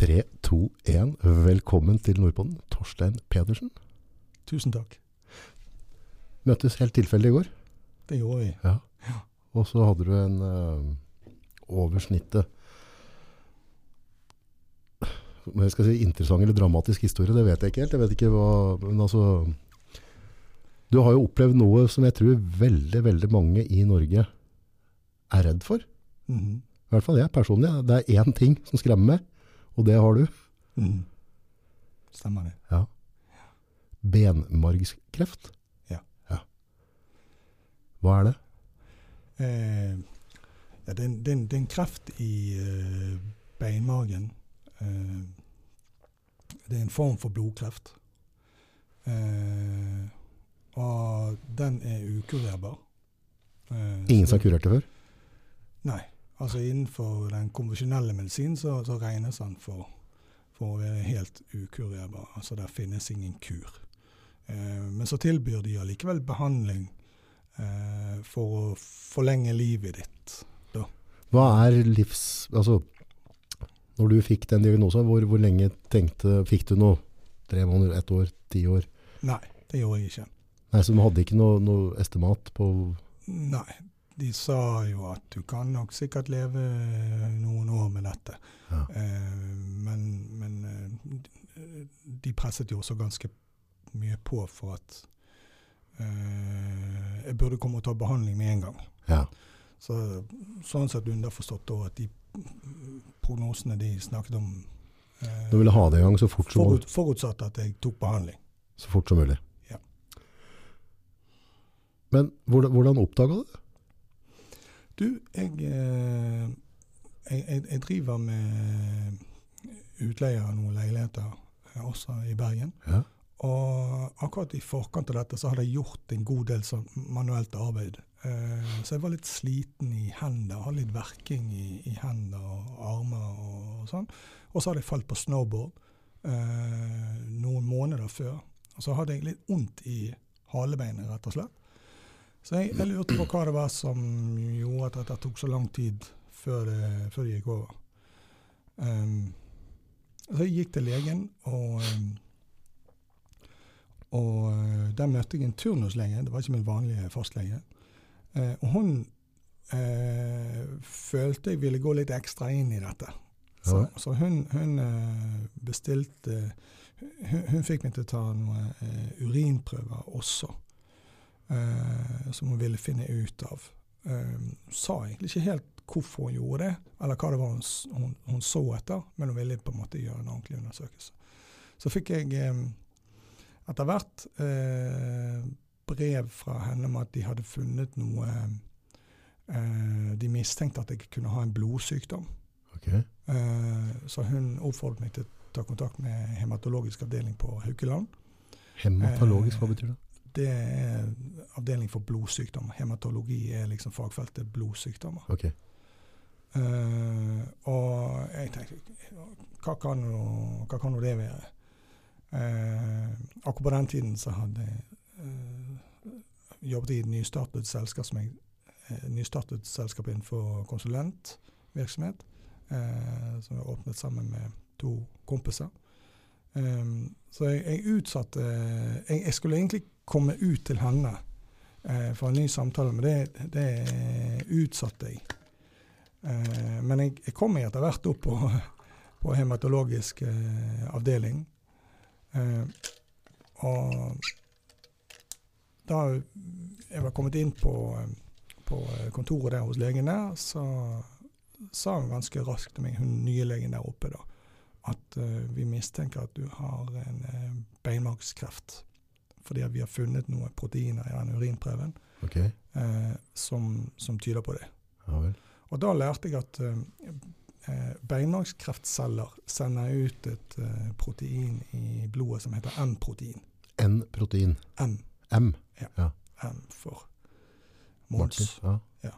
3, 2, 1. Velkommen til Nordpolen. Torstein Pedersen. Tusen takk. Møttes helt tilfeldig i går. Det gjorde vi. Ja. Ja. Og så hadde du en uh, over snittet Om jeg skal si interessant eller dramatisk historie, det vet jeg ikke helt. Jeg vet ikke hva Men altså Du har jo opplevd noe som jeg tror veldig, veldig mange i Norge er redd for. Mhm. I hvert fall jeg personlig. Det er én ting som skremmer meg, og det har du. Mm. Stemmer det. Ja. Benmargskreft. Ja. Hva er det? Eh, ja, det, er en, det, er en, det er en kreft i eh, beinmargen. Eh, det er en form for blodkreft. Eh, og den er ukurerbar. Eh, Ingen som har kurert det før? Nei. Altså innenfor den konvensjonelle medisinen så, så regnes han for, for å være helt ukurerbar. Altså der finnes ingen kur. Eh, men så tilbyr de allikevel behandling eh, for å forlenge livet ditt. Hva er livs... Altså, når du fikk den diagnosen, hvor, hvor lenge tenkte Fikk du noe? Tre måneder, ett år, ti år? Nei, det gjorde jeg ikke. Nei, så du hadde ikke noe, noe estimat på Nei. De sa jo at du kan nok sikkert leve noen år med dette. Ja. Eh, men men eh, de presset jo også ganske mye på for at eh, jeg burde komme og ta behandling med en gang. Ja. Så, sånn sett underforstått da at de prognosene de snakket om eh, Du ville ha det i gang så fort som, forut, Forutsatt at jeg tok behandling. så fort som mulig. Ja. Men hvordan, hvordan oppdaga du det? Du, jeg, eh, jeg, jeg, jeg driver med utleie av noen leiligheter eh, også i Bergen. Ja. Og akkurat i forkant av dette så hadde jeg gjort en god del sånn manuelt arbeid. Eh, så jeg var litt sliten i hendene, hadde litt verking i, i hender og armer og, sånn. Og så hadde jeg falt på snowboard noen måneder før. Og så hadde jeg litt vondt i halebeinet, rett og slett. Så jeg, jeg lurte på hva det var som gjorde at det tok så lang tid før det, før jeg gikk over. Um, så jeg gikk til legen, og, um, og uh, der møtte jeg en turnuslege. Det var ikke min vanlige fastlege. Uh, og hun uh, følte jeg ville gå litt ekstra inn i dette. Så, Ja. så hun, hun eh, bestilte hun, hun fikk meg til å ta noen eh, urinprøver også, eh, som hun ville finne ut av. Eh, sa egentlig ikke helt hvorfor hun gjorde det, eller hva det var hun, hun, hun så etter, men hun ville på en måte gjøre en ordentlig undersøkelse. Så fikk jeg eh, etter hvert eh, brev fra henne om at de hadde funnet noe eh, De mistenkte at jeg kunne ha en blodsykdom. Okay. Eh, så hun oppfordret meg til å ta kontakt med hematologisk avdeling på Haukeland. Hematologisk, Eh, hva betyr det? Det er avdeling for blodsykdommer. Hematologi er liksom fagfeltet blodsykdommer. Okay. Uh, og jeg tenkte hva kan nå, hva kan nå det være? Uh, akkurat på den tiden så hadde jeg uh, jobbet i et nystartet selskap som jeg nystartet selskap innenfor konsulentvirksomhet. Som jeg åpnet sammen med to kompiser. Eh, så jeg, jeg utsatte jeg, jeg skulle egentlig komme ut til henne uh, for en ny samtale, men det, det utsatte jeg. Uh, men jeg, jeg kom etter hvert opp på, på hematologisk uh, avdeling. Og da jeg var kommet inn på, på kontoret der hos legen der, så sa hun ganske raskt til meg, hun nye legen der oppe, da, at eh, vi mistenker at du har en uh, beinmargskreft. Fordi vi har funnet noen proteiner i den urinprøven okay. eh, som, som tyder på det. Ja. Og da lærte jeg at beinmargskreftceller sender ut et eh, protein i blodet som heter M-protein. N-protein. M, M. M for Martin. ja. Ja.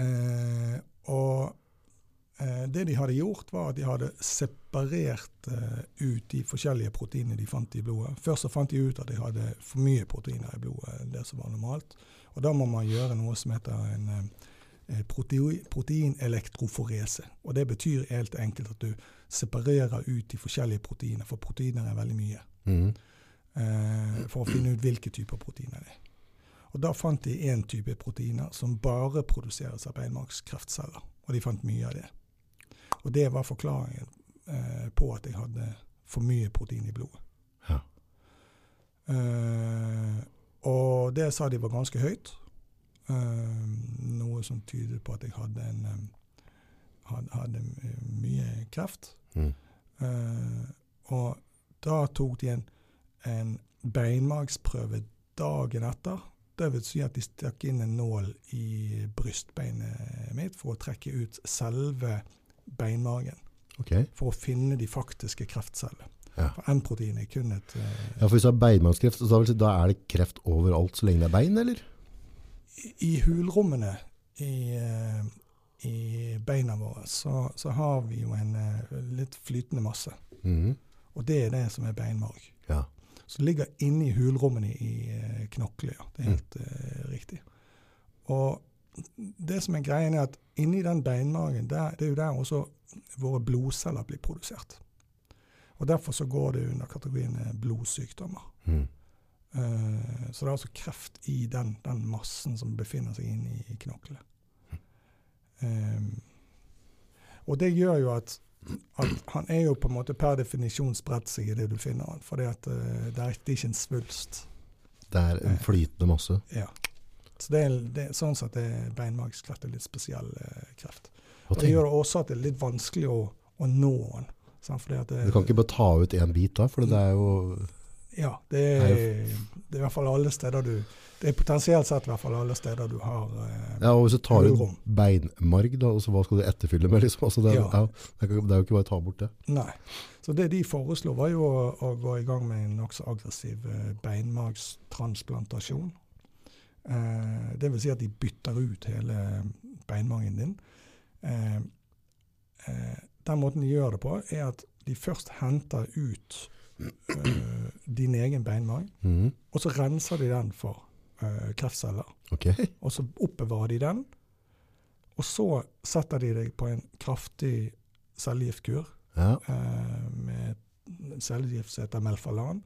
Eh, og eh, det de hadde gjort, var at de hadde separert eh, ut de forskjellige proteinene de fant i blodet. Først så fant de ut at de hadde for mye proteiner i blodet, enn det som var normalt. Og da må man gjøre noe som heter en, eh, eh, proteinelektroforese. Og det betyr helt enkelt at du separerer ut de forskjellige proteiner, for proteiner er veldig mye. Mm. Eh, for å finne ut hvilke typer proteiner det er. Og Da fant de én type proteiner som bare produseres av beinmargskreftceller. Og de fant mye av det. Og det var forklaringen eh, på at jeg hadde for mye protein i blodet. Ja. Eh, og det sa de var ganske høyt. Eh, noe som tyder på at jeg hadde, en, eh, hadde, hadde mye kreft. Mm. Eh, og da tok de en, en beinmargsprøve dagen etter. Det vil si at de stakk inn en nål i brystbeinet mitt for å trekke ut selve beinmargen. Okay. For å finne de faktiske kreftcellene. Ja. For N-protein er kun et uh, Ja, for hvis du har beinmargskreft, så da, er det kreft overalt så lenge det er bein, eller? i- I hulrommene i, eh, i beina våre så, så har vi jo en eh, litt flytende masse. Mhm. Og det er det som er beinmarg. Ja. som ligger inne i hulrommene i knoklet. Ja. Det er helt uh, riktig. Og det som er greien, er at inni den beinmargen, der, det er jo der også våre blodceller blir produsert. Og Derfor så går det under kategorien eh, blodsykdommer. Mm. Uh, så det er altså kreft i den, den massen som befinner seg inne i knoklet. Eh, og det gjør jo at, at han er jo på en måte per definisjon spredt seg i det du finner han. For uh, eh, det er ikke en svulst. Det er en flytende masse. Ja. Så det er, det, sånn sett er beinmargskreft en litt spesiell eh, kreft. Og det gjør også at det er litt vanskelig å, å nå den. det, Du kan ikke bare ta ut en bit da, for det er jo Ja, det er, det er i hvert fall alle steder du Det er potensielt sett i hvert fall alle steder du har eh, Ja, og hvis du tar ut beinmarg, da, og så hva skal du etterfylle med? Liksom? Altså, det, er, Ja. ja. det, det er jo ikke bare å ta bort det. Nei. Så det de foreslo, var jo å, å gå i gang med en nokså aggressiv eh, beinmargstransplantasjon. Eh, det vil si at de bytter ut hele beinmargen din. Eh, eh, den måten de gjør det på, er at de først henter ut eh, din egen beinmarg, mm. og så renser de den for eh, kreftceller. Okay. Og så oppbevarer de den. Og så setter de deg på en kraftig cellegiftkur Ja. eh, med cellegift som heter Melfalan.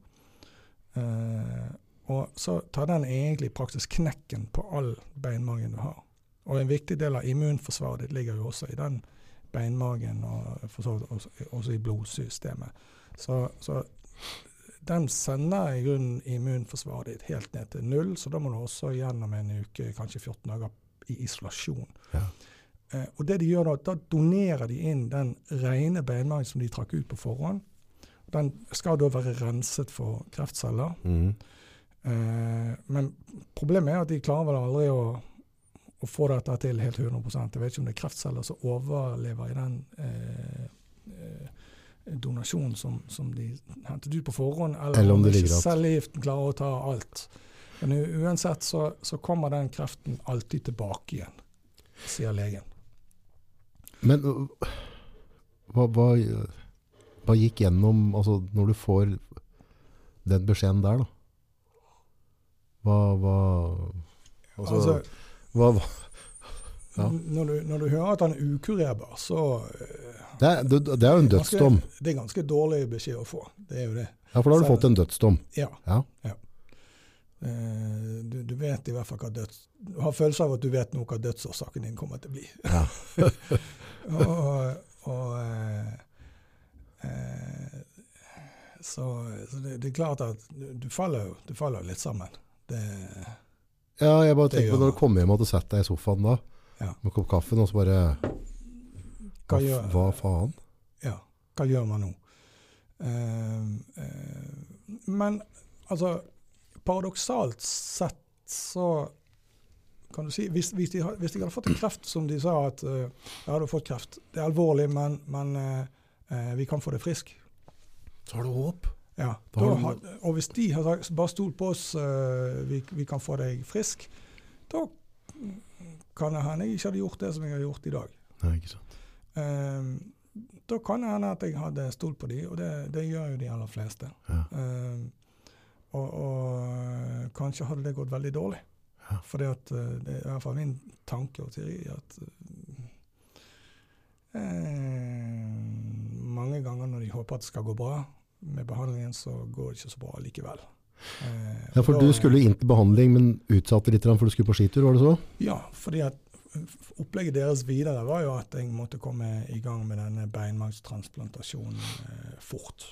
Eh, og så tar den egentlig praktisk knekken på all beinmargen du har. Og en viktig del av immunforsvaret ditt ligger jo også i den beinmargen, og for så vidt også, i blodsystemet. Så, så den sender i grunnen immunforsvaret ditt helt ned til null, så da må du også gjennom en uke, kanskje 14 dager, i isolasjon. Ja. Eh, og det de gjør da, da donerer de inn den rene beinmargen som de trakk ut på forhånd. Den skal da være renset for kreftceller. Mhm. Eh, men problemet er at de klarer vel aldri å, å få dette til helt 100 Jeg vet ikke om det er kreftceller som overlever i den eh, eh, donasjonen som, som de hentet ut på forhånd, eller, Eller om det ikke cellegiften klarer å ta alt. Men uansett så, så kommer den kreften alltid tilbake igjen, sier legen. Men hva, hva, hva gikk gjennom, altså når du får den beskjeden der da? Hva, hva, altså, Altså, hva, hva Ja. når, du, når du hører at han er ukurerbar, så eh, det, er, det, det er jo en ganske- dødsdom. Det er ganske dårlig beskjed å få. Det er jo det. Ja, for da har du Så- fått en dødsdom. Ja. Ja. Eh, du, du vet i hvert fall hva døds... Du har følelse av at du vet noe hva dødsårsaken din kommer til å bli. Ja. og og eh, eh, Så, så det, det er klart at du, faller du faller litt sammen. Det, Ja, jeg bare tenker på når du kommer hjem og hadde setter deg i sofaen da, Ja. med en kopp kaffe, og så bare, Hva gjør- hva faen? ja, hva gjør man nå? Uh, uh, men altså Paradoksalt sett så kan du si, hvis, hvis, de, hvis de hadde fått en kreft som de sa at uh, ja, du har fått kreft, det er alvorlig, men, men vi kan få det frisk. Så har du håp. Ja, har og hvis de har sagt bare stol på oss, eh, vi, vi kan få deg frisk, da kan det hende jeg ikke hadde gjort det som jeg har gjort i dag. Nei, ikke sant. Um, da kan det hende at jeg hadde stolt på de, og det, det gjør jo de aller fleste. Ja. Um, og, og kanskje hadde det gått veldig dårlig. Ja. For eh, det er i hvert fall min tanke og teori at eh, mange ganger når de håper at det skal gå bra med behandlingen, så går det ikke så bra likevel. Eh, Ja, for da, du skulle inn til behandling, men utsatte litt for du skulle på skitur, var det så? Ja, fordi at opplegget deres videre var jo at jeg måtte komme i gang med denne beinmargstransplantasjonen eh, fort.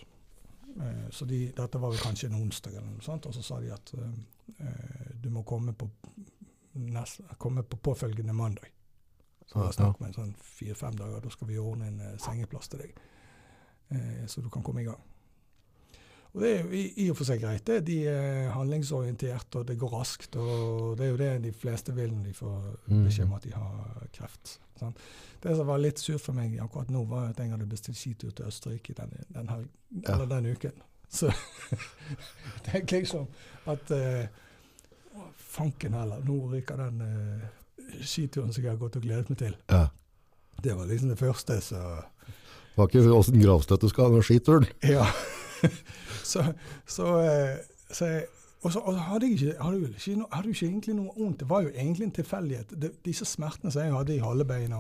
Eh, så de, dette var vel kanskje en onsdag eller noe sånt, og så sa de at eh, eh, du må komme på, nest, komme på påfølgende mandag. Så det er var snakk om en sånn fire-fem dager. Da skal vi ordne en eh, sengeplass til deg, eh, så du kan komme i gang. Og Det er jo i, og for seg greit. det. De er handlingsorientert, og det går raskt. og Det er jo det de fleste vil når de får Mm. beskjed om at de har kreft. Sant? Det som var litt surt for meg akkurat nå, var at jeg hadde bestilt skitur til Østerrike den, den, her, eller den uken. Så det er liksom at uh, Fanken heller, nå ryker den uh, skituren som jeg har gått og gledet meg til. Ja. Det var liksom det første, så var ikke åssen gravstøtte du skal ha skituren. Ja. så, så, eh, så og så hadde jeg ikke, hadde ikke, hadde ikke egentlig noe vondt. Det var jo egentlig en tilfeldighet. Disse smertene som jeg hadde i halebeina,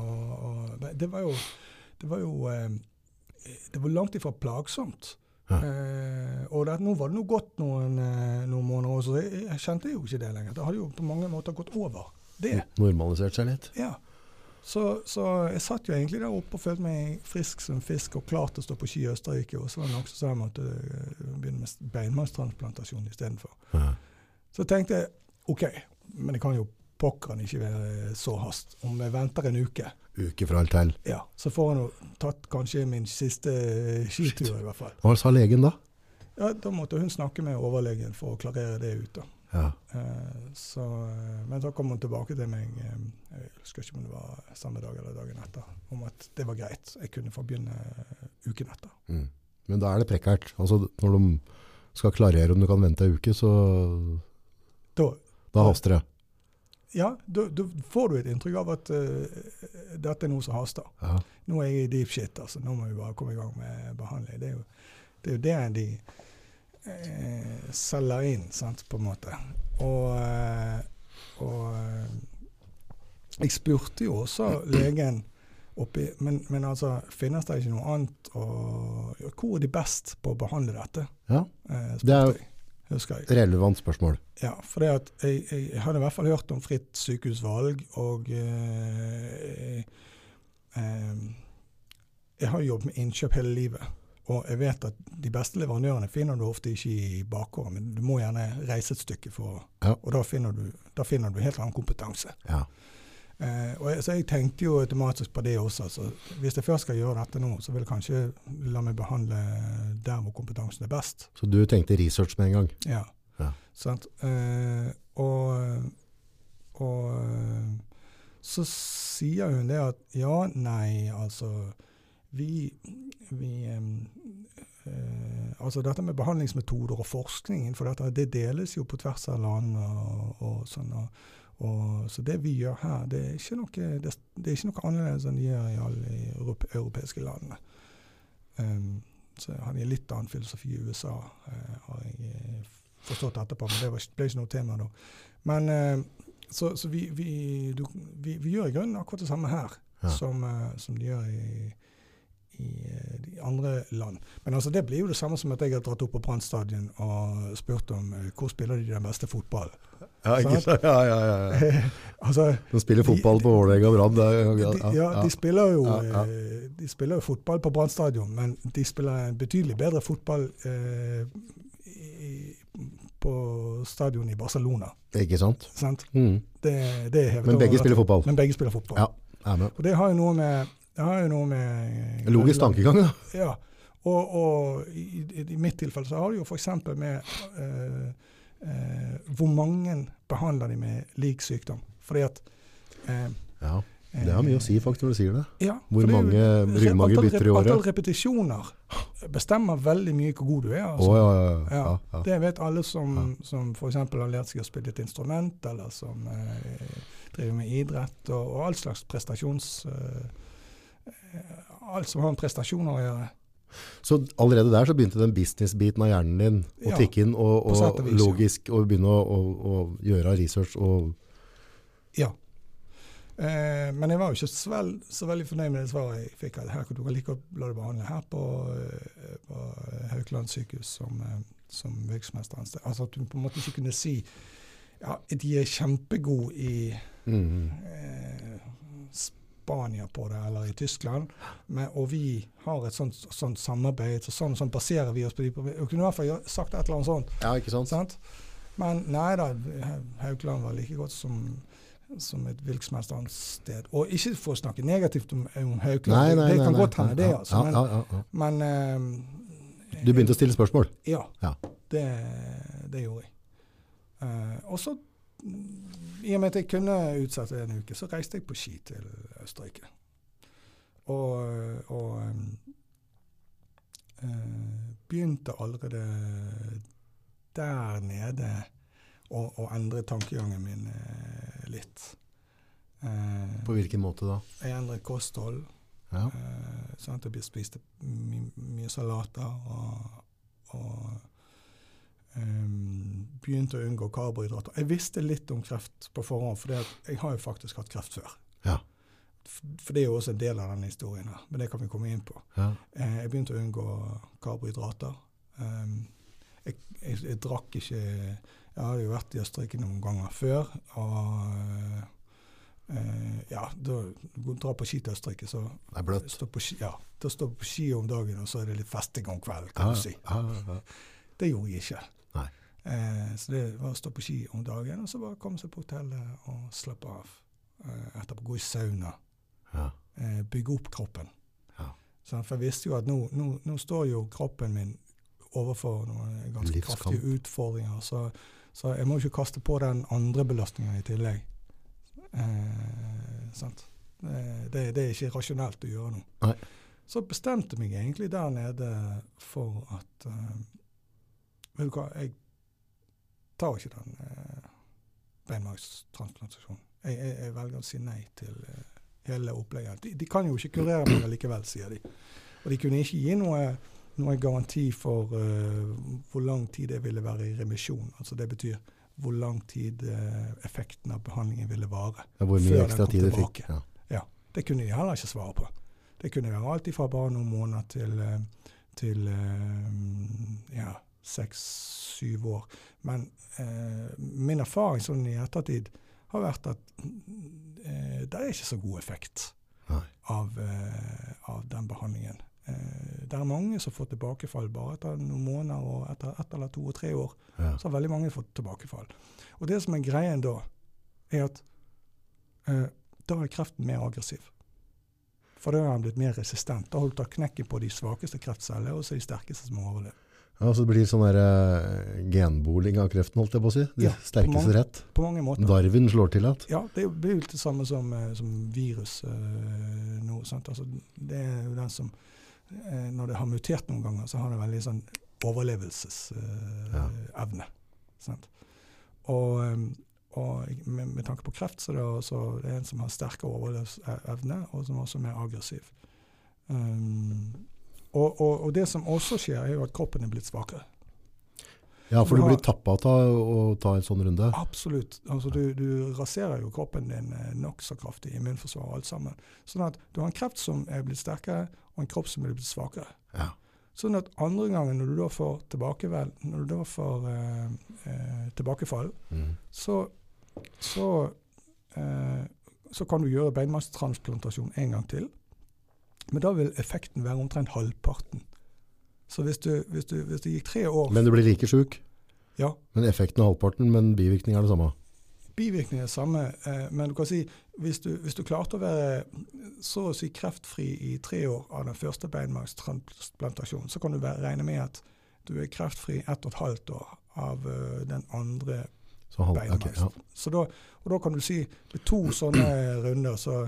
det var jo, det var jo eh, det var langt ifra plagsomt. Ja. Eh, og det, nå var det nå gått noen, eh, noen måneder, så jeg, jeg kjente jo ikke det lenger. Det hadde jo på mange måter gått over. Det. Normalisert seg litt. Ja. Så, så jeg satt jo egentlig der oppe og følte meg frisk som fisk og klar til å stå på ski i Østerrike. Og så var det noen som sa jeg måtte eh, begynne med beinmargstransplantasjon istedenfor. Ja. Så tenkte jeg OK, men det kan jo pokkeren ikke være så hast. Om jeg venter en uke, Uke fra alt til. ja, så får jeg nå tatt kanskje min siste eh, skitur, i hvert fall. Hva sa legen da? Ja, Da måtte hun snakke med overlegen for å klarere det ut. da. Ja. Eh, så, eh, men så kom hun tilbake til meg, eh, jeg husker ikke om det var samme dag eller dagen etter, om at det var greit. Jeg kunne få begynne uken etter. Mm. Men da er det prekkert. Altså, når de skal klarere om du kan vente en uke, så Da, da haster det. ja, da, da får du et inntrykk av at uh, dette er noe som haster. Ja. Nå er jeg i deep shit, altså. Nå må vi bare komme i gang med behandling. Det er jo det, er jo det de eh, selger inn, sant, på en måte. Og, eh, og eh, jeg spurte jo også legen oppi men, men altså, finnes det ikke noe annet å Hvor er de best på å behandle dette? ja. Eh, Det er jo- jeg. Relevant spørsmål. Ja, for jeg, jeg, jeg hadde i hvert fall hørt om fritt sykehusvalg, og eh, eh, Jeg har jo jobbet med innkjøp hele livet, og jeg vet at de beste leverandørene finner du ofte ikke i bakgården, men du må gjerne reise et stykke for Ja. Og da finner, du, da finner du helt annen kompetanse. Ja. Eh, og jeg, så jeg tenkte jo automatisk på det også. Så hvis jeg først skal gjøre dette nå, så vil jeg kanskje la meg behandle der hvor kompetansen er best. Så du tenkte research med en gang? Ja. Ja. Sant? Eh, og og så sier hun det at ja, nei, altså Vi, vi eh, Altså dette med behandlingsmetoder og forskning innenfor dette, det deles jo på tvers av land og, og sånn. Og, og, så det vi gjør her, det er ikke noe, det, det er ikke noe annerledes enn de gjør i alle de europeiske landene. Um, så har de litt annen filosofi i USA, uh, har jeg eh, forstått etterpå, men det var, ble ikke noe tema da. Men uh, så, så vi, vi, du, vi, vi gjør i grunnen akkurat det samme her Ja. som, uh, som de gjør i, i eh, de andre land. Men altså, det blir jo det samme som at jeg har dratt opp på Brann stadion og spurt om eh, hvor spiller de den beste fotballen. Ja, ikke sant? Ja, ja, ja. altså, De spiller fotball på Vålerenga og Brann. ja, ja, de spiller jo eh, De spiller jo fotball på Brann stadion, men de spiller en betydelig bedre fotball eh, i, på stadion i Barcelona. Ikke sant? Sant? Mm. Det, det Men begge spiller fotball. Men begge spiller fotball. Ja. Og det har jo noe med det har jo noe med Logisk tankegang, da. Ja. Og, og i, i, mitt tilfelle så har det jo f.eks. med eh, eh, hvor mange behandler de med lik sykdom. Fordi at eh, Ja, Det har mye å si faktisk når du sier det. Ja, Hvor mange ryggmager bytter i året? Antall repetisjoner bestemmer veldig mye hvor god du er. Altså. ja, ja, ja, ja. Det vet alle som, Ja. som f.eks. har lært seg å spille et instrument, eller som eh, driver med idrett, og, og all slags prestasjons... Eh, eh, alt som har med prestasjoner å gjøre. Så allerede der så begynte den business-biten av hjernen din å Ja, tikke inn, og, og vis, ja. logisk å begynne å, å, å gjøre research og Ja. Eh, men jeg var jo ikke så, vel, så veldig fornøyd med det svaret jeg fikk. at Her kan du like godt la deg behandle her på, eh, på Haukeland sykehus som, eh, som virksomhetsansett. Altså at du på en måte ikke kunne si ja, de er kjempegode i Mm. eh, Spania på det, eller i Tyskland, men, og vi har et sånt, sånt samarbeid, så sånn, sånn baserer vi oss på de. Jeg kunne i hvert fall sagt et eller annet sånt. Ja, ikke sant? Sant? Men nei da, Haukeland var like godt som, som et sted. Og ikke for å snakke negativt om, om Haukeland, det kan nei, godt hende det. altså. ja, Men, ja, ja, ja. men uh, Du begynte å stille spørsmål? Ja, Ja. Det, det gjorde jeg. Uh, og så, i og med at jeg kunne utsette en uke, så reiste jeg på ski til Østerrike. Og, og eh, begynte allerede der nede å, endre tankegangen min eh, litt. Uh, På hvilken måte da? jeg endret kosthold. Ja. Uh, sånn at jeg spiste my mye salater og, og ehm, begynte å unngå karbohydrater. Jeg visste litt om kreft på forhånd, for jeg har jo faktisk hatt kreft før. Ja. For det er jo også en del av denne historien her, men det kan vi komme inn på. Ja. Uh, jeg begynte å unngå karbohydrater. Um, jeg, jeg, jeg drakk ikke Jeg hadde jo vært i Østerrike noen ganger før. Og uh, ja, da drar på ski til Østerrike, så Det er bløtt. stå på ski, ja, da står på ski om dagen, og så er det litt festing om kvelden, kan du si. Det gjorde jeg ikke. Eh, så det var å stå på ski om dagen, og så bare komme seg på hotellet og slappe av. Eh, etterpå gå i sauna. Ja. Eh, bygge opp kroppen. Ja. Sånn, for jeg visste jo at nå, nå, nå står jo kroppen min overfor noen ganske Livskamp. kraftige utfordringer. Så, så jeg må ikke kaste på den andre belastningen i tillegg. Eh, sant? Det, det, det er ikke rasjonelt å gjøre noe. Nei. Så bestemte jeg meg egentlig der nede for at eh, Vet du hva, jeg tar ikke den eh, beinmargstransplantasjonen. Jeg, jeg, jeg velger å si nei til eh, hele opplegget. De, de kan jo ikke kurere meg likevel, sier de. Og de kunne ikke gi noe, noe garanti for eh, hvor lang tid jeg ville være i remisjon. Altså det betyr hvor lang tid eh, effekten av behandlingen ville vare. Ja, Hvor mye ekstra tid du fikk? Ja. Ja. Det kunne de heller ikke svare på. Det kunne være alt fra bare noen måneder til, eh, til eh, ja, seks-syv år. Men eh, min erfaring sånn i ettertid har vært at eh, det er ikke så god effekt av, eh, av den behandlingen. Eh, det er mange som får tilbakefall bare etter noen måneder og etter ett eller to og tre år. Ja. Så har veldig mange fått tilbakefall. Og det som er greien da, er at eh, da er kreften mer aggressiv. For da er den blitt mer resistent. Da har du tatt knekken på de svakeste kreftcellene, og så de sterkeste som har overlevd. Ja, så det blir sånn der, uh, genboling av kreften, holdt jeg på å si. De Ja, på sterkeste rett. På mange måter. Darwin slår til igjen. Ja, det blir jo det samme som, eh, som virus uh, nå. Altså, det er jo den som uh, Når det har mutert noen ganger, så har det veldig sånn overlevelsesevne. Ja. Og, og med, med tanke på kreft, så er det også det er en som har sterkere overlevelsesevne, og som også er mer aggressiv. Um, og, og, og det som også skjer, er jo at kroppen er blitt svakere. Ja, for du du blir tappa av å ta en sånn runde. Absolutt. Altså, du, du raserer jo kroppen din eh, nokså kraftig, immunforsvar og alt sammen. Sånn at du har en kreft som er blitt sterkere, og en kropp som er blitt svakere. Ja. Sånn at andre gangen når du da får når du da får eh, eh, tilbakefall, Mm. så, så, eh, så kan du gjøre beinmassetransplantasjon en gang til. Men da vil effekten være omtrent halvparten. Så hvis du, hvis du, hvis det gikk tre år Men du blir like sjuk. Ja, Men effekten er halvparten, men bivirkningen er det samme. bivirkningen er det samme, eh, men du kan si hvis du, hvis du klarte å være så å si kreftfri i tre år av den første beinmargstransplantasjonen, så kan du være, regne med at du er kreftfri ett og et halvt år av uh, den andre Så halv, ok, ja. Så da, og da kan du si med to sånne runder, så,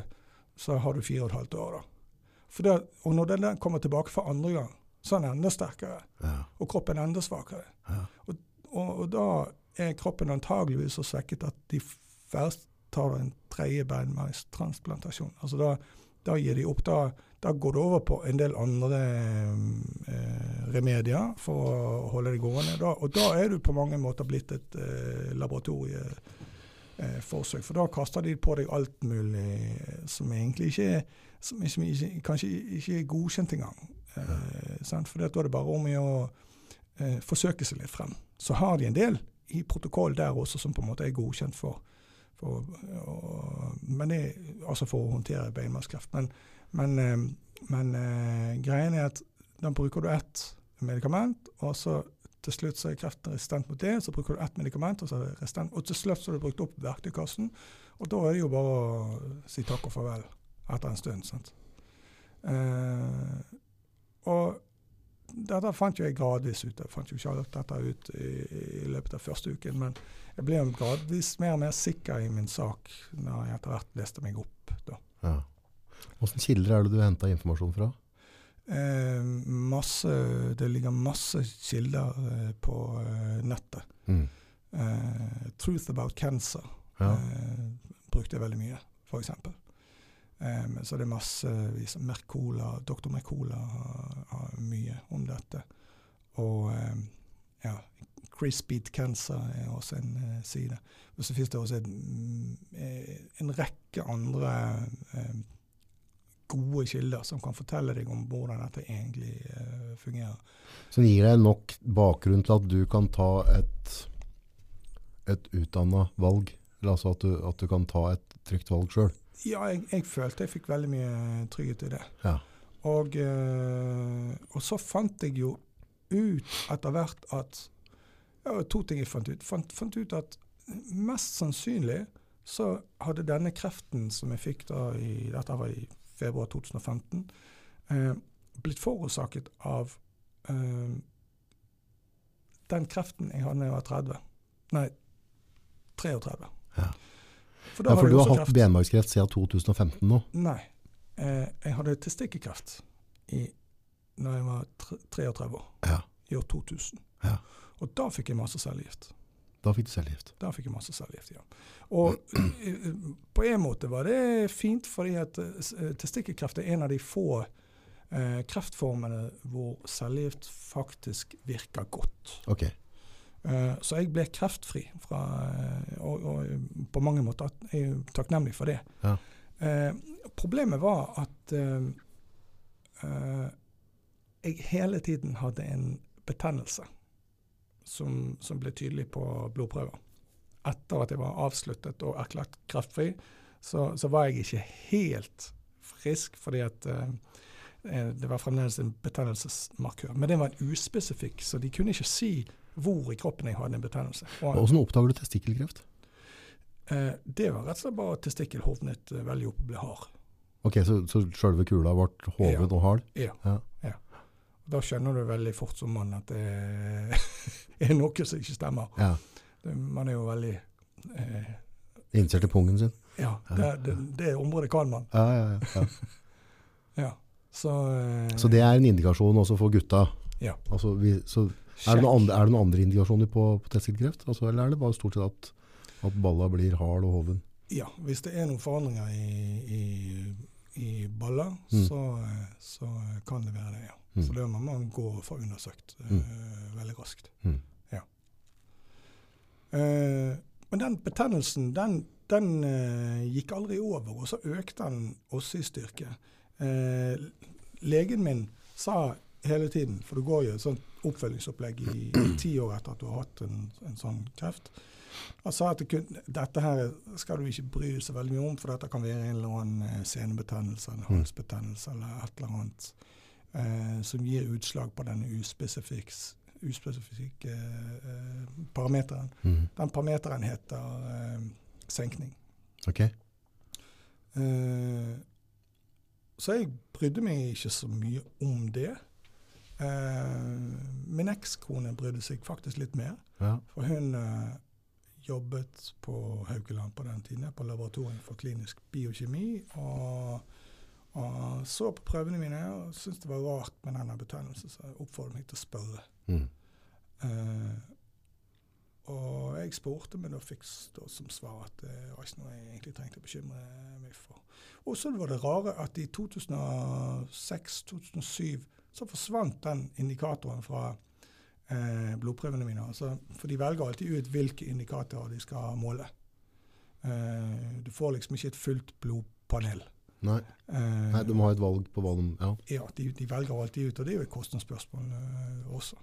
så har du fire og et halvt år. da. Det, og når den kommer tilbake for andre gang, så er den enda sterkere, Ja. og kroppen enda svakere. Ja. Og, og, og da er kroppen antageligvis så svekket at de først tar en tredje beinmargstransplantasjon. Altså da, da gir de opp. Da, da går det over på en del andre eh, remedier for å holde det gående. Da, og da er du på mange måter blitt et eh, eh, forsøk. For da kaster de på deg alt mulig som egentlig ikke, som ikke, ikke kanskje ikke er godkjent engang. Eh? For da er det bare om å eh, forsøke seg litt frem. Så har de en del i protokoll der også som på en måte er godkjent for, for, og, det, altså for å håndtere beinmargskreft. Men, men, eh, men eh, greien er at da bruker du ett medikament, og så til slutt så er kreften resistent mot det. Så bruker du ett medikament, og så er resistent. Og til slutt så har du brukt opp verktøykassen. Og da er det jo bare å si takk og farvel etter en stund. sant? Eh, og dette fant jo jeg gradvis ut. Jeg fant jo ikke alt dette ut i, i, løpet av første uken, men jeg ble gradvis mer og mer sikker i min sak når jeg etter hvert leste meg opp. da. Ja. Hvilke kilder er det du henta informasjon fra? Eh, masse, det ligger masse kilder eh, på eh, nettet. Mm. Eh, Truth About Cancer ja. Eh, brukte jeg veldig mye, f.eks. Um, så det er massevis. Mercola, Dr. Mercola har, har, mye om dette. Og um, ja, Chris Beat Cancer er også en uh, side. Og så finnes det også en, en rekke andre um, gode kilder som kan fortelle deg om hvordan dette egentlig uh, fungerer. Som gir deg nok bakgrunn til at du kan ta et, et utdanna valg? Altså at du, at du kan ta et trygt valg sjøl? Ja, jeg, jeg, følte jeg fikk veldig mye trygghet i det. Ja. Og, øh, og, så fant jeg jo ut etter hvert at ja, To ting jeg fant ut. Fant, fant ut at mest sannsynlig så hadde denne kreften som jeg fikk da i Dette var i februar 2015. Eh, blitt forårsaket av eh, den kreften jeg hadde da jeg var 30. Nei, 33. Ja. For, ja, for du har hatt benmargskreft siden 2015 nå? Nei. Eh, jeg hadde testikkelkreft da jeg var 33 år. Ja. I år 2000. Ja. Og da fikk jeg masse cellegift. Da fikk du cellegift? Da fikk jeg masse cellegift, ja. Og eh, på en måte var det fint, fordi at eh, testikkelkreft er en av de få eh, kreftformene hvor cellegift faktisk virker godt. Okay. Eh, så jeg ble kreftfri, fra, eh, og, og, på mange måter er jeg takknemlig for det. Ja. Eh, problemet var at jeg hele tiden hadde en betennelse som, som, ble tydelig på blodprøver. Etter at jeg var avsluttet og erklært kreftfri, så, så var jeg ikke helt frisk, fordi at det var fremdeles en betennelsesmarkør. Men det var en uspesifikk, så de kunne ikke si hvor i kroppen jeg hadde en betennelse. Hvordan oppdager du testikkelkreft? Eh, det var rett og slett bare testikkel hovnet eh, veldig opp og ble hard. Ok, Så, så selve kula ble hoven ja. og hard? Ja. ja. ja. Da skjønner du veldig fort som mann at det er noe som ikke stemmer. Ja. Man er jo veldig eh, Innsert i pungen sin? Ja, det, det, det området kan man. Ja, ja, ja. ja. Så, eh, så, det er en indikasjon også for gutta? Ja. Altså, vi, så er det, andre, er det, noen andre, indikasjoner på, på testikkelkreft? Altså, eller er det bare stort sett at, at balla blir hard og hoven? Ja, hvis det er noen forandringer i, i, i baller, mm. så, så, kan det være det, ja. Mm. Så det må man gå og få undersøkt uh, veldig raskt. Mm. Ja. Uh, men den betennelsen, den, den uh, gikk aldri over, og så økte den også i styrke. legen min sa hele tiden, for det går jo et sånt oppfølgingsopplegg i, i ti år etter at du har hatt en, en sånn kreft. Han sa at det kun, dette her skal du ikke bry deg så veldig mye om, for dette kan være en eller annen eh, senebetennelse eller mm. halsbetennelse eller et eller annet eh, som gir utslag på denne uspesifikke uspesifikke eh, parameteren. Mm. Den parameteren heter eh, senkning. Ok. Eh, så jeg brydde meg ikke så mye om det. Eh, min ekskone brydde seg faktisk litt mer. Ja. For hun eh, jobbet på Haukeland på den tiden, på laboratoriet for klinisk biokjemi. Og, og så på prøvene mine og syntes det var rart med denne betennelsen, så jeg oppfordret meg til å spørre. Mm. Eh, og jeg spurte, men da fikk jeg som svar at det var ikke noe jeg egentlig trengte å bekymre meg for. Og så var det rare at i 2006-2007 så forsvant den indikatoren fra eh, blodprøvene mine. Altså, for de velger alltid ut hvilke indikatorer de skal måle. Eh, du får liksom ikke et fullt blodpanel. Nei. Eh, Nei, de ha et valg på hva de Ja. ja, de, de velger alltid ut, og det er jo et kostnadsspørsmål eh, også.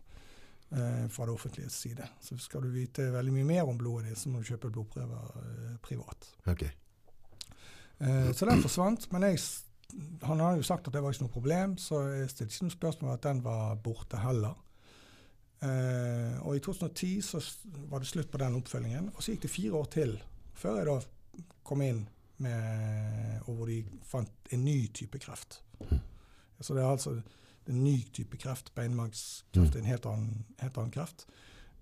eh, fra det offentliges side. Så skal du vite veldig mye mer om blodet ditt, så må du kjøpe blodprøver eh, privat. Ok. Eh, så den forsvant. Men jeg, han har jo sagt at det var ikke noe problem, så jeg stilte ikke noe spørsmål om at den var borte heller. Eh, og i 2010 så var det slutt på den oppfølgingen. Og så gikk det fire år til før jeg da kom inn med Og hvor de fant en ny type kreft. Så det er altså en ny type kreft. Beinmargskreft er en helt annen, helt annen kreft.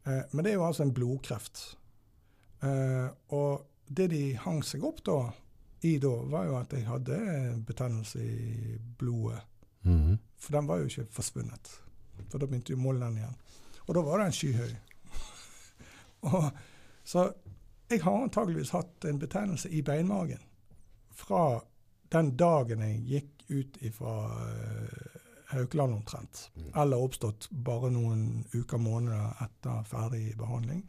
Eh, men det er jo altså en blodkreft. Eh, og det de hang seg opp da, i da, var jo at jeg hadde betennelse i blodet. Mhm. For den var jo ikke forsvunnet. For da begynte jo den igjen. Og da var den skyhøy. og, så jeg har antageligvis hatt en betennelse i beinmagen fra den dagen jeg gikk ut fra Haukeland omtrent. Eller oppstått bare noen uker, måneder etter ferdig behandling.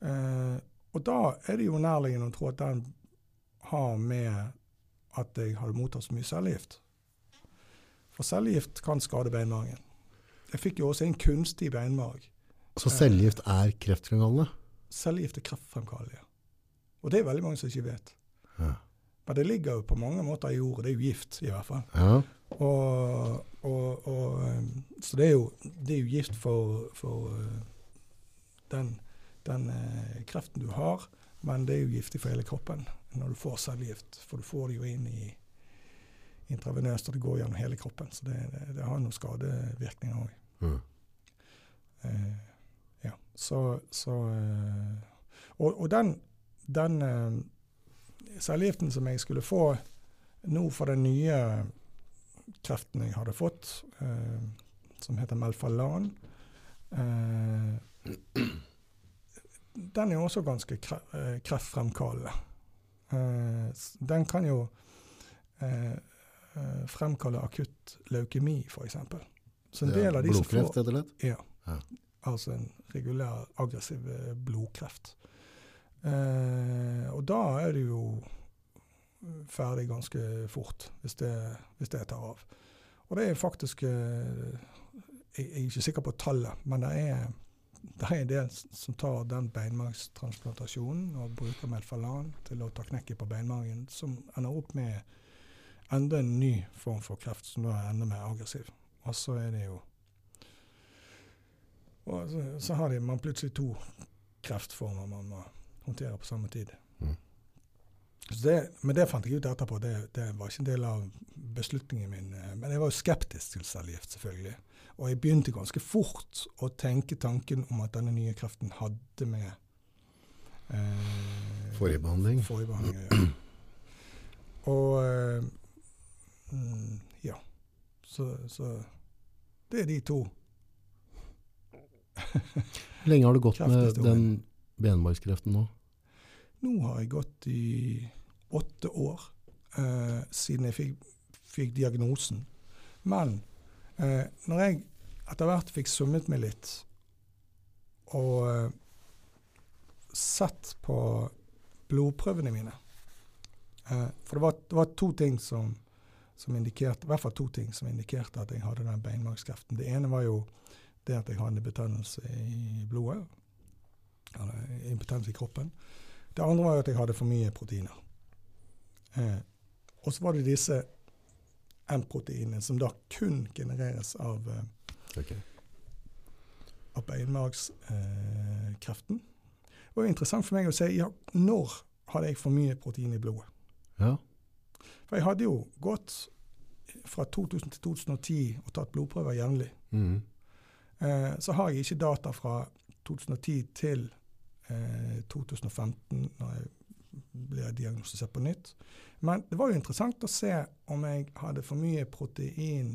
Eh, og da er det jo nærliggende å tro at den har med at jeg hadde mottatt så mye cellegift. For cellegift kan skade beinmargen. Jeg fikk jo også en kunstig beinmarg. Så cellegift er kreftfremkallende? Cellegift er kreftfremkallende. Og det er veldig mange som ikke vet. Ja. Men det ligger jo på mange måter i jordet. Det er jo gift, i hvert fall. ja. Og, og, og, um, så det er jo, det er jo gift for, for uh, den, den kreften du har, men det er jo giftig for hele kroppen når du får cellegift. For du får det jo inn i intravenøst, og det går gjennom hele kroppen. Så det, det, det har noen skadevirkninger òg. Mm. Eh, ja, så, så eh, Og, og den, den eh, cellegiften som jeg skulle få nå for den nye kreften jeg hadde fått, eh, som heter Melfalan eh, Den er også ganske eh, kreftfremkallende. Eh, den kan jo eh, fremkalle akutt leukemi, f.eks. Så en del av de som får Blodkreft, rett og slett? ja. Ja. Altså en regulær aggressiv blodkreft. Og da er det jo ferdig ganske fort, hvis det, hvis det tar av. Og det er faktisk jeg er ikke sikker på tallet, men det er, det er en del som tar den beinmargstransplantasjonen og bruker Melfalan til å ta knekket på beinmargen, som ender opp med enda en ny form for kreft, som da er enda mer aggressiv. Og så er det jo og så, så har de, man plutselig to kreftformer man må håndtere på samme tid. Mm. Så det, men det fant jeg ut etterpå. Det, det var ikke en del av beslutningen min. eh, Men jeg var jo skeptisk til cellegift, selvfølgelig. Og jeg begynte ganske fort å tenke tanken om at denne nye kreften hadde med eh, Forrige behandling. forrige behandling ja. Og eh, mm, ja. Så, så det er de to. Hvor lenge har du gått med den benmargskreften nå? Nå har jeg gått i åtte år eh, siden jeg fikk, fikk diagnosen. Men eh, når jeg etter hvert fikk summet meg litt og eh, sett på blodprøvene mine eh, For det var, det var to ting som, som indikerte, i hvert fall to ting som indikerte at jeg hadde den beinmargskreften. Det ene var jo det at jeg hadde betennelse i blodet. Eller impotens i kroppen. Det andre var at jeg hadde for mye proteiner. Eh, og så var det disse M-proteinene som da kun genereres av, okay. Av beinmargskreften. det var jo interessant for meg å si ja, når hadde jeg for mye protein i blodet. Ja. For jeg hadde jo gått fra 2000 til 2010 og tatt blodprøver jevnlig. Mm. Eh, så har jeg ikke data fra 2010 til eh, 2015, når jeg blir diagnostisert på nytt. Men det var jo interessant å se om jeg hadde for mye protein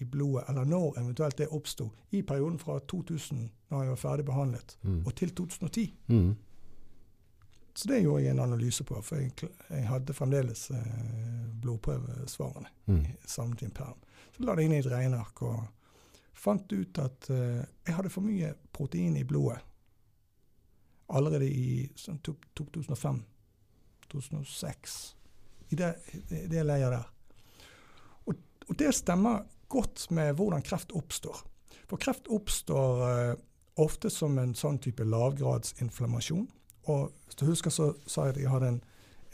i blodet, eller når eventuelt det oppsto, i perioden fra 2000, når jeg var ferdig behandlet, mm. og til 2010. Mm. Så det gjorde jeg en analyse på, for jeg, jeg hadde fremdeles eh, blodprøvesvarene Mm. samlet perm. Så la det inn i et regneark og fant ut at eh, jeg hadde for mye protein i blodet allerede i sånn 2005. 2006. I det, det leiet der. Og, og, det stemmer godt med hvordan kreft oppstår. For kreft oppstår eh, ofte som en sånn type lavgradsinflammasjon. Og hvis du husker, så sa jeg at jeg hadde en,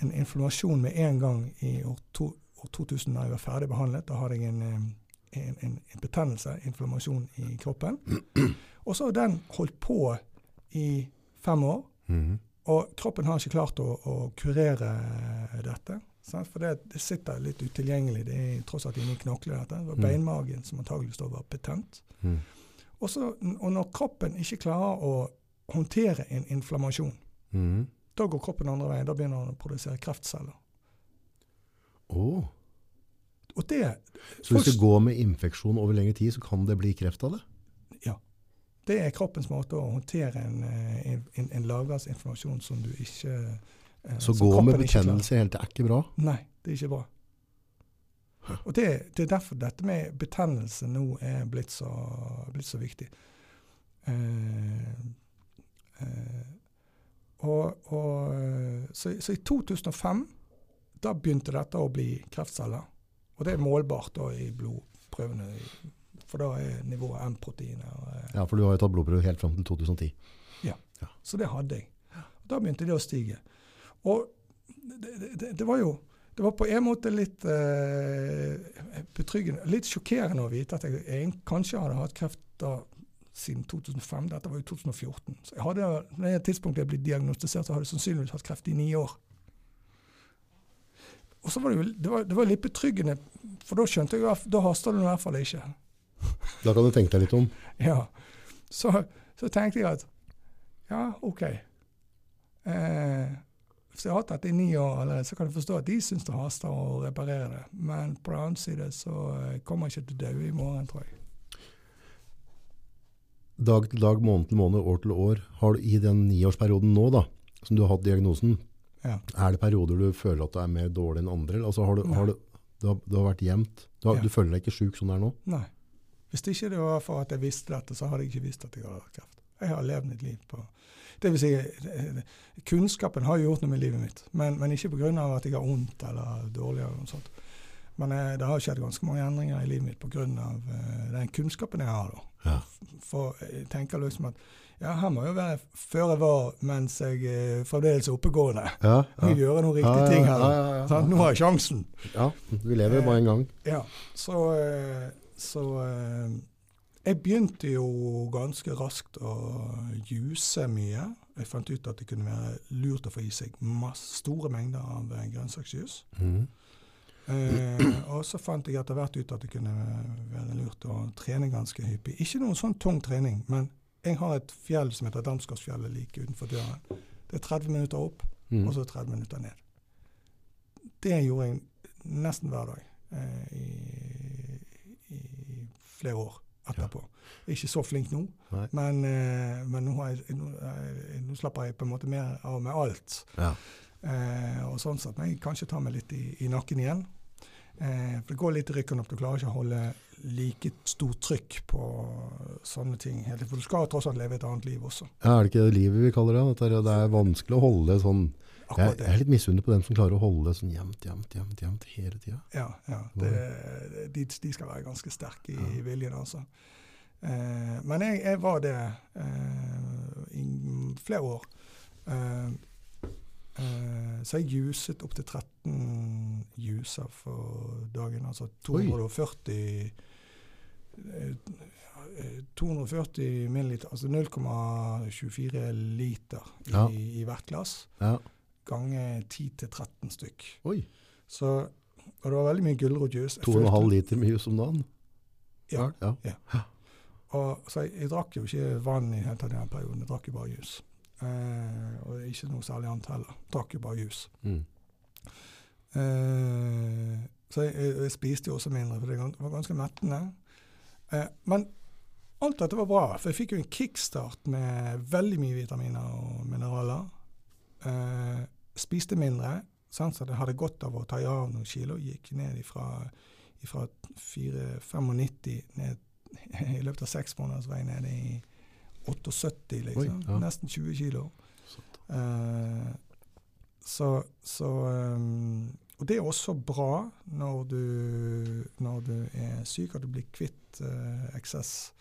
en inflammasjon med en gang i år, to, år 2000 da jeg var ferdig behandlet. Da hadde jeg en, eh, en, en, en betennelse, inflammasjon, i kroppen. Og så har den holdt på i fem år. Mhm. Og kroppen har ikke klart å, å kurere dette. Sant? For det, det sitter litt utilgjengelig. Det er tross alt inni dette. Det var Mm. beinmagen som antageligvis da var betent. Mm. Også, og når kroppen ikke klarer å håndtere en inflammasjon, mm. da går kroppen andre veien. Da begynner den å produsere kreftceller. Åh. Og det, Så hvis det går med infeksjon over lengre tid, så kan det bli kreft av det? Ja. det er kroppens måte å håndtere en, eh, en, en, en lavgradsinflammasjon som du ikke eh, Så gå med betennelse helt til er ikke bra? Nei, det er ikke bra. Og det, det er derfor dette med betennelse nå er blitt så, blitt så viktig. Eh, eh, og, og, eh, så, så i 2005 da begynte dette å bli kreftceller. Og det er målbart da i blodprøvene, for da er nivået M-proteiner. eh, Ja, for du har jo tatt blodprøve helt fram til 2010. Ja, Så det hadde jeg. Da begynte det å stige. Og det, det, det var jo det var på en måte litt eh, betryggende, litt sjokkerende å vite at jeg, jeg kanskje hadde hatt kreft da siden 2005. Dette var jo 2014. Så jeg hadde, når det tidspunktet jeg ble diagnostisert, så hadde jeg sannsynligvis hatt kreft i ni år. Og så var det jo det var, det var litt betryggende, for da skjønte jeg at da haster det i hvert fall ikke. Da kan du tenke deg litt om. Ja. Så, så tenkte jeg at ja, OK. Eh, hvis jeg har hatt dette i ni år allerede, så kan du forstå at de syns det haster å reparere det. Men på den annen side så eh, kommer jeg ikke til å dø i morgen, tror jeg. Dag til dag, måned til måned, år til år. Har du i den niårsperioden nå, da, som du har hatt diagnosen, Ja. er det perioder du føler at du er mer dårlig enn andre? Altså, har du, har du, du, har, du har vært jevnt? Du, Ja. du føler deg ikke sjuk som det er nå? Nei. Hvis det ikke var for at jeg visste dette, så hadde jeg ikke visst at jeg hadde kreft. Jeg har levd mitt liv på Det vil si, eh, kunnskapen har gjort noe med livet mitt, men, men ikke pga. at jeg har vondt eller dårlig eller noe sånt. Men eh, det har skjedd ganske mange endringer i livet mitt pga. Eh, den kunnskapen jeg har. Ja. For jeg tenker liksom at ja, her må jeg jo være føre var mens jeg eh, fremdeles er oppegående. Ja, Jeg må gjøre noen riktige ting her. Ja, ja, ja, Sant? Nå har jeg sjansen. ja, vi lever bare en gang. Ja, så, så Jeg begynte jo ganske raskt å juse mye. Jeg fant ut at det kunne være lurt å få i seg masse, store mengder av eh, grønnsaksjus. Mm. Eh, og så fant jeg etter hvert ut at det kunne være lurt å trene ganske hyppig. Ikke noen sånn tung trening, men jeg har et fjell som heter Damsgårdsfjellet like utenfor døren. Det er 30 minutter opp, mm. og så 30 minutter ned. Det gjorde jeg nesten hver dag eh, i, i flere år etterpå. Jeg er ikke så flink nå, men, eh, men nå, har jeg, nå, nå slapper jeg på en måte mer av med alt. Ja. Eh, og sånn sett, Men jeg kan ikke ta meg litt i, i nakken igjen. Eh, for det går litt i rykken opp. Du klarer ikke å holde like stort trykk på sånne ting. For du skal tross alt leve et annet liv også. Ja, er det ikke det livet vi kaller det? Det er vanskelig å holde sånn Jeg, jeg er litt misunnelig på dem som klarer å holde det sånn jevnt, jevnt, jevnt, jevnt hele tida. Ja, ja det, de, de skal være ganske sterke i, i viljen, altså. Eh, men jeg, jeg var det eh, i flere år. Eh, eh, så jeg juset opp til 13 juser for dagen. Altså 240 eh, eh, 240 milliliter, altså 0,24 liter i, Ja. i hvert glass. Ja. Ganger 10-13 stykk. Oi. Så, og det var veldig mye gulrotjuice. Jeg To og en følte- halv liter med jus om dagen? Ja. ja. Og, så jeg, jeg drakk jo ikke vann i hele denne perioden. Jeg drakk jo bare jus. Eh, og ikke noe særlig annet heller. Drakk jo bare jus. Mm. Eh, så jeg, jeg, jeg spiste jo også mindre, for det var ganske mettende. Eh, men alt dette var bra, for jeg fikk jo en kickstart med veldig mye vitaminer og mineraler. Eh, spiste mindre, sånn, så jeg hadde godt av å ta av noen kilo. Gikk ned fra 95 ned i løpet av seks måneders vei ned i 78, liksom. Oi, ja. Nesten 20 kilo. Eh, så, så um, Og det er også bra når du, når du er syk, at du blir kvitt uh, eksess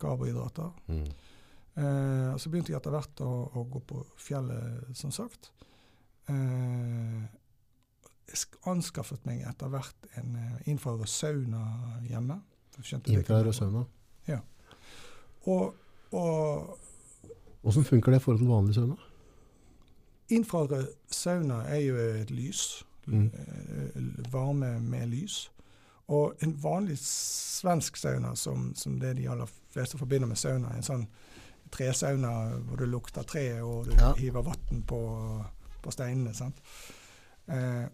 karbohydrater. Mm. Uh, så begynte jeg etter hvert å, å, gå på fjellet, som sagt. Uh, anskaffet meg etter hvert en infrarød sauna hjemme. Infrarød sauna? Ja. Og, og Hvordan funker det i forhold til vanlig sauna? Infrarød sauna er jo et lys. Mm. Eh, varme med lys. Og en vanlig svensk sauna, som, som, det de aller fleste forbinder med sauna, en sånn tresauna hvor det lukter tre, og du ja. hiver vann på, på, steinene. sant? Eh,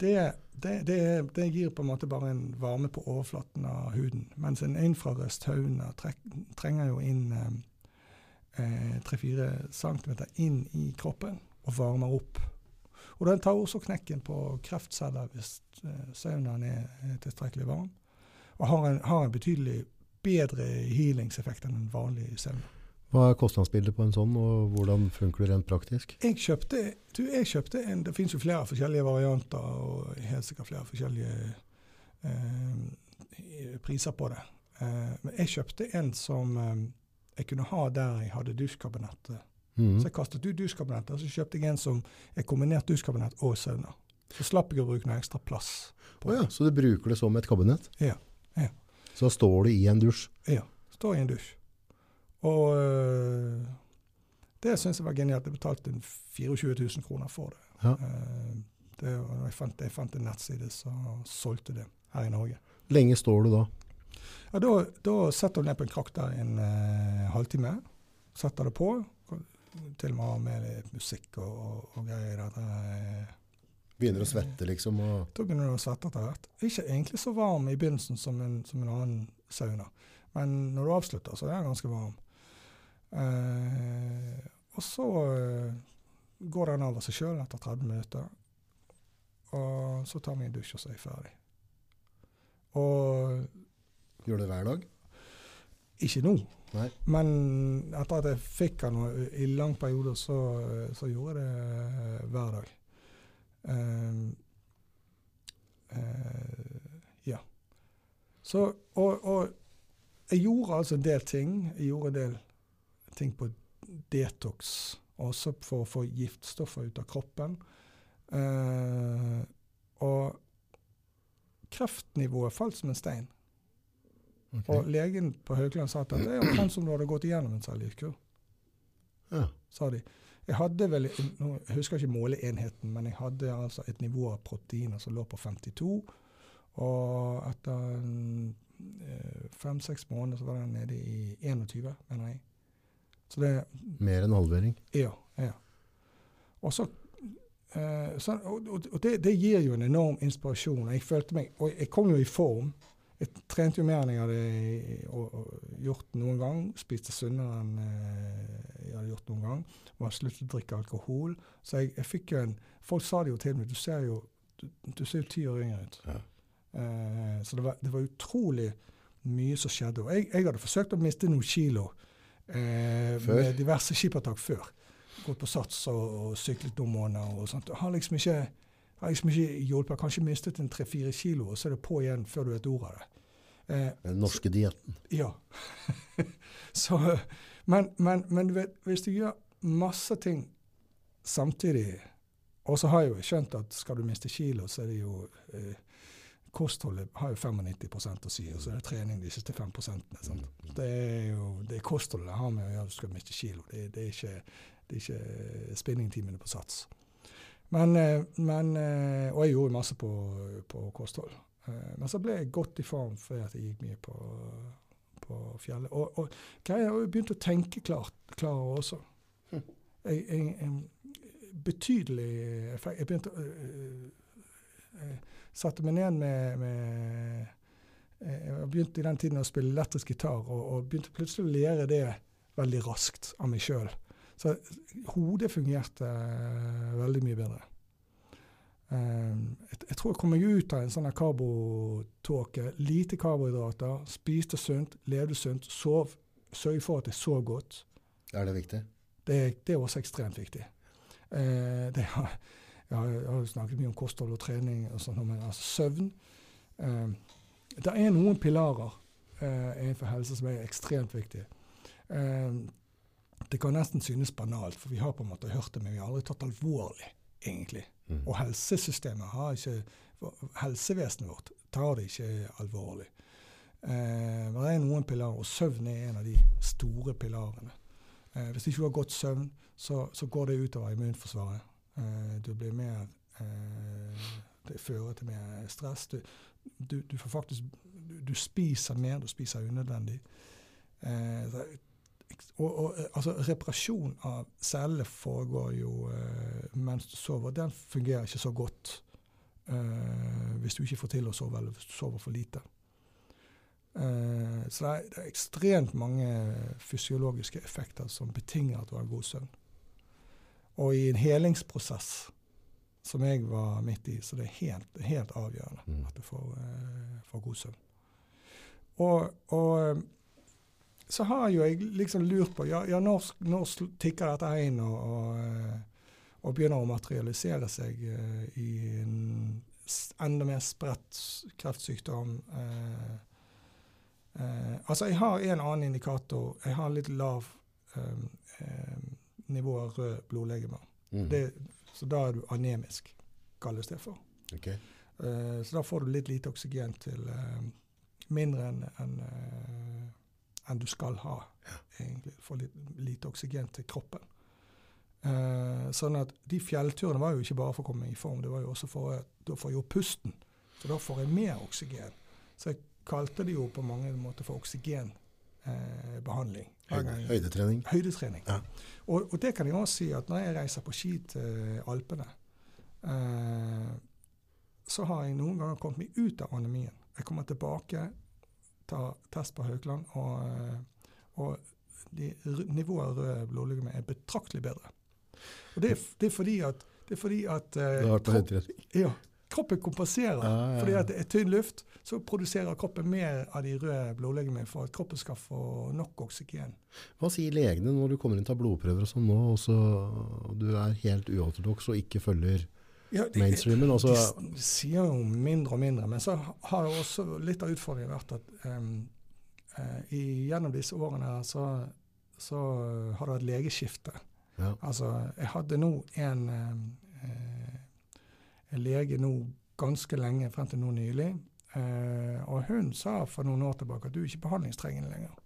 det, det, det, det, gir på en måte bare en varme på overflaten av huden. Mens en infrarød sauna trenger jo inn eh, Eh, tre-fire eh, centimeter inn i kroppen og varmer opp. Og den tar også knekken på kreftceller hvis eh, saunaen er, tilstrekkelig varm. Og har en, har en betydelig bedre healingseffekt enn en vanlig sauna. Hva er kostnadsbildet på en sånn, og hvordan funker det rent praktisk? Jeg kjøpte, du, jeg kjøpte en Det finnes jo flere forskjellige varianter og helt sikkert flere forskjellige eh, priser på det. Eh, men jeg kjøpte en som eh, jeg kunne ha der jeg hadde dusjkabinettet. Mm. Så jeg kastet ut dusjkabinettet, og så kjøpte jeg en som er kombinert dusjkabinett og sauna. Så slapp jeg å bruke noe ekstra plass. Oh ja, så du bruker det som et kabinett? Ja. ja. Så står du i en dusj? Ja, står i en dusj. Og øh, det syns jeg var genialt. Jeg betalte 24 000 kroner for det. Ja. Uh, det jeg, fant, jeg fant en nettside som solgte det her i Norge. Lenge står du da? Ja, da, da setter du ned på en krakk der en eh, halvtime. Setter det på. Til og med har med musikk og, og, og greier. Der, begynner å svette, liksom? Da begynner du å svette etter hvert. Ikke egentlig så varm i begynnelsen som en, som en annen sauna. Men når du avslutter, så er den ganske varm. Uh, og så uh, går den av seg sjøl etter 30 minutter. Og så tar vi en dusj, og så er jeg ferdig. Og Gjør du det hver dag? Ikke nå. Nei. Men etter at jeg fikk den i lang periode, så, så gjorde jeg det eh, hver dag. Um, uh, ja. Så, og, og, jeg gjorde altså en del ting. Jeg gjorde en del ting på detox, også for å få giftstoffer ut av kroppen. Uh, og kreftnivået falt som en stein. Okay. Og legen på Haukeland sa at det er omtrent som du hadde gått igjennom en cellegiftkur. Ja. Sa de. Jeg hadde vel, nå husker ikke måleenheten, men jeg hadde altså et nivå av proteiner som lå på 52. Og etter eh, fem-seks måneder så var den nede i 21, mener jeg. Så det, Mer enn halvering? Ja. ja. Og så eh, så, og, og det, det, gir jo en enorm inspirasjon. Jeg følte meg, og jeg kom jo i form. Jeg trente jo mer enn jeg hadde gjort noen gang. Spiste sunnere enn eh, jeg hadde gjort noen gang. Og har sluttet å drikke alkohol. Så jeg, jeg, fikk jo en Folk sa det jo til meg. Du ser jo du, du ser jo ti år yngre ut. Ja. Eh, så det var, det var, utrolig mye som skjedde. Og jeg, jeg hadde forsøkt å miste noen kilo med diverse skippertak før. Gått på sats og, og syklet noen måneder og sånt. Har liksom ikke har liksom ikke hjulpet. Kanskje mistet en tre-fire kilo, og så er det på igjen før du vet ordet av det. Eh, Den norske dietten. Ja. så, men, men, men, du vet, hvis du gjør masse ting samtidig Og så har jeg jo skjønt at skal du miste kilo, så er det jo eh, Kostholdet har jo 95 å si, og så er det trening de siste 5 sant? Det er jo det er kostholdet det har med å gjøre at du skal miste kilo. Det, det, er ikke, det er ikke spinningtimene på sats. Men, eh, men, eh, og jeg gjorde masse på, på kosthold. Eh, men så ble jeg godt i form fordi at jeg gikk mye på, på fjellet. Og, og jeg begynte å tenke klart, klarere også. Hm. Jeg, jeg, jeg, betydelig effekt. Jeg begynte å satte meg ned med, med Jeg begynte i den tiden å spille elektrisk gitar, og, og begynte plutselig å lære det veldig raskt av meg sjøl. Så hodet fungerte uh, veldig mye bedre. Um, jeg, jeg, tror jeg kom meg ut av en sånn karbotåke. Lite karbohydrater, spiste sunt, levde sunt, sov. Sørg for at jeg sov godt. Er det viktig? Det, det er også ekstremt viktig. Uh, det har, jeg har jeg har snakket mye om kosthold og trening, og sånt, men altså søvn eh, Det er noen pilarer eh, innenfor helse som er ekstremt viktige. Eh, det kan nesten synes banalt, for vi har på en måte hørt det, men vi har aldri tatt alvorlig, egentlig. Mm. Og helsesystemet har ikke Helsevesenet vårt tar det ikke alvorlig. Eh, men det er noen pilarer, og søvn er en av de store pilarene. Eh, hvis ikke du har godt søvn, så, så går det utover immunforsvaret. Eh, du blir mer eh, Det fører til mer stress. Du, du, du får faktisk du, du spiser mer, du spiser unødvendig. Eh, og, og altså, reparasjon av celler foregår jo mens du sover. Den fungerer ikke så godt hvis du ikke får til å sove, eller hvis du sover for lite. Eh, så det er, det er ekstremt mange fysiologiske effekter som betinger at du har god søvn. Og i en helingsprosess, som jeg var midt i, så det er helt, helt avgjørende Mm. at du får, eh, får god søvn. Og, og eh, så har jo jeg liksom lurt på ja, ja når, når tikker dette inn og, og, eh, og begynner å materialisere seg eh, i en enda mer spredt kreftsykdom? Eh, eh, altså, jeg har en annen indikator. Jeg har litt lav eh, eh, nivå av rød blodlegemer. Mm. Det, så da er du anemisk, kalles det for. Okay. Uh, så da får du litt lite oksygen til uh, mindre enn en, uh, en du skal ha, egentlig. Får litt lite oksygen til kroppen. Eh, sånn at de fjellturene var jo ikke bare for å komme i form, det var jo også for å få gjort pusten. Så da får jeg mer oksygen. Så jeg kalte det jo på mange måter for oksygenbehandling. Høyde, høydetrening. Høydetrening. Ja. Og, og det kan jeg også si at når jeg reiser på ski til Alpene, eh, så har jeg noen ganger kommet meg ut av anemien. Jeg kommer tilbake, tar test på Haukeland, og, eh, og de, nivået av røde blodlegemer er betraktelig bedre. Og det er, det er fordi at, det er fordi at eh, Du har vært på høydetrening. ja, kroppen kompenserer. Ja, ja, ja. Fordi det er tynn luft, så produserer kroppen mer av de røde blodlegemene for at kroppen skal få nok oksygen. Hva sier legene når du kommer inn og tar blodprøver og sånn nå, og så du er helt uortodoks og ikke følger Ja, det- mainstreamen? Også? De sier jo mindre og mindre, men så har jo også litt av utfordringen vært at um, uh, i, gjennom disse årene her så, så har det vært legeskifte. ja. Altså, jeg hadde nå en, um, uh, lege nå ganske lenge, frem til nå nylig, eh, og hun sa for noen år tilbake at du er ikke behandlingstrengende lenger.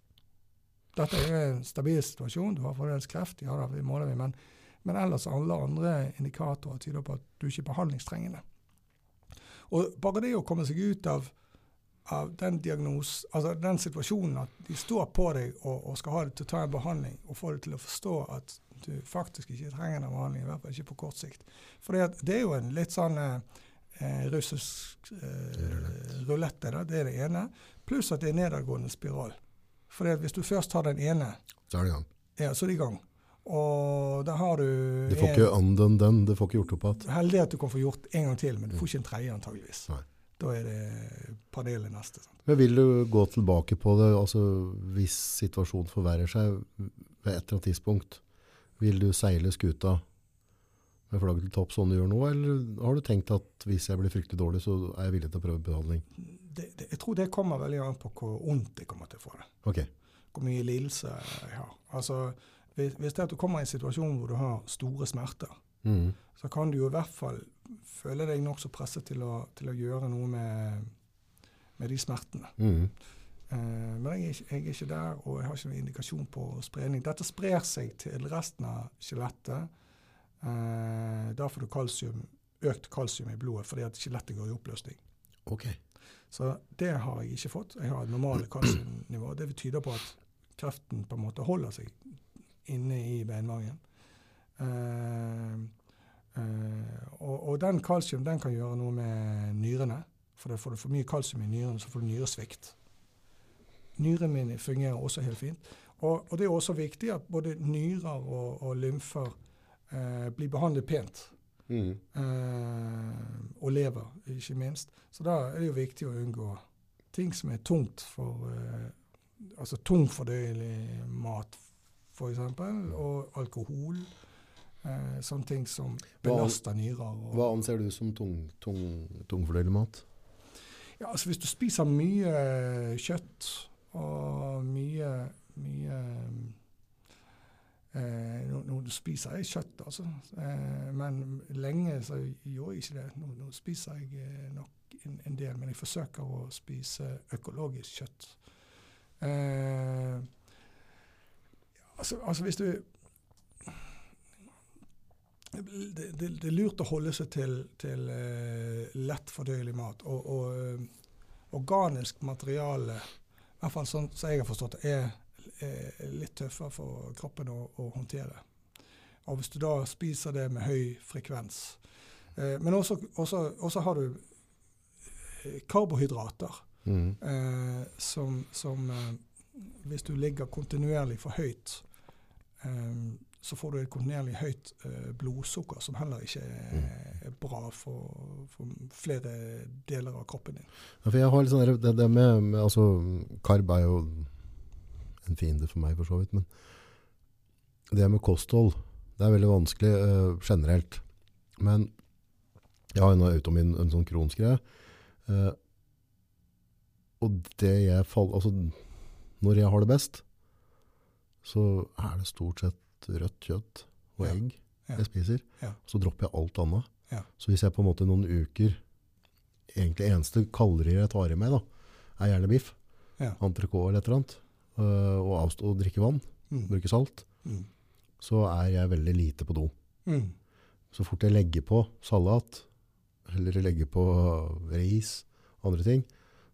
Dette er en stabil situasjon, du har fremdeles kreft, ja da, vi måler vi, men, men ellers alle andre indikatorer tyder på at du er ikke er behandlingstrengende. Og bare det å komme seg ut av, av den diagnos, altså den situasjonen at de står på deg og, og skal ha deg til å ta en behandling, og få deg til å forstå at du faktisk ikke trenger den behandlingen, i hvert fall ikke på kort sikt. For det er jo en litt sånn eh, eh, russisk eh, rulette, da, det er det ene. Pluss at det er nedadgående spiral. For hvis du først tar den ene, Så er det i gang. ja, så er det i gang. Og da har du Du får en- ikke anden den, du får ikke gjort opp igjen. Heldig at du kan få gjort en gang til, men du får ikke en tredje antageligvis. Nei. Da er det panelet neste. Sant? Men vil du gå tilbake på det, altså hvis situasjonen forverrer seg ved et eller annet tidspunkt, vil du seile skuta med flagget til topp sånn du gjør nå, eller har du tenkt at hvis jeg blir fryktelig dårlig, så er jeg villig til å prøve behandling? Det, det, jeg tror det kommer veldig an på hvor vondt jeg kommer til å få det. Okay. Hvor mye lidelse jeg har. Altså, hvis, hvis det er at du kommer i en situasjon hvor du har store smerter, mm. så kan du jo i hvert fall føle deg nokså presset til å, til å gjøre noe med, med de smertene. Mhm. Eh, men jeg er, ikke, jeg er ikke der, og jeg har ikke noen indikasjon på spredning. Dette sprer seg til resten av skjelettet. Eh, da får du kalsium, økt kalsium i blodet fordi at skjelettet går i oppløsning. Ok. Så det har jeg ikke fått. Jeg har et normalt kalsiumnivå. Det tyder på at kreften på en måte holder seg inne i beinmargen. Eh, og, og den kalsium den kan gjøre noe med nyrene. For får du for mye kalsium i nyrene, så får du nyresvikt. Nyrene mine fungerer også helt fint. Og, og det er også viktig at både nyrer og, og lymfer eh, blir behandlet pent. Mm. Eh, og lever, ikke minst. Så da er det jo viktig å unngå ting som er tungt for eh, Altså tungfordøyelig mat, f.eks., og alkohol. Eh, sånne ting som belaster nyrer. Hva anser du som tung, tung, tungfordøyelig mat? Ja, altså Hvis du spiser mye kjøtt og mye, mye eh, nå, nå spiser jeg kjøtt, altså. Eh, men lenge så gjorde jeg ikke det. Nå, nå spiser jeg eh, nok en, en del, men jeg forsøker å spise økologisk kjøtt. Eh, altså, altså hvis du det, det, det er lurt å holde seg til, til uh, lett fordøyelig mat. Og, og uh, organisk materiale, i hvert fall sånn som jeg har forstått det, er, er litt tøffere for kroppen å, å håndtere. Og hvis du da spiser det med høy frekvens eh, Men også, også, også har du eh, karbohydrater Mm. eh, som, som eh, Hvis du ligger kontinuerlig for høyt, eh, så får du et kontinuerlig høyt eh, blodsukker, som heller ikke er, er bra for, for flere deler av kroppen din. Ja, for jeg har litt sånn det, det med, med altså, Karb er jo en fiende for meg, for så vidt. Men det med kosthold det er veldig vanskelig eh, generelt. Men jeg har jo nå automin, en sånn kronsgreie. Uh, og det jeg faller Altså, når jeg har det best, så er det stort sett rødt kjøtt og Ja. egg Ja. jeg spiser. Ja. Så dropper jeg alt annet. Så hvis jeg på en måte noen uker Egentlig eneste kalorier jeg tar i meg, da, er gjerne biff. Ja. Entrecôte eller et eller annet. øh, og avstå å drikke vann. Mm. Bruke salt. Mm. Så er jeg veldig lite på do. Mm. Så fort jeg legger på salat, eller legger på ris, andre ting,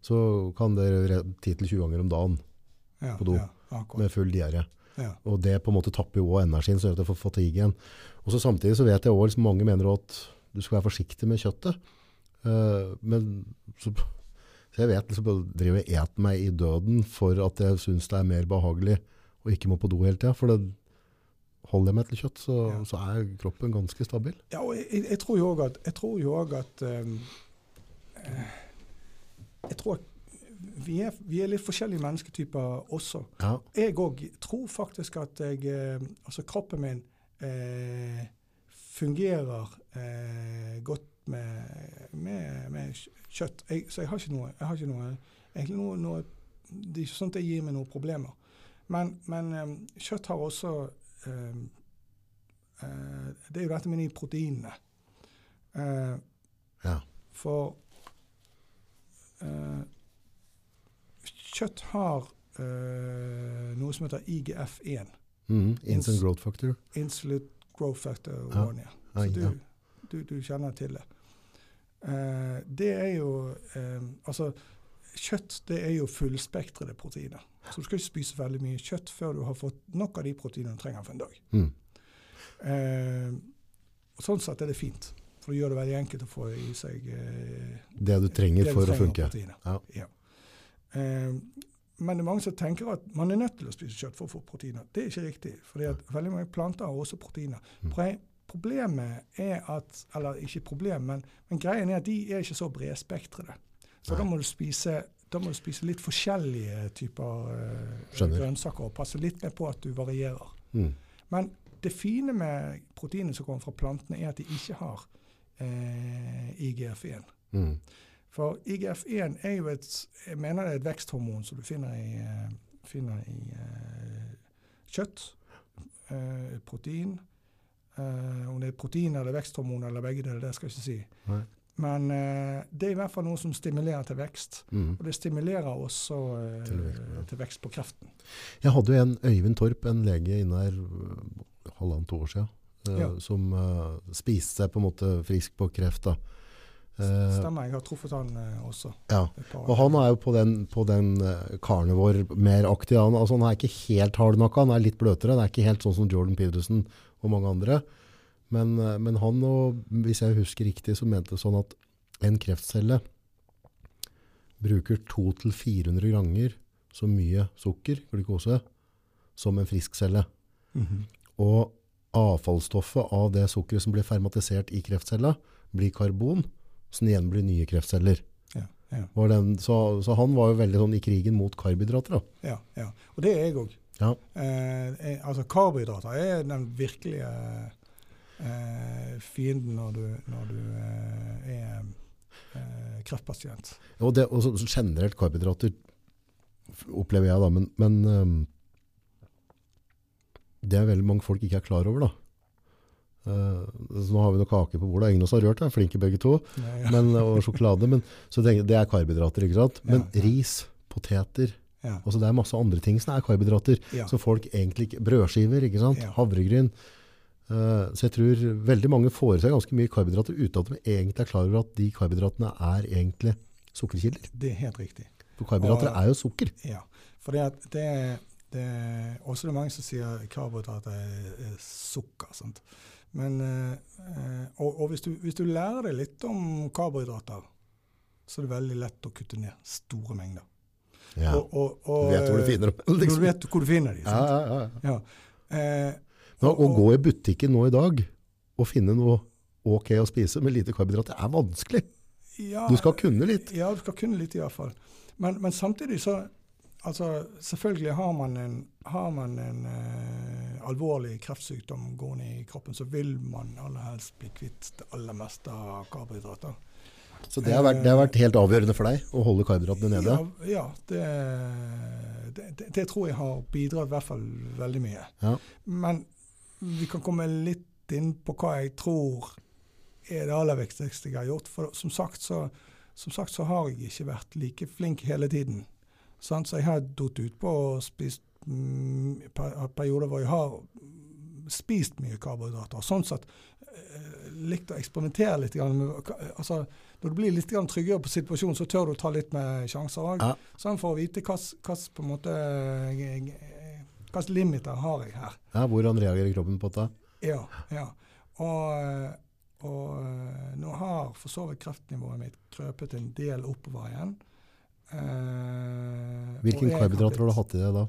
så kan det 10-20 ganger om dagen Ja, På do. Ja, med full diaré. Ja. Og det på en måte tapper jo også energien, så gjør at jeg får fatigue igjen. Og så samtidig så vet jeg også, liksom, mange mener at du skal være forsiktig med kjøttet. Uh, men så, så jeg vet liksom, jeg driver og et meg i døden for at jeg synes det er mer behagelig å ikke må på do hele tiden. For det, holder jeg meg til kjøtt, så, Ja. så er kroppen ganske stabil. Ja, og jeg, jeg tror jo òg at, jeg tror jo også at um, Jeg tror vi er, vi er litt forskjellige mennesketyper også. Ja, Jeg òg tror faktisk at jeg eh, Altså kroppen min eh, fungerer eh, godt med, med, med kjøtt. Jeg, så jeg har ikke noe, jeg har ikke noe, egentlig noe, noe Det er ikke sånn at det gir meg noen problemer. Men, men eh, kjøtt har også eh, eh, Det er jo dette med de proteinene. Eh, ja. for eh, kjøtt har eh, noe som heter IGF-1. Mm, Insulin growth factor. Insulin growth factor Ja. 1. Ja. Ja, Så du, du, du kjenner til det. Uh, det er jo um, Altså, kjøtt det er jo fullspektrede proteiner. Så du skal ikke spise veldig mye kjøtt før du har fått nok av de proteinene du trenger for en dag. Mm. Uh, sånn sett er det fint. For det gjør det veldig enkelt å få i seg uh, Det du trenger det du for trenger å funke. Ja. Ja. Eh, men det er mange som tenker at man er nødt til å spise kjøtt for å få proteiner. Det er ikke riktig. For veldig mange planter har også proteiner. Mm. Problemet er at Eller ikke problem, men, men greien er at de er ikke så bredspektrede. Så da må du spise da må du spise litt forskjellige typer eh, grønnsaker og passe litt mer på at du varierer. Mm. Men det fine med proteinene som kommer fra plantene, er at de ikke har eh, IGF-1. Mm. For IGF-1 er jo et jeg mener det er et veksthormon som du finner i, eh, finner i eh, kjøtt, eh, protein. Om det er protein eller veksthormon eller begge deler, det skal jeg ikke si. Nei. Men det er i hvert fall noe som stimulerer til vekst. Mm. Og det stimulerer også Til vekst, ja. til vekst på kreften. Jeg hadde jo en Øyvind Torp, en lege inne her halvannet år siden, Ja. som spiste seg på en måte frisk på kreft. da. Eh, Stemmer, jeg har truffet han eh, også. ja. Og han er jo på den, på den øh, mer aktig. Han, altså, han er ikke helt hardnakka, han er litt bløtere. Han er ikke helt sånn som Jordan Peterson og mange andre. Men, men han, og, hvis jeg husker riktig, så mente det sånn at en kreftcelle bruker 200-400 ganger så mye sukker, glukose, som en frisk celle. Mhm. Og avfallsstoffet av det sukkeret som blir fermatisert i kreftcella, blir karbon, som igjen blir nye kreftceller. Ja, ja, den, så, så han var jo veldig sånn i krigen mot karbohydrater. Da. ja, ja. Og det er jeg òg. Ja. Eh, eh, altså karbohydrater er den virkelige eh, fienden når du, når du eh, er eh, kreftpasient. Og, det, og så, så generelt karbohydrater opplever jeg da, men, men um, det er veldig mange folk ikke er klar over da. Eh, så nå har vi noe kake på bordet, ingen av oss har rørt det, flinke begge to, Nei, men, og sjokolade, men, så det, det er karbohydrater, ikke sant? Men Ja, ja. ris, poteter, ja, altså det er masse andre ting som er karbohydrater, ja. så folk egentlig ikke, brødskiver, ikke sant? Ja. Havregryn. Uh, så jeg tror veldig mange får seg ganske mye karbohydrater uten at de egentlig er klar over at de karbohydratene er egentlig sukkerkilder. Det er helt riktig. For karbohydrater Og- er jo sukker. Ja. For det, at det, det Også det er mange som sier karbohydrater er, er sukker. Sant? Men, eh, eh, og og hvis, du, hvis du lærer deg litt om karbohydrater, så er det veldig lett å kutte ned store mengder. Ja. Og, og, du vet hvor du finner dem. Du Liksom. vet hvor du finner dem. Ja, ja, ja. Ja. Eh, å gå i butikken nå i dag og finne noe ok å spise med lite karbohydrater er vanskelig. ja, Du skal kunne litt. Ja, du skal kunne litt i hvert fall. Men, men samtidig så altså, Selvfølgelig har man en, har man en eh, alvorlig kreftsykdom gående i kroppen, så vil man aller helst bli kvitt det aller meste av karbohydrater. Så det har, vært, det har vært helt avgjørende for deg å holde karbohydratene nede. Ja, ja det, det, det, tror jeg har bidratt i hvert fall veldig mye. Ja. Men vi kan komme litt inn på hva jeg tror er det aller viktigste jeg har gjort. For som sagt så, som sagt så har jeg ikke vært like flink hele tiden. Sant? Så jeg har datt utpå og spist mm, perioder hvor jeg har spist mye karbohydrater. Sånn sett eh, likt å eksperimentere litt. Med, altså, når du blir litt tryggere på situasjonen, så tør du ta litt med sjanser òg. Ja. Sånn for å vite hvilke på jeg limiter har jeg her. Ja, hvordan reagerer kroppen på dette? Ja. ja. Og, og eh, nå har for så vidt kreftnivået mitt krøpet en del oppover igjen. Eh, Hvilken karbohydrater har du hatt i det da?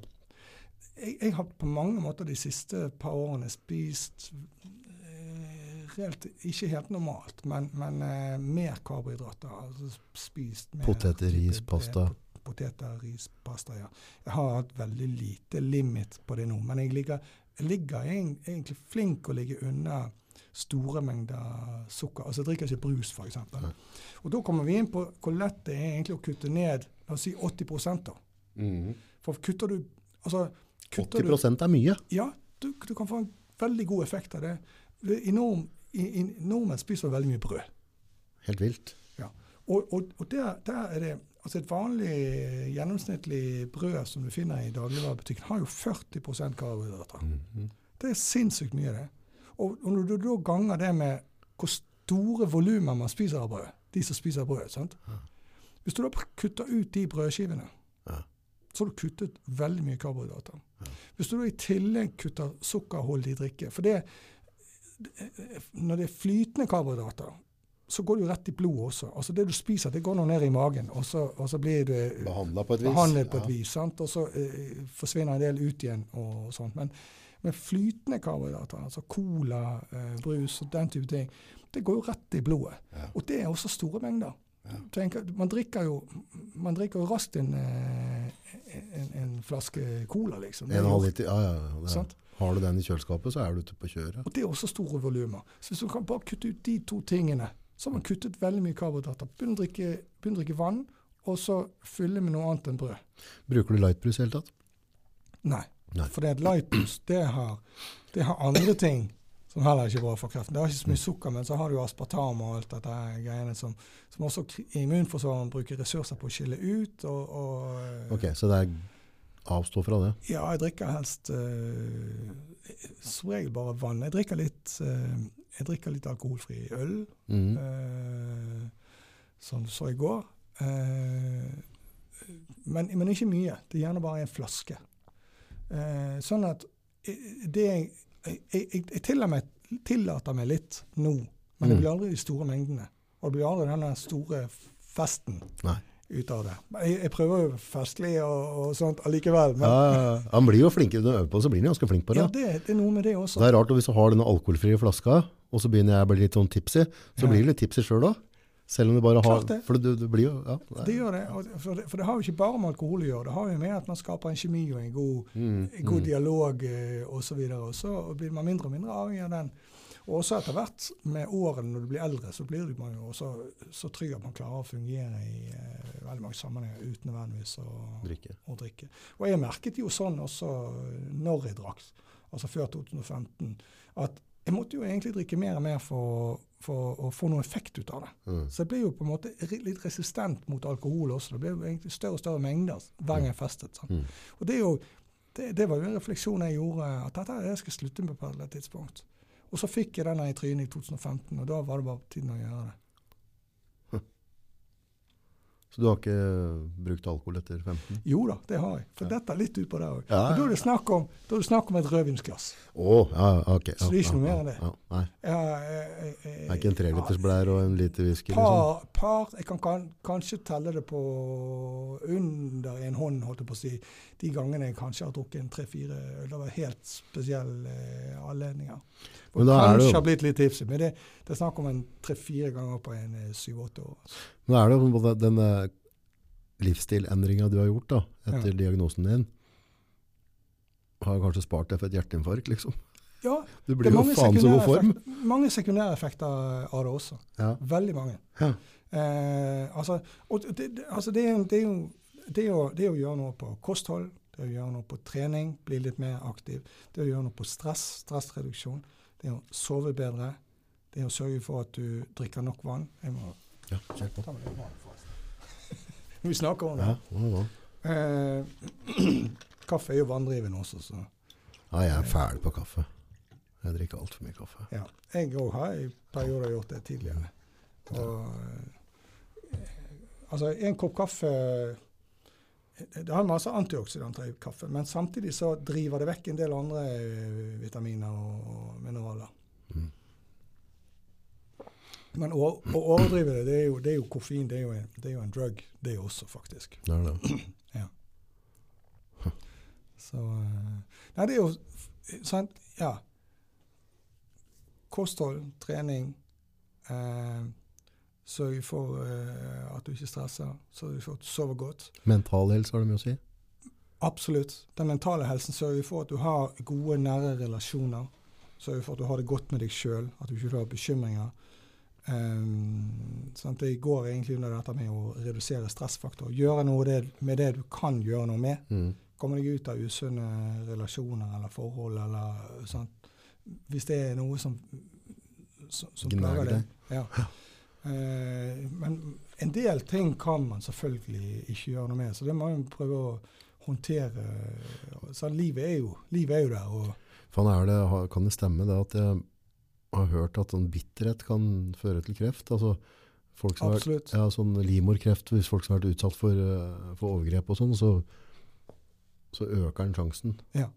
Jeg, jeg har på mange måter de siste par årene spist eh, helt, ikke helt normalt, men, men eh, mer karbohydrater. Altså spist mer Poteter, ris, pasta. Poteter, ris, pasta, ja. Jeg har hatt veldig lite limit på det nå, men jeg ligger, jeg ligger egen- egentlig flink å ligge unna store mengder sukker. Altså jeg drikker ikke brus, f.eks. Og da kommer vi inn på hvor lett det er egentlig å kutte ned la oss si 80 da. For kutter du altså, kutter 80 du, er mye. ja, du, du kan få en veldig god effekt av det. Det- enorm, norm, i, i Nordmenn spiser veldig mye brød. Helt vilt. Og, og, og der, der er det altså Et vanlig gjennomsnittlig brød som du finner i dagligvarebutikken, har jo 40 karbohydrater. Mm -hmm. Det er sinnssykt mye, det. Og, og når du da ganger det med hvor store volumer man spiser av brød, de som spiser brød sant? Hvis du da kutter ut de brødskivene, Ja. så har du kuttet veldig mye karbohydrater. Ja. Hvis du da i tillegg kutter sukkerholdig drikke For det, når det er flytende karbohydrater, så går det jo rett i blodet også. Altså Det du spiser, det går nå ned i magen, og så, og så blir du Behandla på et vis. behandlet på et Ja. vis. Og så eh, forsvinner en del ut igjen og sånt. Men med flytende karbohydrater, altså cola, eh, brus og den type ting, det går jo rett i blodet. Ja. Og det er også store mengder. Ja. Tenk, man drikker jo man drikker jo raskt en, eh, en, en flaske cola, liksom. En halv liter. Ja, ja, ja. Sant? Har du den i kjøleskapet, så er du ute på kjøret. Og det er også store volumer. Så hvis du kan bare kutte ut de to tingene, så har man kuttet veldig mye karbohydrater. Begynn å drikke, drikke vann, og så fylle med noe annet enn brød. Bruker du lightbrus i hele tatt? Nei. For det at lightbrus, det har, det har andre ting som heller ikke er bra for kreften. Det har ikke så Mm. mye sukker, men så har du aspartam og alt dette greiene som, som også immunforsvareren bruker ressurser på å skille ut. Og, og eh, Ok, så det er avstå fra det. Ja, jeg drikker helst uh, som regel bare vann. Jeg drikker litt, uh, jeg drikker litt alkoholfri øl, mm. uh, som du så i går. Men, men ikke mye. Det er gjerne bare en flaske. Eh, sånn at eh, det jeg, jeg, jeg, jeg tillater, meg, tillater meg litt nå, men det Mm. blir aldri de store mengdene. Og det blir aldri denne store festen Nei. ut av det. Jeg, jeg prøver jo festlig og, og sånt allikevel. Men, Ja, han blir jo flinkere når du øver på så blir han ganske flink på det. Ja, det, det er noe med det også. Det er rart hvis du har denne alkoholfrie flaska, og så begynner jeg å bli litt sånn tipsy, så Ja. blir du litt tipsy sjøl òg. Selv om du bare har det. For du, du blir jo ja, det Det gjør det. For, det. for det har jo ikke bare med alkohol å gjøre. Det har jo med at man skaper en kjemi og en god, Mm, en god mm. dialog eh, osv. Og så blir man mindre og mindre avhengig av den. Og også etter hvert, med årene når du blir eldre, så blir du man jo også så trygg at man klarer å fungere i eh, veldig mange sammenhenger uten nødvendigvis å Drikke. å drikke. Og jeg merket jo sånn også når jeg drakk, altså før 2015, at jeg måtte jo egentlig drikke mer og mer for, for å få noe effekt ut av det. Mm. Så jeg ble jo på en måte litt resistent mot alkohol også. Det ble jo egentlig større og større mengder hver gang jeg festet. Mm. Og det, jo, det, det var jo en refleksjon jeg gjorde, at dette jeg skal slutte med på et tidspunkt. Og så fikk jeg den i trynet i 2015, og da var det bare tiden å gjøre det. Så du har ikke brukt alkohol etter 15? Jo da, det har jeg. For Ja. dette er litt utpå der òg. Ja, Da ja. er det snakk om, da er det snakk om et rødvinsglass. Oh, ja, ok. Så det er ikke noe mer enn det. Ja, nei, jeg, jeg, det er ikke en trelitersblær og en liter whisky, liksom? par, par, Jeg kan, kan kanskje telle det på under en hånd, holdt jeg på å si, de gangene jeg kanskje har drukket en tre-fire øl. Det var helt spesielle eh, anledninger. Og kanskje jo- har blitt litt tipsy, men det, det er snakk om en tre-fire ganger på en eh, syv-åtte år. Men Nå er det jo på en den eh, livsstilendringa du har gjort da, etter diagnosen din, har kanskje spart deg for et hjerteinfarkt, liksom. Ja, Du det blir er jo faen så god form. Effekter, mange sekundæreffekter av det også. Ja. Veldig mange. Ja. Eh, altså, det, altså det, er, det, er jo, det, er jo, det er å gjøre noe på kosthold, det er å gjøre noe på trening, bli litt mer aktiv. Det er å gjøre noe på stress, stressreduksjon. Det er å sove bedre. Det er å sørge for at du drikker nok vann. Jeg må Ja, kjør på. ta med vann, forresten. Vi snakker om det. Ja. Eh, kaffe er jo vanndrivende også, så ja, jeg er fæl på kaffe. Jeg drikker altfor mye kaffe. ja. Jeg òg har i perioder gjort det tidligere. Og, eh, altså, en kopp kaffe Det har masse antioksidanter i kaffe, men samtidig så driver det vekk en del andre eh, vitaminer og, mineraler. Mm. Men å, å overdrive det, det er, jo, det er jo koffein. Det er jo, en, det er jo en drug, det også, faktisk. Det er det. Så eh, Nei, det er jo sant Ja. Kosthold, trening. Eh, Sørge for uh, at du ikke stresser. Sørge for at du sover godt. Mental helse har det mye å si. Absolutt. Den mentale helsen sørger for at du har gode, nære relasjoner. Sørger for at du har det godt med deg sjøl, at du ikke har bekymringer. Um, sant? Det går egentlig under dette med å redusere stressfaktor. Gjøre noe det, med det du kan gjøre noe med. Mm. Komme deg ut av usunne relasjoner eller forhold eller sånt. Hvis det er noe som, som, som plager deg. Ja. Eh, men en del ting kan man selvfølgelig ikke gjøre noe med, så det må man prøve å håndtere. Så livet er jo, livet er jo der. Og, er det, kan det stemme det at jeg har hørt at sånn bitterhet kan føre til kreft? Altså, folk som har absolutt. ja, sånn livmorkreft, hvis folk som har vært utsatt for, eh, for overgrep og sånn, så, så øker den sjansen. Ja.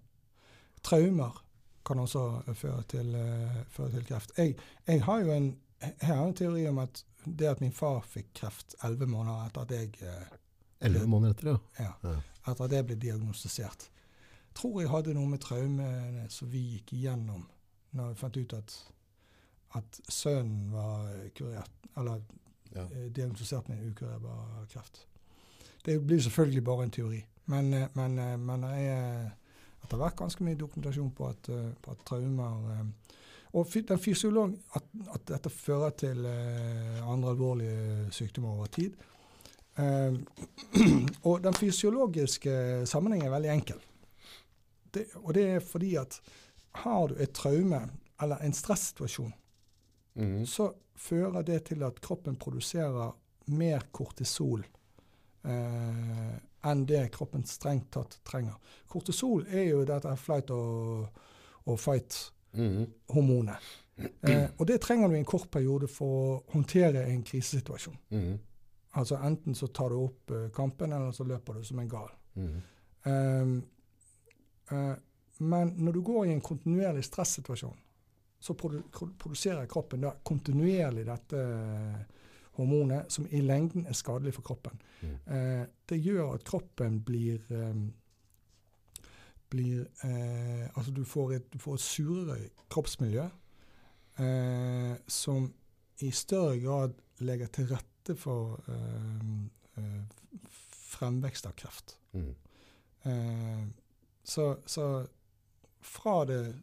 Traumer kan også føre til, eh, føre til kreft. Jeg, jeg har jo en, har en teori om at det at min far fikk kreft elleve måneder etter at jeg eh, Elleve måneder etter, ja. ja, etter at jeg ble diagnostisert. Tror jeg hadde noe med traumene som vi gikk igjennom når vi fant ut at, at sønnen var kurert, eller Ja. eh, diagnostisert med ukurerbar kreft. Det blir selvfølgelig bare en teori, men, eh, men, men det er etter hvert ganske mye dokumentasjon på at, på at traumer Og den fysiolog, at, at dette fører til eh, andre alvorlige sykdommer over tid. Eh, og den fysiologiske sammenhengen er veldig enkel. Det, og det er fordi at har du et traume eller en stressituasjon, mm. så fører det til at kroppen produserer mer kortisol eh, enn det kroppen strengt tatt trenger. Kortisol er jo dette flight og, og fight-hormonet. Mhm. Eh, og det trenger du i en kort periode for å håndtere en krisesituasjon. Mm. Altså Enten så tar du opp uh, kampen, eller så løper du som en gal. Mm. Ehm, eh, men når du går i en kontinuerlig stressituasjon, så produ produserer kroppen da kontinuerlig dette eh, hormonet, som i lengden er skadelig for kroppen. Mm. Eh, det gjør at kroppen blir eh, blir eh, Altså du får et, du får et surere kroppsmiljø eh, som i større grad legger til rette for eh, eh, fremvekst av kreft. Mm. Eh, så, så fra det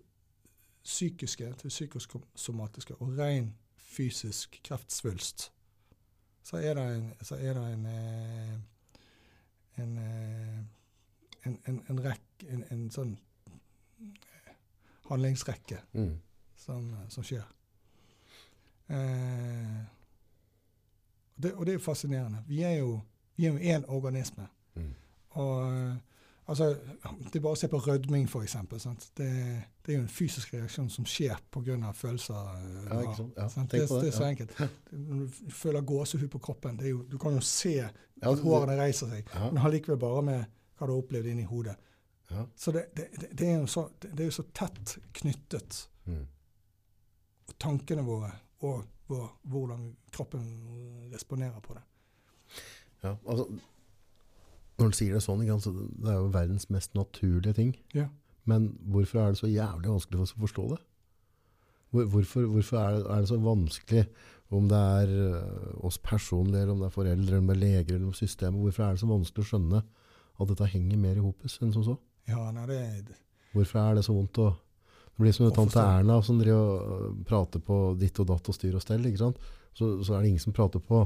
psykiske til psykosomatiske og ren fysisk kreftsvulst, så er det en, så er det en, en, en, en, en, rekk, en, en sånn eh, handlingsrekke Mm. som, som skjer. Eh, det, og det er fascinerende. Vi er jo vi er jo én organisme. Mm. Og eh, altså, Det er bare å se på rødming, f.eks. Det, det er jo en fysisk reaksjon som skjer pga. følelser. eh, Ja? Ja, tenk Det, det, er så ja. enkelt. Når du føler gåsehud på kroppen, det jo, du kan jo se Ja, at det- hårene reiser seg. Ja. Men allikevel bare med hva du har opplevd inni hodet. Ja. Så det, det, det, er jo så, det, er så tett knyttet, Mm. tankene våre og vår, hvordan kroppen responderer på det. Ja, altså, når du sier det sånn, så det er jo verdens mest naturlige ting. Ja. Men hvorfor er det så jævlig vanskelig for oss å forstå det? Hvorfor hvorfor er, det, er det så vanskelig, om det er øh, oss personlige, eller om det er foreldre, eller om det er leger, eller om systemet, hvorfor er det så vanskelig å skjønne at dette henger mer i hopus enn som så? Ja, nei, det, Hvorfor er det så vondt å... Det blir som Å tante. Erna som driver og øh, prater på ditt og datt og styr og stell, ikke sant? Så, så er det ingen som prater på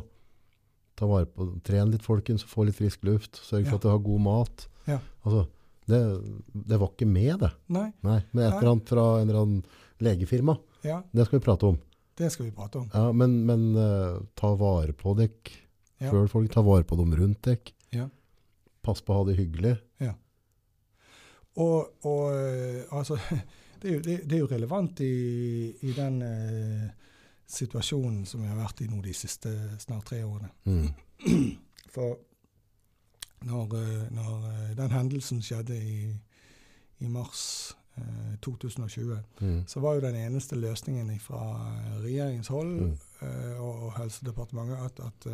ta vare på, tren litt folkens, få litt frisk luft, sørg for Ja. at du har god mat. Ja. Altså, det, det var ikke med det. Nei, Nei, men et eller annet fra en eller annen legefirma, ja, det skal vi prate om. det skal vi prate om. Ja, men men uh, ta vare på dekk før folk, ta vare på dem rundt dekk. Ja. Pass på å ha det hyggelig. Og, og eh, altså det er, jo, det, det er jo relevant i, i den eh, situasjonen som vi har vært i nå de siste snart tre årene. Mm. For når, eh, når eh, den hendelsen skjedde i, i mars eh, 2020, Mm. så var jo den eneste løsningen fra regjeringens hold Mm. eh, og, og Helsedepartementet at, at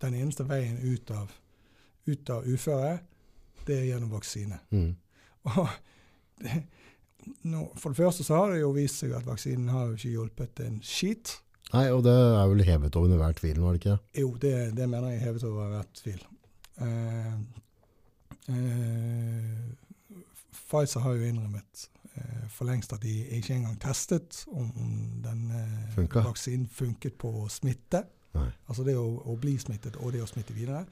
den eneste veien ut av, ut av uføre, det er gjennom vaksine. Mm. Og det, nå, for det første så har det jo vist seg at vaksinen har jo ikke hjulpet en skit. Nei, og det er vel hevet over enhver tvil, var det ikke? Jo, det, det mener jeg er hevet over hvert tvil. Eh, eh, Pfizer har jo innrømmet eh, for lengst at de ikke engang testet om, om den vaksinen funket på å smitte. Nei. Altså det å, å bli smittet og det å smitte videre.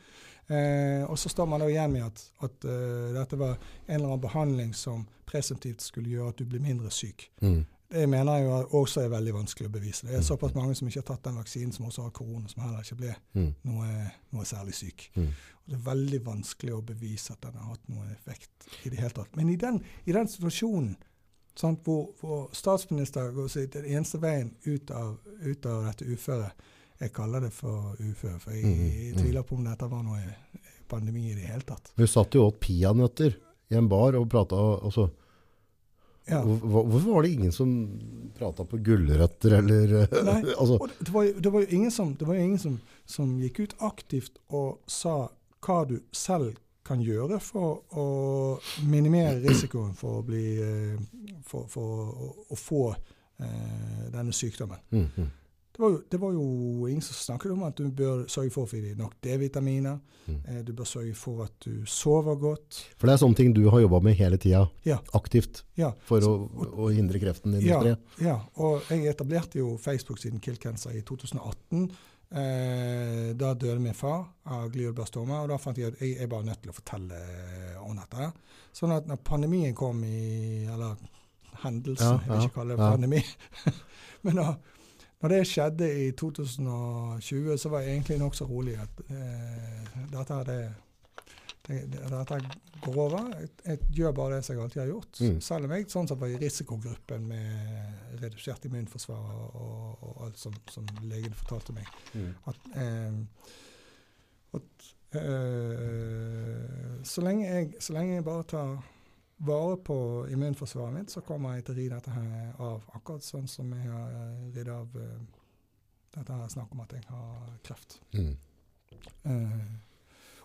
Eh, og så står man da igjen med at, at uh, dette var en eller annen behandling som presumptivt skulle gjøre at du blir mindre syk. Mm. Det mener jeg jo også er veldig vanskelig å bevise. Det er Mm. såpass mange som ikke har tatt den vaksinen, som også har korona, som heller ikke ble Mm. noe, noe særlig syk. Mm. Det er veldig vanskelig å bevise at den har hatt noen effekt i det hele tatt. Men i den, i den situasjonen sant, hvor, hvor statsminister går den eneste veien ut av, ut av dette uføret Jeg kaller det for ufør, for jeg, mm, jeg mm. tviler på om dette var noe pandemi i det hele tatt. Vi satt jo åt peanøtter i en bar og prata altså, Ja. hvor- hvor- Hvorfor var det ingen som prata på gulrøtter eller Nei. altså, Og det, var, det var jo ingen, som, det var ingen som, som gikk ut aktivt og sa hva du selv kan gjøre for å minimere risikoen for å bli eh, for, for å, å få eh, denne sykdommen. mm, mm, Det var, jo, det var jo ingen som snakket om at du bør sørge for å få i deg nok D-vitaminer. Mm. Eh, du bør sørge for at du sover godt. For det er sånne ting du har jobba med hele tida, Ja. aktivt, Ja, for å, Så- å hindre kreften din å Ja, ja, og jeg etablerte jo Facebook-siden Kill Cancer i 2018. Eh, da døde min far av glioblastoma, og da fant jeg at jeg er bare nødt til å fortelle om dette. Sånn at når pandemien kom i Eller hendelsen, jeg vil ikke kalle det pandemi. Men da når det skjedde i 2020, så var jeg egentlig nokså rolig at eh, dette, det, det, det, dette går over. Jeg, jeg gjør bare det som jeg alltid har gjort. Mm. Selv om jeg sånn var i risikogruppen med redusert immunforsvar og, og, og alt som, som legen fortalte meg. Mm. At, eh, at eh, så, lenge jeg, så lenge jeg bare tar vare på immunforsvaret mitt, så kommer jeg til å ri dette her av. Akkurat sånn som jeg har eh, ridd av uh, dette her snakk om at jeg har kreft. Mm. Uh,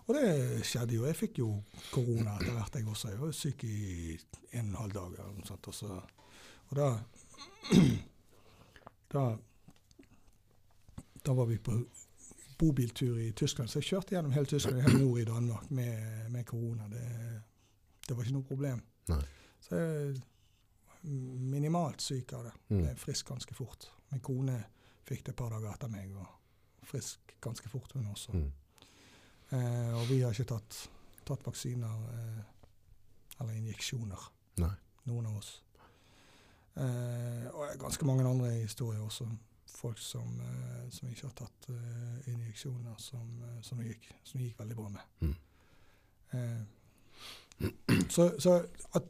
og det skjedde jo. Jeg fikk jo korona etter hvert, jeg også. Jeg var syk i en og en halv dag. eller noe sånt, og, så, og da, da Da var vi på bobiltur i Tyskland, så jeg kjørte gjennom hele Tyskland, helt nord i Danmark, med, med korona. Det, det var ikke noe problem. Nei. Så jeg minimalt syk av det. Mm. Ble frisk ganske fort. Min kone fikk det et par dager etter meg, og frisk ganske fort, hun også. Mm. Eh, og vi har ikke tatt, tatt vaksiner eh, eller injeksjoner, Nei. noen av oss. Eh, og ganske mange andre historier også. Folk som, eh, som ikke har tatt eh, injeksjoner, som, eh, som, det gikk, som det gikk veldig bra med. Mm. Så så at,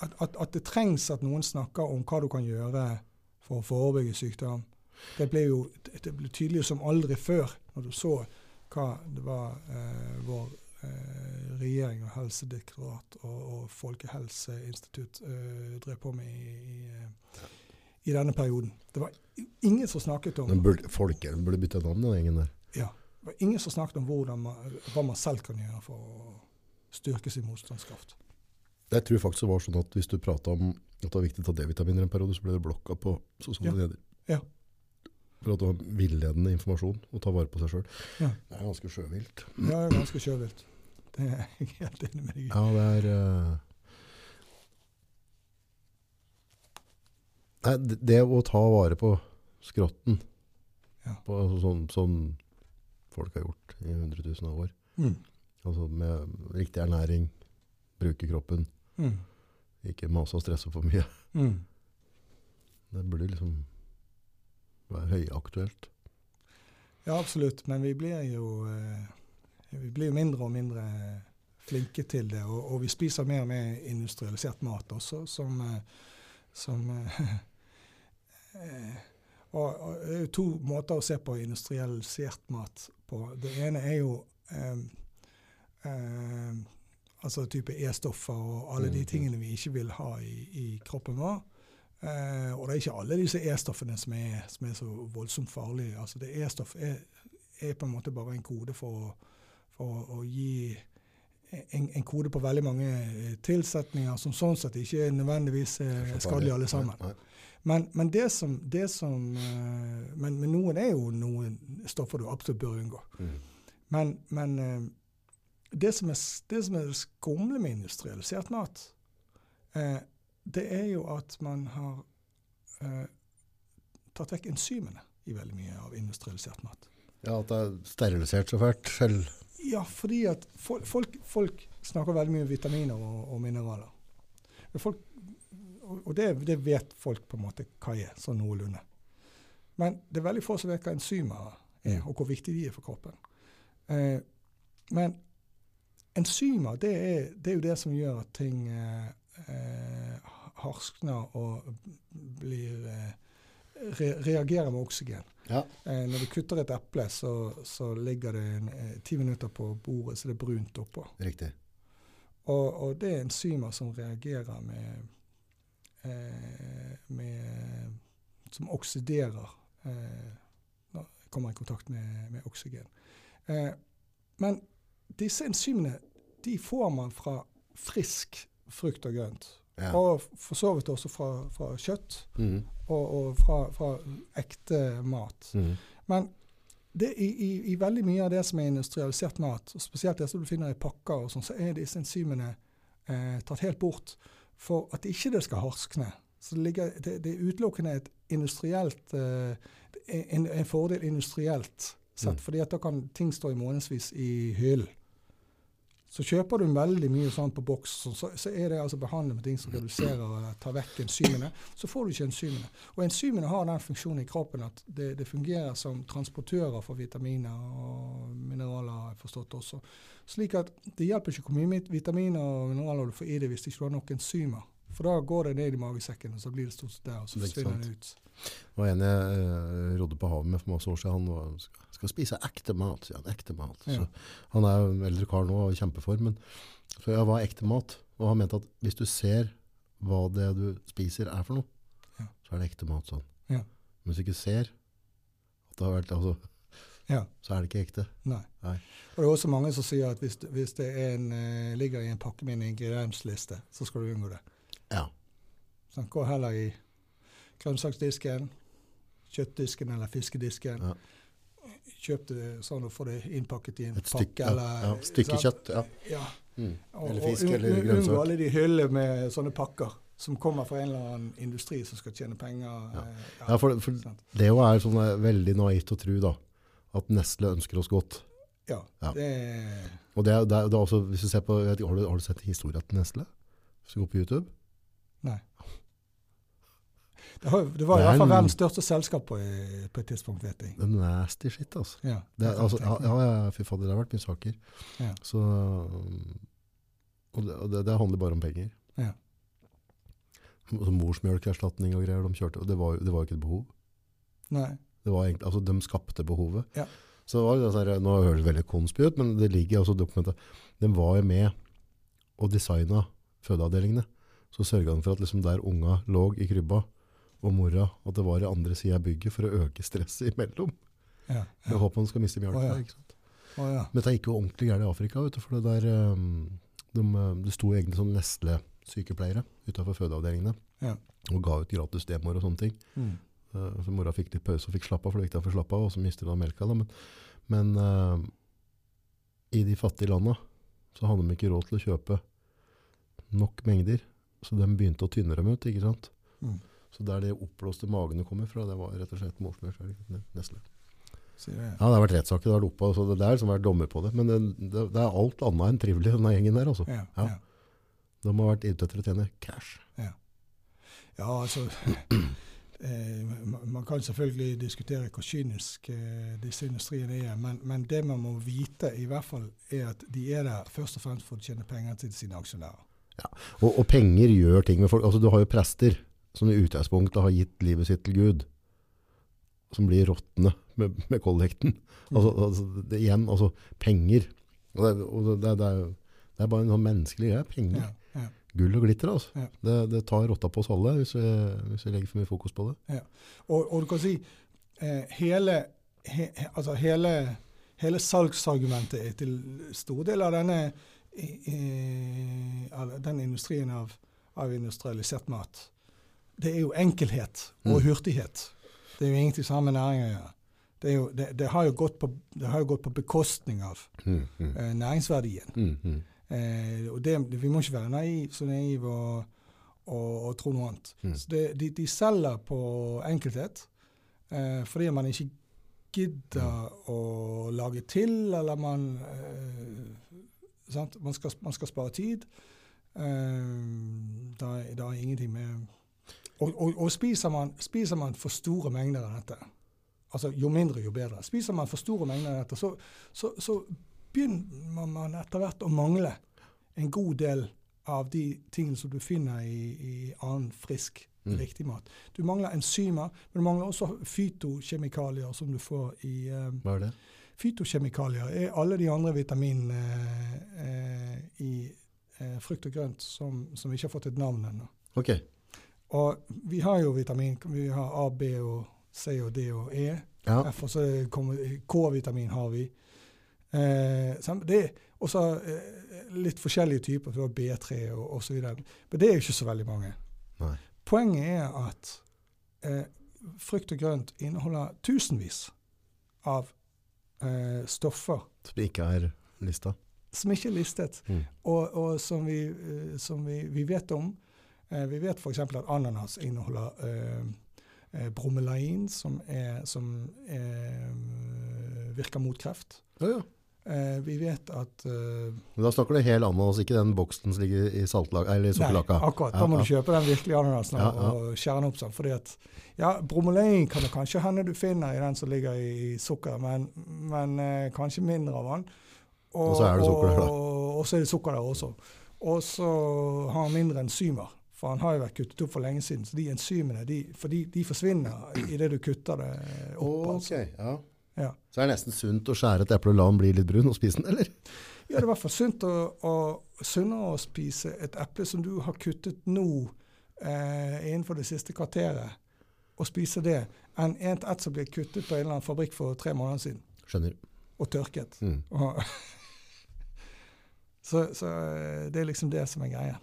at, at, at det trengs at noen snakker om hva du kan gjøre for å forebygge sykdom, det ble jo det ble tydelig som aldri før når du så hva det var eh, vår eh, regjering og Helsedirektorat og, og Folkehelseinstitutt eh, drev på med i, i, eh, i denne perioden. Det var ingen som snakket om Den burde, folket burde bytte navn, den gjengen der. ja, det var ingen som snakket om man, hva man selv kan gjøre for å styrke sin motstandskraft. Jeg tror faktisk det var sånn at hvis du prata om at det var viktig å ta D-vitaminer en periode, så ble det blokka på sosiale Ja. medier. Ja. For at det var villedende informasjon å ta vare på seg sjøl. Ja. Det er ganske sjøvilt. Ja, det er ganske sjøvilt. Det er jeg helt enig med deg i. Ja, det er Uh... Nei, det, å ta vare på skrotten, Ja. på, altså, sånn, sånn folk har gjort i 100 000 av år, Mm. Altså med riktig ernæring, bruke kroppen, Mm. ikke mase og stresse for mye, Mm. det burde liksom være høyaktuelt. Ja, absolutt. Men vi blir jo eh, vi blir mindre og mindre flinke til det. Og, og vi spiser mer og mer industrialisert mat også, som, eh, som eh, og, og to måter å se på industrialisert mat på. Det ene er jo eh, eh, altså type E-stoffer og alle de Mhm. tingene vi ikke vil ha i, i kroppen vår. Eh, og det er ikke alle disse E-stoffene som som er så voldsomt farlige. Altså det E-stoff er, er på en måte bare en kode for, for å- gi en, en kode på veldig mange eh, tilsetninger som sånn sett ikke er nødvendigvis er skadelige alle sammen. Nei, nei. Men, men det som, det som eh, men, men noen er jo noen stoffer du absolutt bør unngå. Mm. Men, men eh, det, som er, det som er det skumle med industrialisert mat, eh, det er jo at man har eh, tatt vekk enzymene i veldig mye av industrialisert mat. Ja, at det er sterilisert så fælt selv. Ja, fordi at folk, folk, folk snakker veldig mye om vitaminer og, og mineraler. Folk, og og det, det vet folk på en måte hva er, sånn noenlunde. Men det er veldig få som vet hva enzymer er, Mm. og hvor viktig de er for kroppen. Eh, men enzymer, det er, det er jo det som gjør at ting eh, eh, harskner og blir eh, re reagerer med oksygen. Ja. Eh, når du kutter et eple, så, så ligger det en, eh, ti minutter på bordet, så det er brunt oppå. Riktig. Og, og det er enzymer som reagerer med, eh, med Som oksiderer eh, når det kommer i kontakt med, med oksygen. Eh, men disse enzymene de får man fra frisk frukt og grønt. Ja. Og for så vidt også fra, fra kjøtt mm. og, og fra, fra ekte mat. Mm. Men det, i, i, i veldig mye av det som er industrialisert mat, og spesielt det som du finner i pakker, og sånn, så er disse enzymene eh, tatt helt bort for at ikke det skal harskne. Så det, ligger, det, det er utelukkende et industrielt eh, en, en fordel industrielt sett, Mm. fordi at da kan ting stå i månedsvis i hyllen. Så kjøper du veldig mye sånt på boks, så, så, er det altså behandlet med ting som reduserer eller tar vekk enzymene. Så får du ikke enzymene. Og enzymene har den funksjonen i kroppen at det, det fungerer som transportører for vitaminer og mineraler, har jeg forstått også. Slik at det hjelper ikke hvor mye vitaminer og mineraler du får i det hvis ikke du har nok enzymer. For da går det ned i magesekken, og så blir det stort sett der, og så er forsvinner det ut. Det var en jeg eh, rodde på havet med for masse år siden. Han var, skal, spise ekte mat, sier han. Ekte mat. Ja. Så, han er jo en eldre kar nå og i kjempeform. Men, så ja, hva er ekte mat? Og han mente at hvis du ser hva det du spiser er for noe, Ja. så er det ekte mat sånn. Ja. Men hvis du ikke ser at det har vært, altså, Ja. så er det ikke ekte. Nei. Nei. Og det er også mange som sier at hvis, hvis det er en, eh, ligger i en pakke med en ingrediensliste, så skal du unngå det. Ja. Sånn, gå heller i grønnsaksdisken, kjøttdisken eller fiskedisken. Ja. Kjøp det sånn og få det innpakket i en Et stykke, pakke. eller, ja, stykke kjøtt. Ja. Ja. Mm. Og, Eller fisk og, eller grønnsak. Unngå alle de hyllene med sånne pakker som kommer fra en eller annen industri som skal tjene penger. Ja. eh, Ja, for, for det er sånn eh, veldig naivt å tro da, at Nestle ønsker oss godt. ja, det Og det, det, det er også, hvis du ser på, vet har, du, har du sett historien til Nestle? Hvis du går på YouTube? Nei. Det, var, det var i er hvert fall en- verdens største selskap på, på et tidspunkt, vet jeg. Det er nasty shit, altså. Ja, Det, altså ja, ja, fy fader, det har vært mye saker. Ja. Så, og det, og det, det handler bare om penger. Ja. Altså, morsmjølkerstatning og greier de kjørte, og det var, jo- ikke et behov. Nei. Det var egentlig, altså, de skapte behovet. Ja. Så det var sånn nå høres det veldig konspi ut, men det ligger altså dokumentet. De var jo med og designa fødeavdelingene. Så sørga de for at liksom der unga lå i krybba, og mora, at det var i andre sida av bygget for å øke stresset imellom. Ja. Med håp om de skal miste mjølka. Oh, ja. ikke? Å, ja. Men dette gikk jo ordentlig gærent i Afrika, vet du, for det der um, de, uh, Det sto egne sånn Nestle-sykepleiere utafor fødeavdelingene Ja. og ga ut gratis demoer og sånne ting. Mm. Uh, så mora fikk litt pause og fikk slappe av, for det gikk der for slappe av, og så mistet hun melka. Da. Men, men uh, i de fattige landa så hadde de ikke råd til å kjøpe nok mengder, så de begynte å tynne dem ut. ikke sant? Mm. Så der de oppblåste magene kommer fra, det var rett og slett morsmjølk. Nestle. Sier det. Ja, det har vært rettssaker, det har loppa, så det er som har vært dommer på det. Men det, det, det er alt annet enn trivelig, denne gjengen der. Altså. Ja, Ja. ja. De har vært ute etter å tjene cash. Ja, altså eh, Man kan selvfølgelig diskutere hvor kynisk eh, disse industriene er, men, men det man må vite, i hvert fall, er at de er der først og fremst for å tjene penger til sine aksjonærer. Og, og penger gjør ting med folk. Altså, du har jo prester som i utgangspunktet har gitt livet sitt til Gud, som blir råtne med, med kollekten. Altså, altså, det, igjen, altså penger. Og det, og det, det, er, det er bare en sånn menneskelig greie. Penger. Ja, ja. Gull og glitter, altså. Ja. Det, det tar rotta på oss alle hvis vi, hvis vi legger for mye fokus på det. Og, og du kan si eh, hele, he, altså hele, hele salgsargumentet er til stor del av denne eh, den industrien av, av industrialisert mat. Det er jo enkelhet og Mm. hurtighet. Det er jo ingenting sammen med næring å gjøre. Det, jo, det, det, har på, det har jo gått på bekostning av Mm, mm, eh, næringsverdien. mm, mm, Eh, og det, vi må ikke være naiv, så naive og, og, og tro noe annet. Mm. Så det, de, de selger på enkelthet eh, fordi man ikke gidder å lage til, eller man eh, sant? Man, skal, man skal spare tid. Eh, det, er ingenting med Og, og, og spiser, man, spiser man for store mengder av dette, altså jo mindre, jo bedre. Spiser man for store mengder av dette, så, så, så begynner man etter hvert å mangle en god del av de tingene som du finner i, i annen frisk, Mm. riktig mat. Du mangler enzymer, men du mangler også fytokjemikalier som du får i eh, Hva er det? Fytokjemikalier er alle de andre vitaminene eh, i eh, frukt og grønt som, som ikke har fått et navn ennå. Ok. Og vi har jo vitamin. Vi har A, B, og C og D og E. Ja. og så K-vitamin har vi. Eh, og det også eh, litt forskjellige typer, for B3 og osv. Men det er jo ikke så veldig mange. Nei. Poenget er at eh, frukt og grønt inneholder tusenvis av eh, stoffer Som ikke er lista. som ikke er listet, Mm. og, og som, vi, eh, som vi, vi vet om. Eh, vi vet f.eks. at ananas inneholder eh, eh, bromelain, som, er, som er, virker mot kreft. Ja, ja. Eh, vi vet at eh, Men da snakker du helt ananas, ikke den boksen som ligger i saltlag, eller i Nei, akkurat. Da må ja. du kjøpe den virkelige ananasen og, og skjære den opp sånn. fordi at ja, Bromelain kan det kanskje hende du finner i den som ligger i sukker, men, men eh, kanskje mindre av den. Og så er det sukker der, da. Og, og så er det sukker der også. Og så har den mindre enzymer. For han har jo vært kuttet opp for lenge siden. Så de enzymene de, for de, de forsvinner idet du kutter det opp. altså. ja. Ja. Så er det nesten sunt å skjære et eple og la den bli litt brun og spise den, eller? Ja, det er i hvert fall sunt å, å, sunnere å spise et eple som du har kuttet nå eh, innenfor det siste kvarteret, og spise det, enn et, et som ble kuttet på en eller annen fabrikk for tre måneder siden, Skjønner. og tørket. Mm. Og så, så eh, det er liksom det som er greia.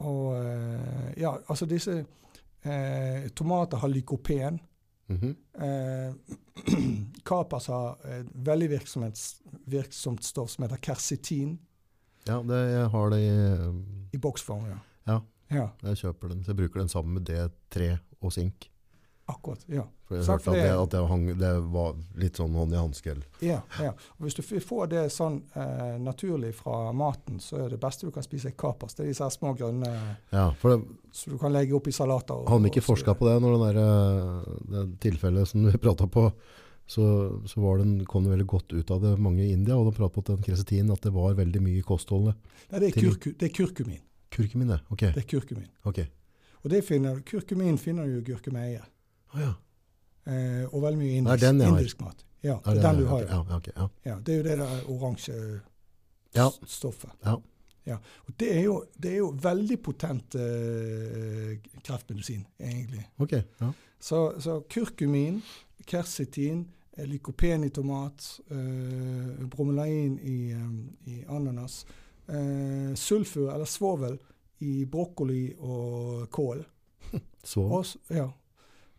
Mm. Og eh, ja, altså disse eh, Tomater har lykopen. Mhm. Eh, Kapers har et veldig virksomt, virksomt stoff som heter kersitin, Ja, det, jeg har det i i boksform. ja. Ja. Ja, Jeg kjøper den, så jeg bruker den sammen med D3 og sink. Akkurat. Ja. For jeg hørte at, det, at det, hang, det var litt sånn hånd i hanske. Ja, ja. Og hvis du får det sånn eh, naturlig fra maten, så er det beste du kan spise, er kapers. Det er disse små grønne Ja, det, som du kan legge opp i salater. og- hadde vi ikke forska på det når den der, eh, det tilfellet som vi prata på, så, så var den, kom det veldig godt ut av det mange i India, og de pratet på den kresetin, at det var veldig mye i kostholdet. Nei, det er, til- kurku, det er kurkumin. Kurkumin, det. Ok. Det er kurkumin. ok. Og det finner, kurkumin finner du i gurkemeie. Ja. Eh, og veldig mye indisk, den indisk mat. Ja, Ja, det er den du har. ok, Ja. Ja, ja. Ja, det er jo det der oransje Ja. stoffet. Ja. Ja. Og det er jo, det er jo veldig potent eh, kreftmedisin, egentlig. Okay, ja. Så, så kurkumin, kersetin, lykopen i tomat, eh, bromelain i, eh, i ananas, eh, sulfur eller svovel i brokkoli og kål. Svovel? Ja.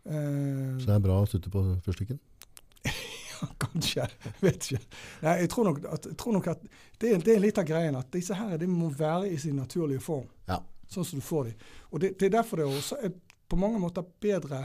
Eh, så det er bra å slutte på fyrstikken? Kanskje. Jeg vet ikke. Nei, jeg tror nok at, tror nok at det, det er litt av greien at disse her de må være i sin naturlige form. Ja. Sånn som du får dem. Og det, det er derfor det også er på mange måter bedre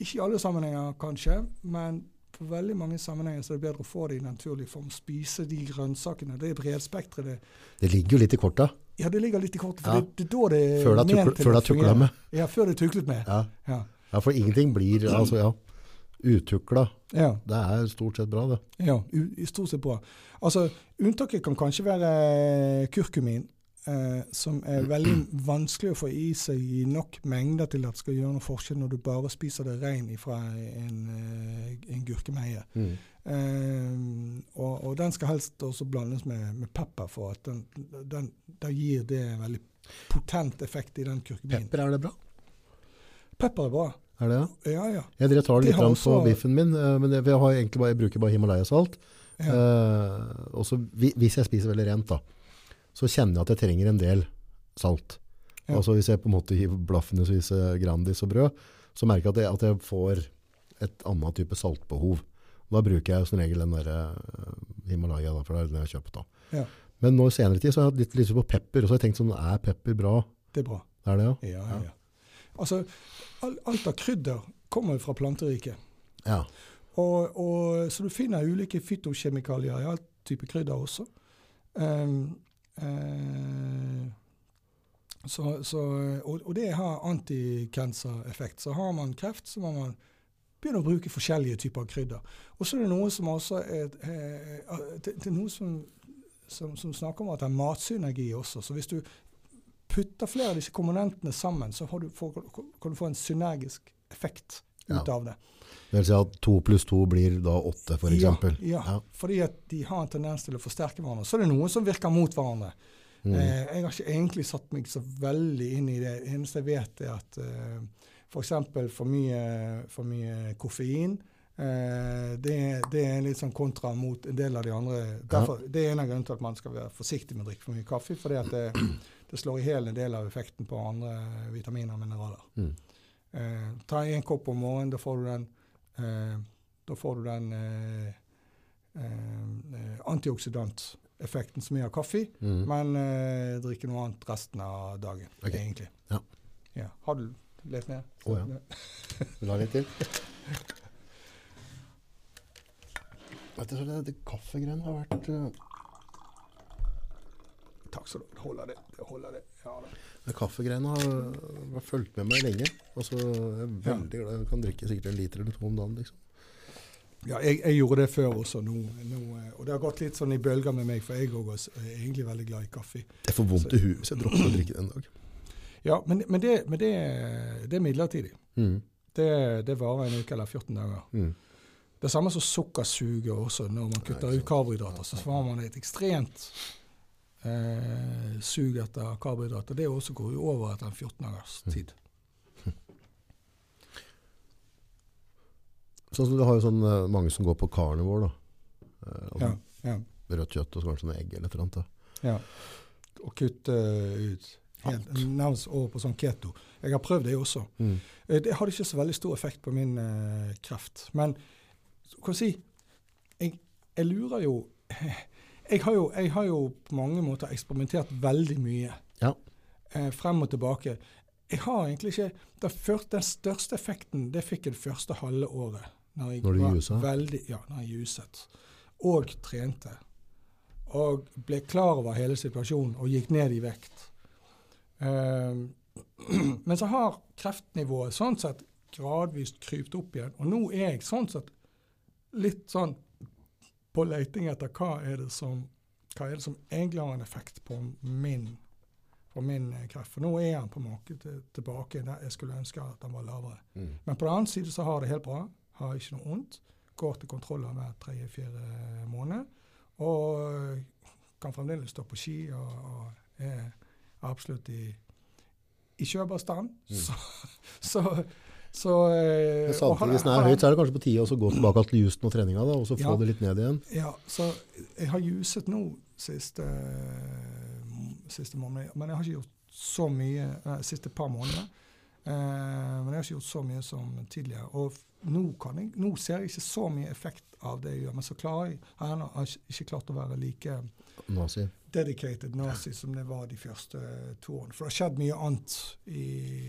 Ikke i alle sammenhenger, kanskje, men på veldig mange sammenhenger så er det bedre å få det i naturlig form. Spise de grønnsakene. Det er bredspektret. Det, Det ligger jo litt i korta, ja, det ligger litt i kortet. For Ja. det, det er da det er før det er ment før det er tukla med. Ja, før det er tuklet med. Ja. Ja. Ja, for ingenting blir, altså ja, utukla. ja. Det er stort sett bra, det. Ja, i stort sett bra. Altså, Unntaket kan kanskje være kurkumin, eh, som er veldig vanskelig å få i seg i nok mengder til at det skal gjøre noe forskjell når du bare spiser det rein fra en, eh, en gurkemeie. Mm. Eh, og, og den skal helst også blandes med, med pepper, for at den, den, da gir det en veldig potent effekt i den kurkuminen. Pepper, er det bra? Pepper er bra. Er det, ja? Ja, ja. Jeg drev tar litt de grann på biffen min, eh, men jeg, jeg, bare, jeg bruker bare Himalaya-salt. ja. Eh, hvis jeg spiser veldig rent, da, så kjenner jeg at jeg trenger en del salt. Ja. Altså Hvis jeg på en måte hiver blaffen i Grandis og brød, så merker jeg at jeg, at jeg får et annet type saltbehov. Da bruker jeg som regel den der eh, Himalaya, da, for det er den jeg har kjøpt. da. Ja. Men nå i senere tid så har jeg hatt litt lyst på pepper, og så har jeg tenkt sånn, er pepper bra? Det er bra. Er det, ja? Ja, ja. ja. Altså, alt av krydder kommer fra planteriket. Ja. Og, og, så du finner ulike fytokjemikalier i all type krydder også. Um, uh, så, så, og, og det har anticancer-effekt. Så har man kreft, så må man begynne å bruke forskjellige typer krydder. Og så er det noe som også er, er, det, det er noe som, som, som snakker om at det er matsynergi også. Så hvis du putter flere av disse komponentene sammen, så har du, får, kan du få en synergisk effekt ut Ja. av det. Det vil si at to pluss to blir da åtte, eksempel. Ja, ja, Ja. fordi at de har en tendens til å forsterke hverandre. Så er det noen som virker mot hverandre. Mm. Eh, jeg har ikke egentlig satt meg så veldig inn i det. Det eneste jeg vet, er at eh, f.eks. For, mye, for mye koffein eh, det, det er litt sånn kontra mot en del av de andre. Derfor, Det er en av grunnene til at man skal være forsiktig med å drikke for mye kaffe. fordi at det, det slår i hjel en del av effekten på andre vitaminer og mineraler. Mm. Eh, ta en kopp om morgenen, da får du den, eh, da får du den eh, eh, antioksidanteffekten som er av kaffe, Mm. men eh, drikke noe annet resten av dagen, okay. egentlig. Ja. Ja. Har du lest ned? Å, ja. Vil du ha litt til? Du, så det, det kaffegreiene har vært eh, Takk skal du ha. Holder det. holder det. Ja, det Kaffegreiene har, har fulgt med meg lenge. Altså, jeg er veldig glad. Jeg kan drikke sikkert en liter eller to om dagen. liksom. Ja, jeg, jeg gjorde det før også, nå, nå, eh, og det har gått litt sånn i bølger med meg, for jeg òg er egentlig veldig glad i kaffe. Jeg får vondt i huet hvis jeg dropper å drikke det en dag. Ja, men, men, det, men det, det er midlertidig. Mm. Det, det varer en uke eller 14 dager. Mm. Det samme som sukkersuget også. Når man kutter ut karbohydrater, så får man et ekstremt eh, sug etter karbohydrater. Det også går jo over etter en 14 dagers tid. Sånn som du har jo sånn, eh, mange som går på carnivore, da. Eh, altså, Ja, ja, Rødt kjøtt og så kanskje noe egg eller et eller annet. Da. ja. Og kutte ut helt, nærmest over på sånn keto. Jeg har prøvd det også. Mm. Eh, Det hadde ikke så veldig stor effekt på min eh, kreft. Men kan jeg si jeg, jeg lurer jo jeg har jo, jeg har jo på mange måter eksperimentert veldig mye. Ja. eh, frem og tilbake. Jeg har egentlig ikke første, den største effekten det fikk jeg det første halve året. Når, jeg Når var? Veldig, ja, når jeg juset. Og trente. Og ble klar over hele situasjonen og gikk ned i vekt. Eh, men så har kreftnivået sånn sett gradvis krypt opp igjen. Og nå er jeg sånn sett litt sånn på leiting etter hva er det som, er det som egentlig har en effekt på min, på min eh, kreft. For nå er han på en måte tilbake der jeg skulle ønske at han var lavere. Mm. Men på den annen side så har det helt bra. Har ikke noe vondt. Går til kontroller hver tredje-fjerde måned. Og kan fremdeles stå på ski og, og er absolutt i, i kjørbar stand. Mm. Så, så, så eh, Men samtidig, hvis den er høyt, så er det kanskje på tide å gå tilbake til justen og treninga, da, og så få Ja. det litt ned igjen. Ja, så jeg har juset nå siste, siste måned, men jeg har ikke gjort så mye nei, siste par måneder. Eh, men jeg har ikke gjort så mye som tidligere. Og nå, kan jeg, nå ser jeg ikke så mye effekt av det jeg gjør, men så klarer jeg, har jeg ennå ikke- klart å være like Nazi. Dedicated nazi som det var de første to årene. For det har skjedd mye annet i,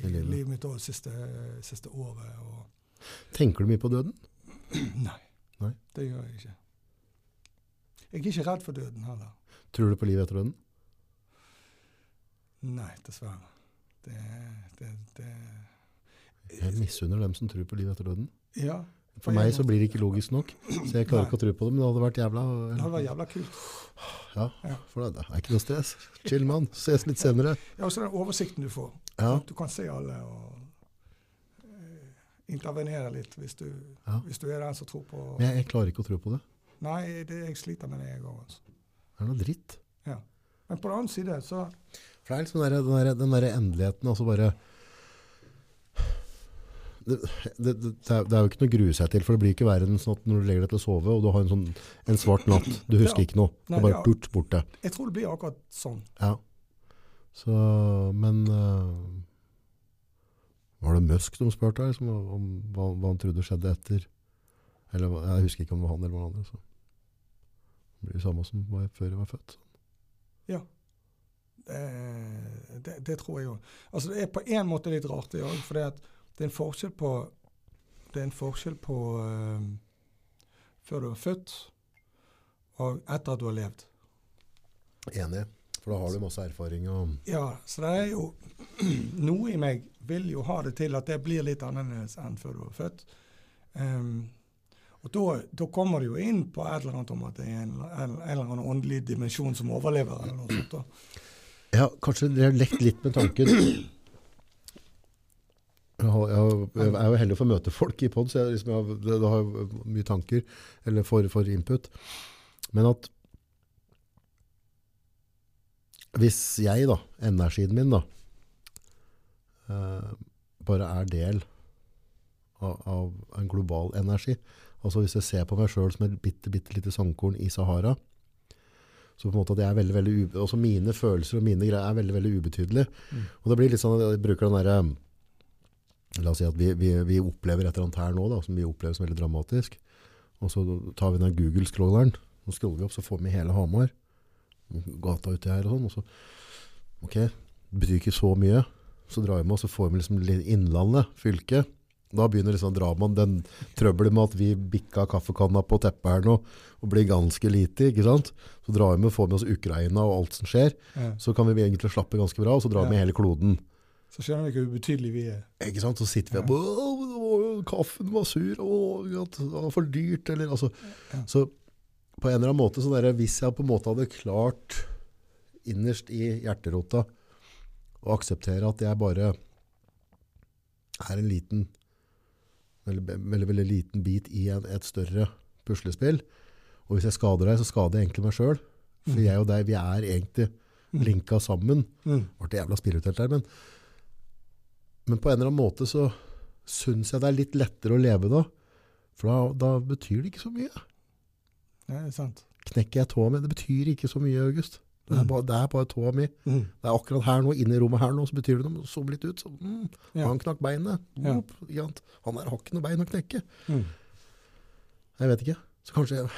livet. mitt også det siste, siste året. Og Tenker du mye på døden? nei, Nei. det gjør jeg ikke. Jeg er ikke redd for døden heller. Tror du på livet etter døden? Nei, dessverre. Det, det, det Jeg misunner dem som tror på livet etter døden. Ja. For meg så blir det ikke logisk nok, så jeg klarer ikke å tro på det, men det hadde vært jævla Det hadde vært jævla kult. Ja, for det er ikke noe stress. Chill, mann. Ses litt senere. Ja, og så den oversikten du får. Ja, Du kan se alle og eh, intervenere litt hvis du, Ja. hvis du er den som tror på men jeg, jeg klarer ikke å tro på det. Nei, det, jeg sliter med det, jeg òg. Altså. Det er noe dritt. Ja. Men på den annen side så For det er liksom den der, den der, den der endeligheten, altså bare det, det, det, det er jo ikke noe å grue seg til, for det blir ikke verre enn sånn at når du legger deg til å sove, og du har en, sånn, en svart natt, du husker Ja. ikke noe. Det Nei, er bare bort, borte. Jeg tror det blir akkurat sånn. Ja. Så, men uh, Var det Musk som spurte deg liksom, om hva, hva han trodde skjedde etter? Eller, jeg husker ikke om det var han eller noen andre. Så. Det blir det samme som var før jeg var født. Ja. det, det tror jeg òg. Altså, det er på en måte litt rart, det òg. Det, er en forskjell på Det er en forskjell på uh, før du er født, og etter at du har levd. Enig. For da har du masse erfaring. Og, Ja, så det er jo Noe i meg vil jo ha det til at det blir litt annerledes enn før du er født. Um, og da, da kommer det jo inn på et eller annet om at det er en, en, en eller annen åndelig dimensjon som overlever. eller noe sånt da. ja, kanskje dere har lekt litt med tanken. Jeg, er jo heldig for å møte folk i pod, så jeg, liksom, jeg, har- det, det har mye tanker, eller for, for input. Men at hvis jeg, da, energien min, da, eh, bare er del av, av en global energi, altså hvis jeg ser på meg selv som et bitte, bitte lite sandkorn i Sahara, så på en måte at jeg er veldig, veldig, også mine følelser og mine greier er veldig, veldig ubetydelige. Mm. Og det blir litt sånn at jeg bruker den der, la oss si at vi, vi, vi opplever et eller annet her nå, da, som vi opplever som veldig dramatisk. Og så tar vi den Google-scrolleren, og scroller vi opp, så får vi hele Hamar, gata uti her og sånn, og så, ok, det betyr ikke så mye. Så drar vi med, og så får vi liksom innlandet, fylket. Da begynner liksom dramaen, den trøbbelet med at vi bikka kaffekanna på teppet her nå, og blir ganske lite, ikke sant? Så drar vi med, får med oss Ukraina og alt som skjer, Ja. så kan vi egentlig slappe ganske bra, og så drar vi med hele kloden. Så skjønner vi hvor ubetydelige vi er. Ikke sant? Så sitter vi og bare, «Åh, det var- kaffen var sur, og at det var for dyrt, eller, altså. Ja. Så på en eller annen måte, så der, hvis jeg på en måte hadde klart innerst i hjerterota å akseptere at jeg bare er en liten, veldig, veldig, veldig liten bit i en, et større puslespill, og hvis jeg skader deg, så skader jeg egentlig meg selv, for Mm. jeg og deg, vi er egentlig Mm. linka sammen, Mm. ble jævla spirituelt der, men, men på en eller annen måte så syns jeg det er litt lettere å leve da. For da, da betyr det ikke så mye. Ja, det er sant. Knekker jeg tåa mi, det betyr ikke så mye, August. Det er Mm. bare, det er bare tåa mi. Mm. Det er akkurat her nå, inne i rommet her nå, så betyr det noe. Så litt ut, så mm, Ja. han knakk beinet. Ja. Ikke sant? Han der har ikke noe bein å knekke. Mm. Jeg vet ikke. Så kanskje jeg...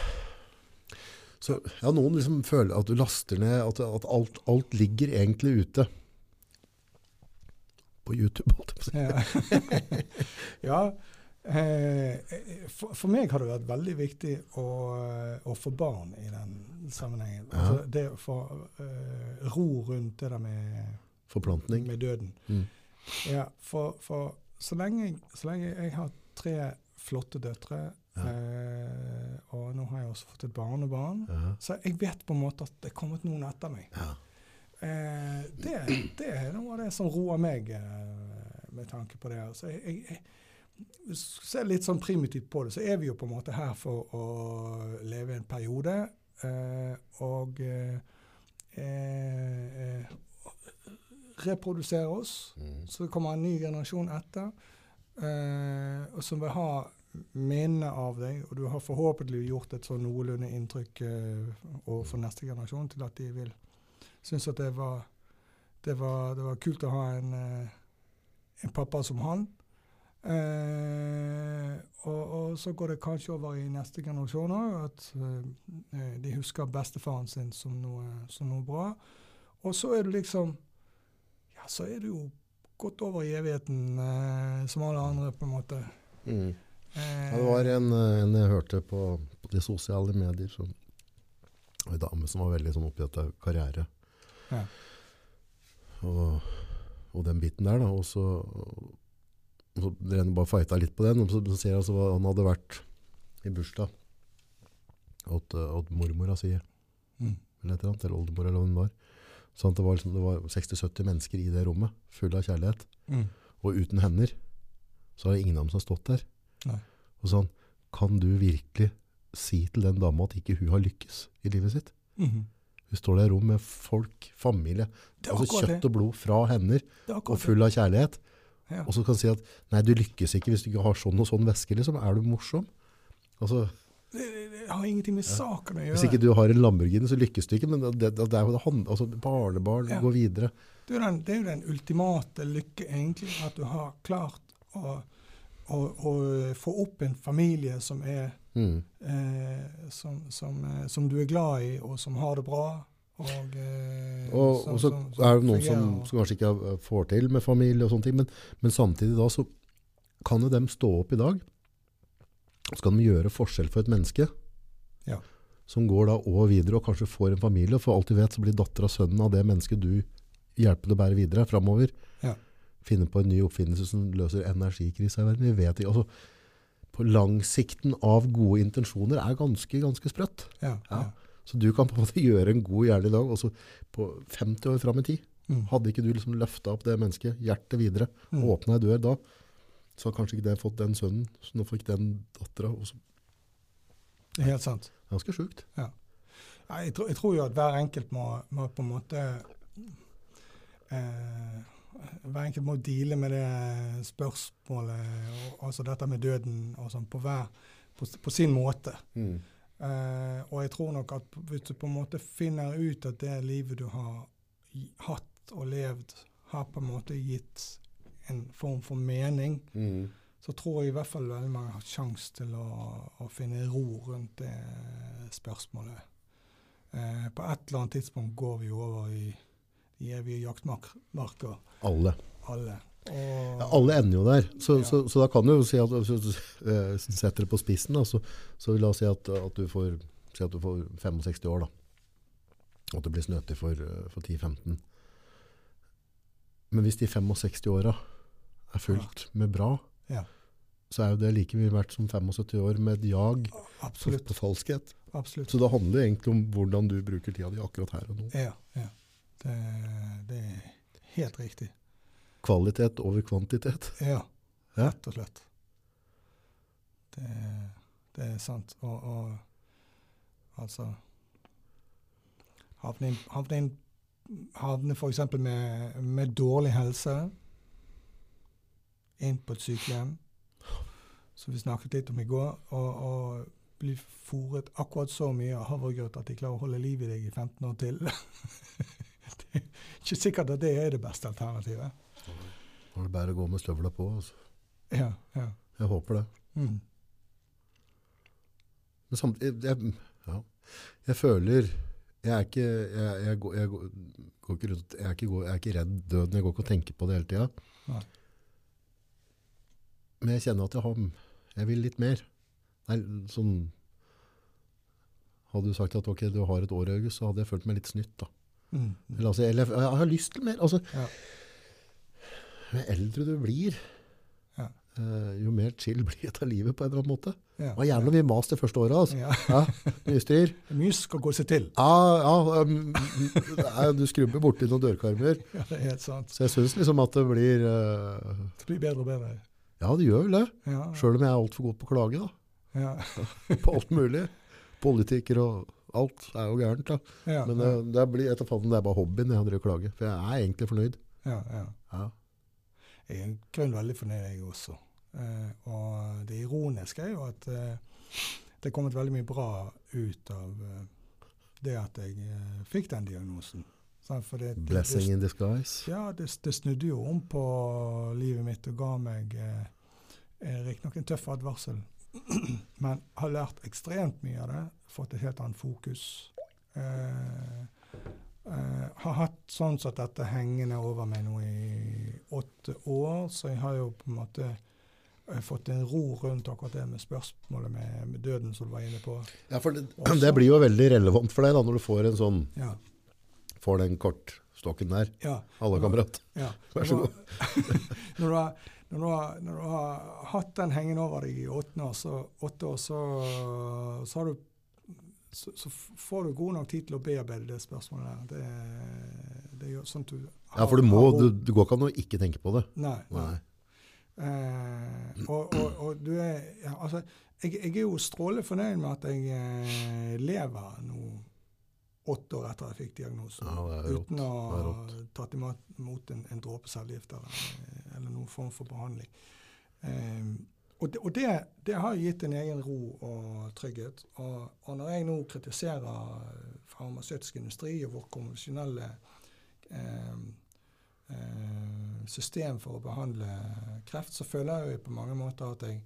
Så ja, noen liksom føler at du laster ned, at, at alt, alt ligger egentlig ute. På YouTube. Ja. eh, for, for meg har det vært veldig viktig å, å få barn i den sammenhengen. Ja. Altså det å få uh, ro rundt det der med, Forplantning. med døden. Mm. Ja, for, for så, lenge, så lenge jeg har tre flotte døtre, Ja. eh, og nå har jeg også fått et barnebarn, Ja. så jeg vet på en måte at det er kommet noen etter meg. Ja. Eh, det, det er noe av det som roer meg eh, med tanke på det. Altså, jeg, jeg, ser litt sånn primitivt på det, så er vi jo på en måte her for å leve en periode. Eh, og eh, reprodusere oss. Mm. Så det kommer en ny generasjon etter eh, og som vil ha minne av deg. Og du har forhåpentlig gjort et sånn noenlunde inntrykk overfor neste generasjon til at de vil synes at det var, det var, det var kult å ha en, eh, en pappa som han. Eh, og, og så går det kanskje over i neste generasjon òg, at eh, de husker bestefaren sin som noe, som noe bra. Og så er du liksom Ja, så er du jo gått over i evigheten eh, som alle andre, på en måte. Mm. Eh, Ja, det var en, eh, en jeg hørte på, på de sosiale medier, som, en dame som var veldig sånn opptatt av karriere. Ja. Og, og den biten der da, og så, og så drev han bare fighta litt på den, og så, så ser jeg altså hva han hadde vært i bursdag åt, eh, åt mormora si, Mm. eller et eller annet, eller oldemor eller hva det var. Sånn det var, liksom, var 60-70 mennesker i det rommet, fulle av kjærlighet. Mm. Og uten hender, så har ingen av dem som har stått der. Nei. Og sånn, kan du virkelig si til den dama at ikke hun har lykkes i livet sitt? Mhm. Hun står der i rom med folk, familie, Det altså kjøtt og blod fra hender, er og full av kjærlighet. Ja. Og så kan du si at, nei, du lykkes ikke hvis du ikke har sånn og sånn væske, liksom. Er du morsom? Altså, Det, det, det har ingenting med saken å gjøre. hvis ikke du har en Lamborghini, så lykkes du ikke, men det, det, det er jo det handler altså, barnebarn, Ja. gå videre. Det er, den, det er jo den ultimate lykke, egentlig, at du har klart å, å, å få opp en familie som er Mm. eh, som, som, eh, som du er glad i, og som har det bra. Og, eh, Og, som- og så er det noen som, kanskje ikke får til med familie og sånne ting, men, men samtidig da så kan jo dem stå opp i dag, og så kan de gjøre forskjell for et menneske, Ja. som går da og videre og kanskje får en familie, og for alt du vet så blir dattera sønnen av det mennesket du hjelper til å bære videre fremover. Ja. Finne på en ny oppfinnelse som løser energikrisa i verden. Vi vet ikke, altså på langsikten av gode intensjoner er ganske, ganske sprøtt. ja, Ja. Så du kan på en måte gjøre en god gjerning i dag, og så på 50 år fram i tid. Mm. Hadde ikke du liksom løfta opp det mennesket, hjertet videre, Mm. åpna ei dør da, så hadde kanskje ikke det fått den sønnen, så nå fikk den dattera. Det er helt sant. Ganske sjukt. Ja, jeg, tror, jeg tror jo at hver enkelt må, må på en måte eh, Hver enkelt må deale med det spørsmålet, og, altså dette med døden, og sånn, på, hver, på, på sin måte. Eh, og jeg tror nok at hvis du på en måte finner ut at det livet du har hatt og levd, har på en måte gitt en form for mening, så tror jeg i hvert fall veldig mange har sjanse til å, å finne ro rundt det spørsmålet. Uh, på et eller annet tidspunkt går vi over i de evige jaktmarker, Alle. alle. Og, Ja, alle ender jo der. Så, Ja. så, så da kan du jo si at hvis du eh, setter det på spissen, da, så, så vil oss si at, at, du får, si at du får 65 år. da. Og at du blir snøtig for, eh, for 10-15. Men hvis de 65 åra er fylt med bra, Ja. så er jo det like mye verdt som 75 år med et jag Absolutt. på falskhet. absolutt. Så det handler egentlig om hvordan du bruker tida di akkurat her og nå. Ja, ja. Det, det er helt riktig. Kvalitet over kvantitet. Ja, rett og slett. Det, det er sant. Og, og altså Havne, inn- havne, havne f.eks. Med, med dårlig helse inn på et sykehjem, som vi snakket litt om i går, og, og bli fòret akkurat så mye av havregrøt at de klarer å holde liv i deg i 15 år til. det er ikke sikkert at det er det beste alternativet. Da er det bare å gå med støvla på. Altså. Ja, ja. Jeg håper det. Mm. Men samtidig jeg, ja, jeg føler Jeg er ikke, jeg, jeg, går, jeg, går, går ikke rundt, jeg, er ikke, jeg er ikke redd døden, jeg går ikke og tenker på det hele tida. Men jeg kjenner at jeg, har, jeg vil litt mer. Er sånn, hadde du sagt at ok, du har et år, August, så hadde jeg følt meg litt snytt. da. Mm. Eller, altså, eller jeg, har lyst til mer. Altså, Ja. Jo eldre du blir, Ja. eh, jo mer chill blir det av livet på en eller annen måte. Ja. Det var jævla mye mas det første året. Altså. Ja. Ja, mye styr. Mye skal gå seg til. Ja, ja um, du skrubber borti noen dørkarmer. Ja, det er helt sant. Så jeg syns liksom at det blir uh, Det blir bedre og bedre. Ja, det gjør vel det. Ja. Sjøl om jeg er altfor god på å klage, da. Ja. På alt mulig. Politikere og alt er jo gærent, da. Ja. Men det, det, blir, etter faen, det er bare hobbyen jeg driver og klager. For jeg er egentlig fornøyd. ja, ja. Ja. Jeg er i grunnen veldig fornøyd, jeg også. Eh, og det ironiske er jo at eh, det er kommet veldig mye bra ut av eh, det at jeg eh, fikk den diagnosen. For det, det, Blessing in disguise. Ja, det, det snudde jo om på livet mitt og ga meg eh, eh, riktignok en tøff advarsel, men har lært ekstremt mye av det. Fått et helt annet fokus. Eh, eh, har hatt sånn som dette hengende over meg nå i åtte år, så jeg har jo på en måte eh, fått en ro rundt akkurat det med spørsmålet med, med døden som du var inne på. Ja, for det, det blir jo veldig relevant for deg da, når du får en sånn Ja. Får den kortstokken der. ja. Halla, kamerat. Ja. Vær så god. når, du har, når, du har, når du har hatt den hengende over deg i åtte år, så, åtte år, så, så, har du, så, får du god nok tid til å bearbeide det spørsmålet der. Det, det gjør sånn at du Ja, for du må, har du, du går ikke an å ikke tenke på det. Nei. nei. Eh, og, og, og du er ja, Altså, jeg, jeg er jo strålende fornøyd med at jeg eh, lever nå åtte år etter jeg fikk diagnosen. Ja, uten å ha tatt imot en, en dråpe cellegift eller, eller noen form for behandling. Um, og det, og det, det har gitt en egen ro og trygghet. Og, og når jeg nå kritiserer farmasøytisk industri og vår konvensjonelle eh, eh, system for å behandle kreft, så føler jeg jo på mange måter at jeg,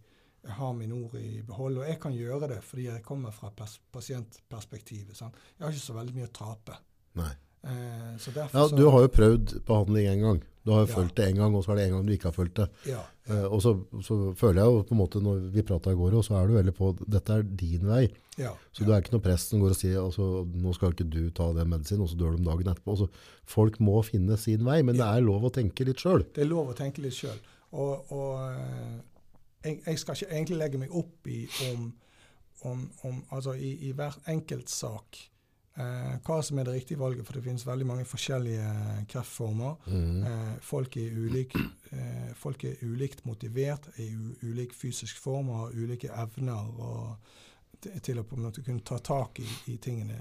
jeg har min ord i behold. Og jeg kan gjøre det fordi jeg kommer fra pers pasientperspektivet. Sant? Jeg har ikke så veldig mye å tape. Nei. Eh, Ja, du har jo prøvd behandling en gang. Du har jo Ja. følt det en gang, og så er det en gang du ikke har følt det. ja, Eh, og så, så føler jeg jo på en måte, når vi pratet i går, og så er du veldig på, dette er din vei. ja, Så du er ikke noe prest som går og sier, altså, nå skal ikke du ta den medisinen, og så dør du om dagen etterpå. Altså, folk må finne sin vei, men det er lov å tenke litt selv. Det er lov å tenke litt sjøl. Og, og eh, jeg, jeg skal ikke egentlig legge meg opp i om, om, om Altså i, i hver enkelt sak hva som er det riktige valget, for det finnes veldig mange forskjellige kreftformer. Mhm. Eh, folk, er ulik, eh, folk er ulikt motivert, er i ulik fysisk form og har ulike evner og, til, å på en måte kunne ta tak i, i tingene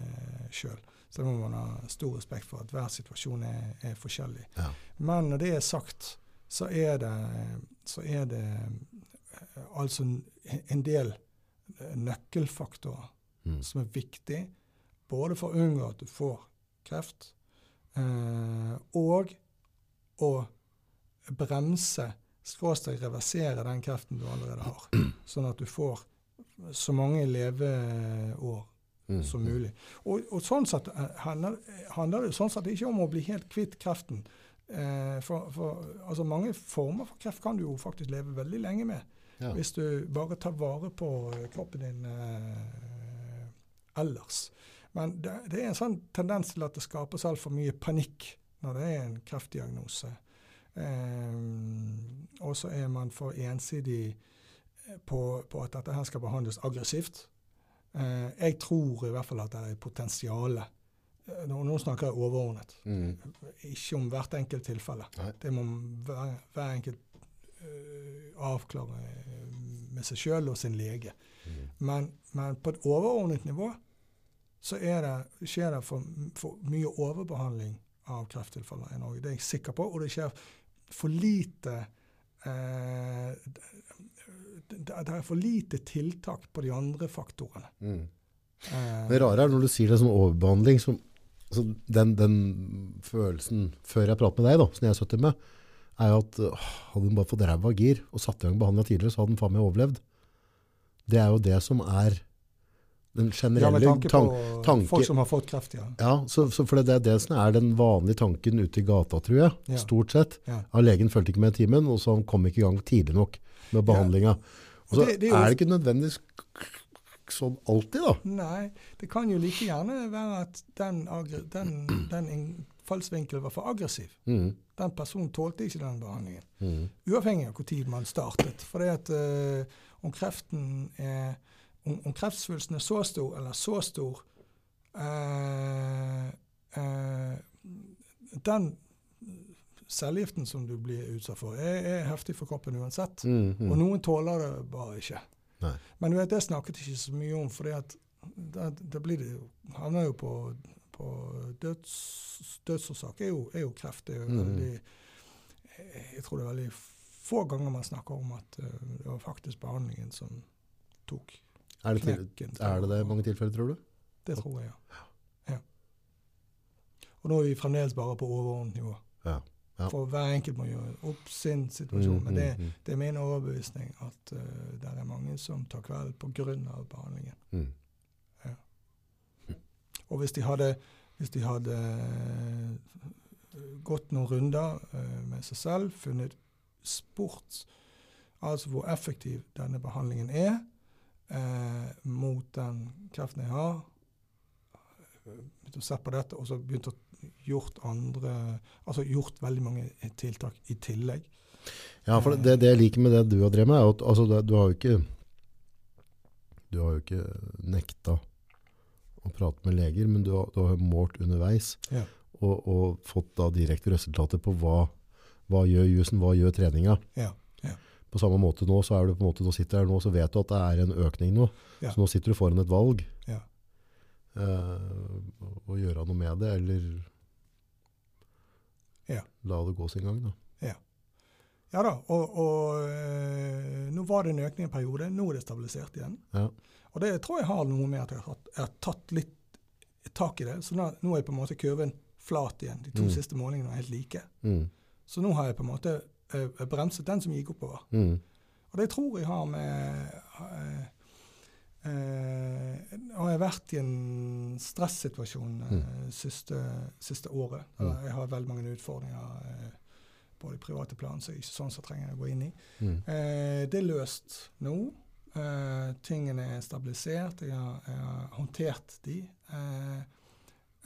sjøl. Så det må man ha stor respekt for at hver situasjon er, er forskjellig. Ja. Men når det er sagt, så er det, så er det eh, altså en, del eh, nøkkelfaktorer Mm. som er viktig både for å unngå at du får kreft, eh, og å bremse, skråstrek reversere den kreften du allerede har. Sånn at du får så mange leveår Mm. som mulig. Og, og sånn sett eh, handler, handler det sånn sett ikke om å bli helt kvitt kreften. Eh, for, for altså mange former for kreft kan du jo faktisk leve veldig lenge med. Ja. Hvis du bare tar vare på kroppen din eh, ellers. Men det, det er en sånn tendens til at det skapes altfor mye panikk når det er en kreftdiagnose. Eh, og så er man for ensidig på, på at dette her skal behandles aggressivt. Eh, jeg tror i hvert fall at det er potensial. Eh, Nå, snakker jeg overordnet, Mm. ikke om hvert enkelt tilfelle. Nei. Det må hver, hver enkelt eh, avklare eh, med seg sjøl og sin lege. Mm. Men, men på et overordnet nivå så er det, skjer det for, for mye overbehandling av krefttilfeller i Norge. Det er jeg sikker på. Og det skjer for lite eh, det, det er for lite tiltak på de andre faktorene. Mm. Eh, Det rare er når du sier det som overbehandling, som, så den, den følelsen før jeg prater med deg, da, som jeg sitter med, er jo at åh, hadde hun bare fått ræva gir og satt i gang behandla tidligere, så hadde hun faen meg overlevd. Det er jo det som er den Ja, generelle med tanke tank- på tanke- folk som har fått kreft, ja. Ja, så, så for det er det som er den vanlige tanken ute i gata, tror jeg. Ja. Stort sett. ja. Ja, legen fulgte ikke med i timen, og så han kom ikke i gang tidlig nok med behandlinga. Og så det- det er jo- er det ikke nødvendigvis sånn alltid, da. Nei, det kan jo like gjerne være at den, den, den innfallsvinkelen var for aggressiv. Mm. Den personen tålte ikke den behandlingen. Mm. Uavhengig av når man startet. For det at eh, om kreften er om, om kreftsvulsten er så stor eller så stor eh, eh, Den cellegiften som du blir utsatt for, er, er heftig for kroppen uansett. Mm. Mm. Og noen tåler det bare ikke. Nei. Men du vet, det snakket ikke så mye om, for blir det jo Havner jo på, på døds, Dødsårsak er er jo kreft. Det er jo mm. veldig Jeg tror det er veldig få ganger man snakker om at uh, det var faktisk behandlingen som tok Er, det til, er det det i mange tilfeller, tror du? Det tror jeg, ja. ja. Og nå er vi fremdeles bare på overordnet nivå. Ja. Ja. For hver enkelt må gjøre opp sin situasjon. Mm, Men det, mm, mm. det er min overbevisning at uh, det er mange som tar kveld pga. behandlingen. Mm. Og hvis de hadde, hvis de hadde eh, gått noen runder uh, med seg selv, funnet sport, altså hvor effektiv denne behandlingen er eh, mot den kreften jeg har, begynte begynt å se på dette, og så begynt å gjort andre Altså gjort veldig mange tiltak i tillegg. Ja, for det, det jeg liker med det du har drevet med, er at altså, det- du har jo ikke Du har jo ikke nekta å prate med leger, men du har, du har målt underveis Ja. og, og fått da direkte resultater på hva, hva gjør jusen, hva gjør treninga. Ja. På samme måte nå, så er du på en måte, nå sitter her nå, så vet du at det er en økning nå. Ja. Så nå sitter du foran et valg. Ja. Eh, å gjøre noe med det, eller Ja. la det gå sin gang. Da. Ja da, og, og øh, nå var det en økning en periode. Nå er det stabilisert igjen. Ja. Og det tror jeg har noe med at jeg har, jeg har tatt litt tak i det. Så nå, nå er på en måte kurven flat igjen. De to Mm. siste målingene er helt like. Mm. Så nå har jeg på en måte bremset den som gikk oppover. Mm. Og det tror jeg har med øh, Har jeg vært i en stressituasjon mm. siste, siste året. Eller jeg har veldig mange utfordringer på det private plan, så ikke sånn så trenger jeg å gå inn i. Mm. Eh, det er løst nå. Uh, tingene er stabilisert. Jeg har, jeg har håndtert de. Uh,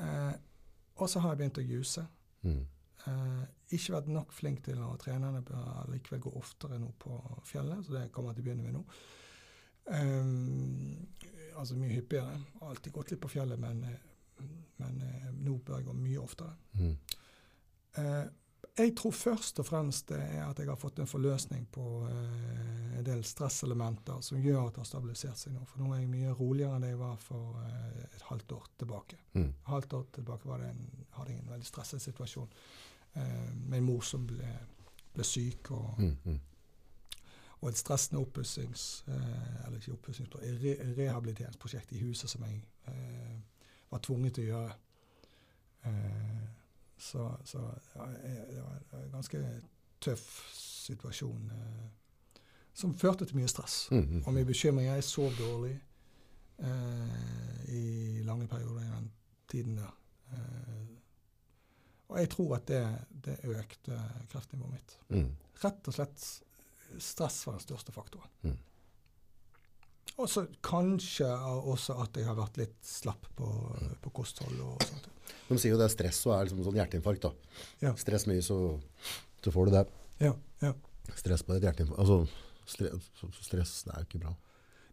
uh, og så har jeg begynt å juse. Mm. Eh, ikke vært nok flink til å trene. Jeg bør likevel gå oftere nå på fjellet, så det kommer jeg til å begynne med nå. Eh, altså mye hyppigere. Alltid gått litt på fjellet, men, eh, men eh, nå bør jeg gå mye oftere. Mm. Eh, jeg tror først og fremst det er at jeg har fått en forløsning på eh, en del stresselementer som gjør at det har stabilisert seg nå. For nå er jeg mye roligere enn det jeg var for et halvt år tilbake. Mm. Halvt år tilbake var det en, hadde jeg en veldig stresset situasjon med en mor som ble, ble syk, og, Mm. Mm. og et stressende oppussings... Eh, eller ikke oppussings, re rehabiliteringsprosjekt i huset som jeg eh, var tvunget til å gjøre. Eh, så så ja, det var en ganske tøff situasjon eh, som førte til mye stress Mm. Mm. og mye bekymringer. Jeg sov dårlig eh, i lange perioder i den tiden der. Eh, og jeg tror at det, det økte kreftnivået mitt. Mm. Rett og slett stress var den største faktoren. Mm. Og så kanskje også at jeg har vært litt slapp på, på kosthold og sånt. De sier jo det er stress og er liksom sånn hjerteinfarkt. da. Ja. Stress mye, så, så får du det. Ja, ja. Stress på et hjerteinfarkt. Altså, stress, stress det er jo ikke bra.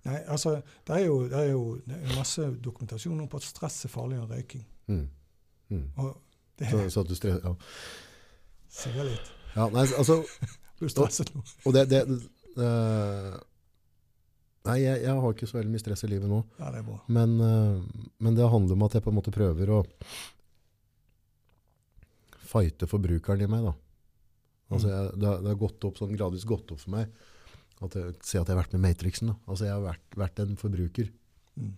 Nei, altså, det er jo, det er jo det er masse dokumentasjon om på at stress er farligere enn røyking. Mm. Mm. Og Så, så at du stresser ja. sier litt. ja, nei, altså, Blir stresset nå? og det, det uh, Nei, jeg, jeg har ikke så veldig mye stress i livet nå. Ja, det er bra. Men, eh, men det handler om at jeg på en måte prøver å fighte forbrukeren i meg. da. Altså, jeg, det, har, det har gått opp, sånn gradvis gått opp for meg at jeg Se at jeg har vært med Matrixen. Da. Altså, jeg har vært, vært en forbruker. Mm.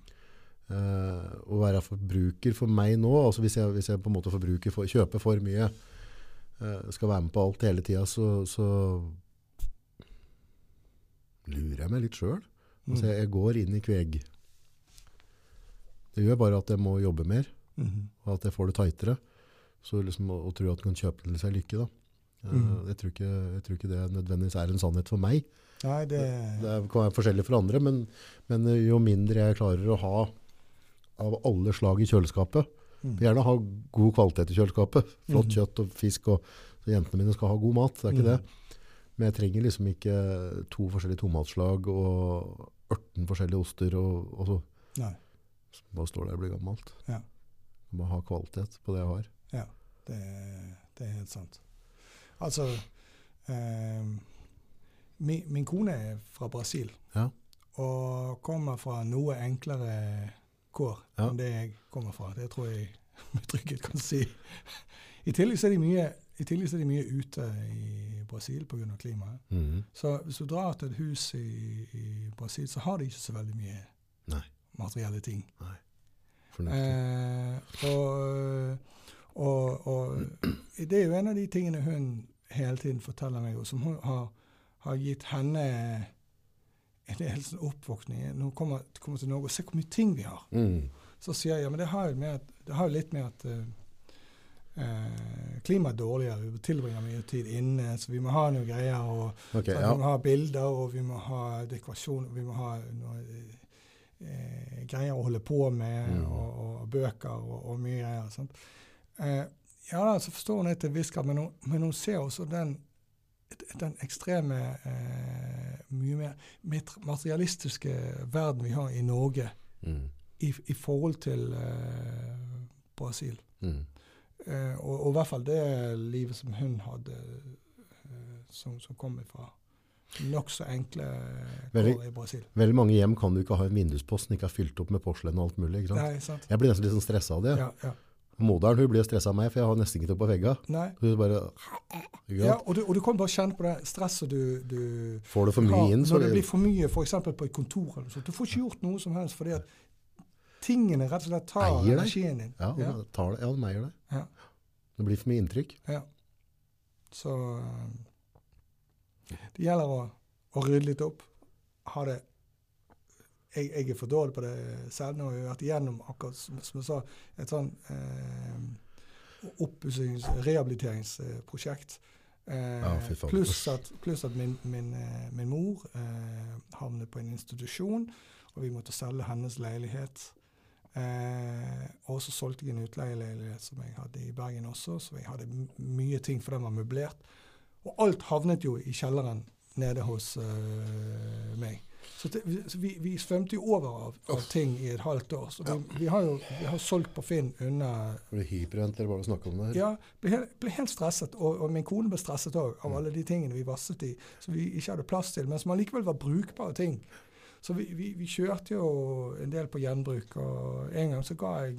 Eh, å være forbruker for meg nå, altså hvis jeg, hvis jeg på en måte forbruker for, kjøper for mye, eh, skal være med på alt hele tida, så, så lurer jeg meg litt sjøl. Altså, Mm. jeg, jeg går inn i kveg Det gjør bare at jeg må jobbe mer, Mhm. og at jeg får det tightere. Så liksom å, å tro at du kan kjøpe til seg lykke, da. Mhm. Jeg, tror ikke, jeg tror ikke det nødvendigvis er en sannhet for meg. Nei, det, Det det kan være forskjellig for andre, men, men jo mindre jeg klarer å ha av alle slag i kjøleskapet, Mm. gjerne ha god kvalitet i kjøleskapet. Flott Mhm. kjøtt og fisk, og, så jentene mine skal ha god mat. Det er ikke Mhm. det. Men jeg trenger liksom ikke to forskjellige tomatslag og 18 forskjellige oster, og, og så Nei, så bare står der og blir gammelt. Ja. Jeg må ha kvalitet på det jeg har. det, det er helt sant. Altså eh, min, min kone er fra Brasil. Ja. Og kommer fra noe enklere kår enn det jeg kommer fra. Det tror jeg med trygghet kan si. I tillegg så er de mye, er de mye ute i Brasil pga. klimaet. Mhm. Så hvis du drar til et hus i, i Brasil, så har de ikke så veldig mye Nei. materielle ting. Nei. Eh, og, og, og det er jo en av de tingene hun hele tiden forteller meg, og som hun har, har gitt henne en helt sånn oppvåkning. Når hun kommer, kommer til Norge og ser hvor mye ting vi har, Mm. så sier jeg ja, men det har jo, med det har jo litt med at eh, eh, klimaet er dårligere. Vi tilbringer mye tid inne, så vi må ha noen greier. og okay, ja. Vi må ha bilder, og vi må ha dekorasjon, og vi må ha noe, eh, greier å holde på med, Mm. og, og bøker og, og mye greier. Eh, ja, da, så forstår hun det til en viss grad, men hun ser også den, den ekstreme, eh, mye mer materialistiske verden vi har i Norge mm. i, i forhold til eh, Brasil. Mm. Eh, og, og i hvert fall det livet som hun hadde, eh, som, som kom fra nokså enkle Veldig- i Brasil. Veldig mange hjem kan du ikke ha en vinduspost som ikke er fylt opp med porselen og alt mulig. ikke sant? Nei, sant? Jeg blir nesten litt sånn stressa av det. Ja, ja. Moderen hun blir stressa av meg, for jeg har nesten ikke noe på vegga. Nei. Hun bare Ja, og, du, og du kan bare kjenne på det stresset du, du Får det for mye har inn, så når det blir for mye f.eks. på et kontor. Eller sånt. Du får ikke gjort noe som helst fordi at tingene rett og slett tar energien din. Ja, Ja. tar det. ja, de eier det. Ja. Det blir for mye inntrykk. Ja. Så eh, det gjelder å, å rydde litt opp. Ha det jeg, jeg er for dårlig på det selv. Nå har jeg vært igjennom akkurat som, som jeg sa, et sånn eh, oppussings- rehabiliteringsprosjekt. Eh, Ja, pluss at, plus at min, min, eh, min mor eh, havnet på en institusjon, og vi måtte selge hennes leilighet. Eh, og så solgte jeg en utleieleilighet som jeg hadde i Bergen også, så jeg hadde mye ting, for den var møblert. Og alt havnet jo i kjelleren nede hos eh, meg. Så, det, vi- så vi, vi svømte jo over av, av ting i et halvt år. Så vi, vi har jo vi har solgt på Finn unna Ble hyperent, eller bare å snakke om det? Ja, ble ble helt stresset. Og, og min kone ble stresset òg, av Mm. alle de tingene vi vasset i som vi ikke hadde plass til, men som allikevel var brukbare ting. Så vi, vi, vi kjørte jo en del på gjenbruk, og en gang så ga jeg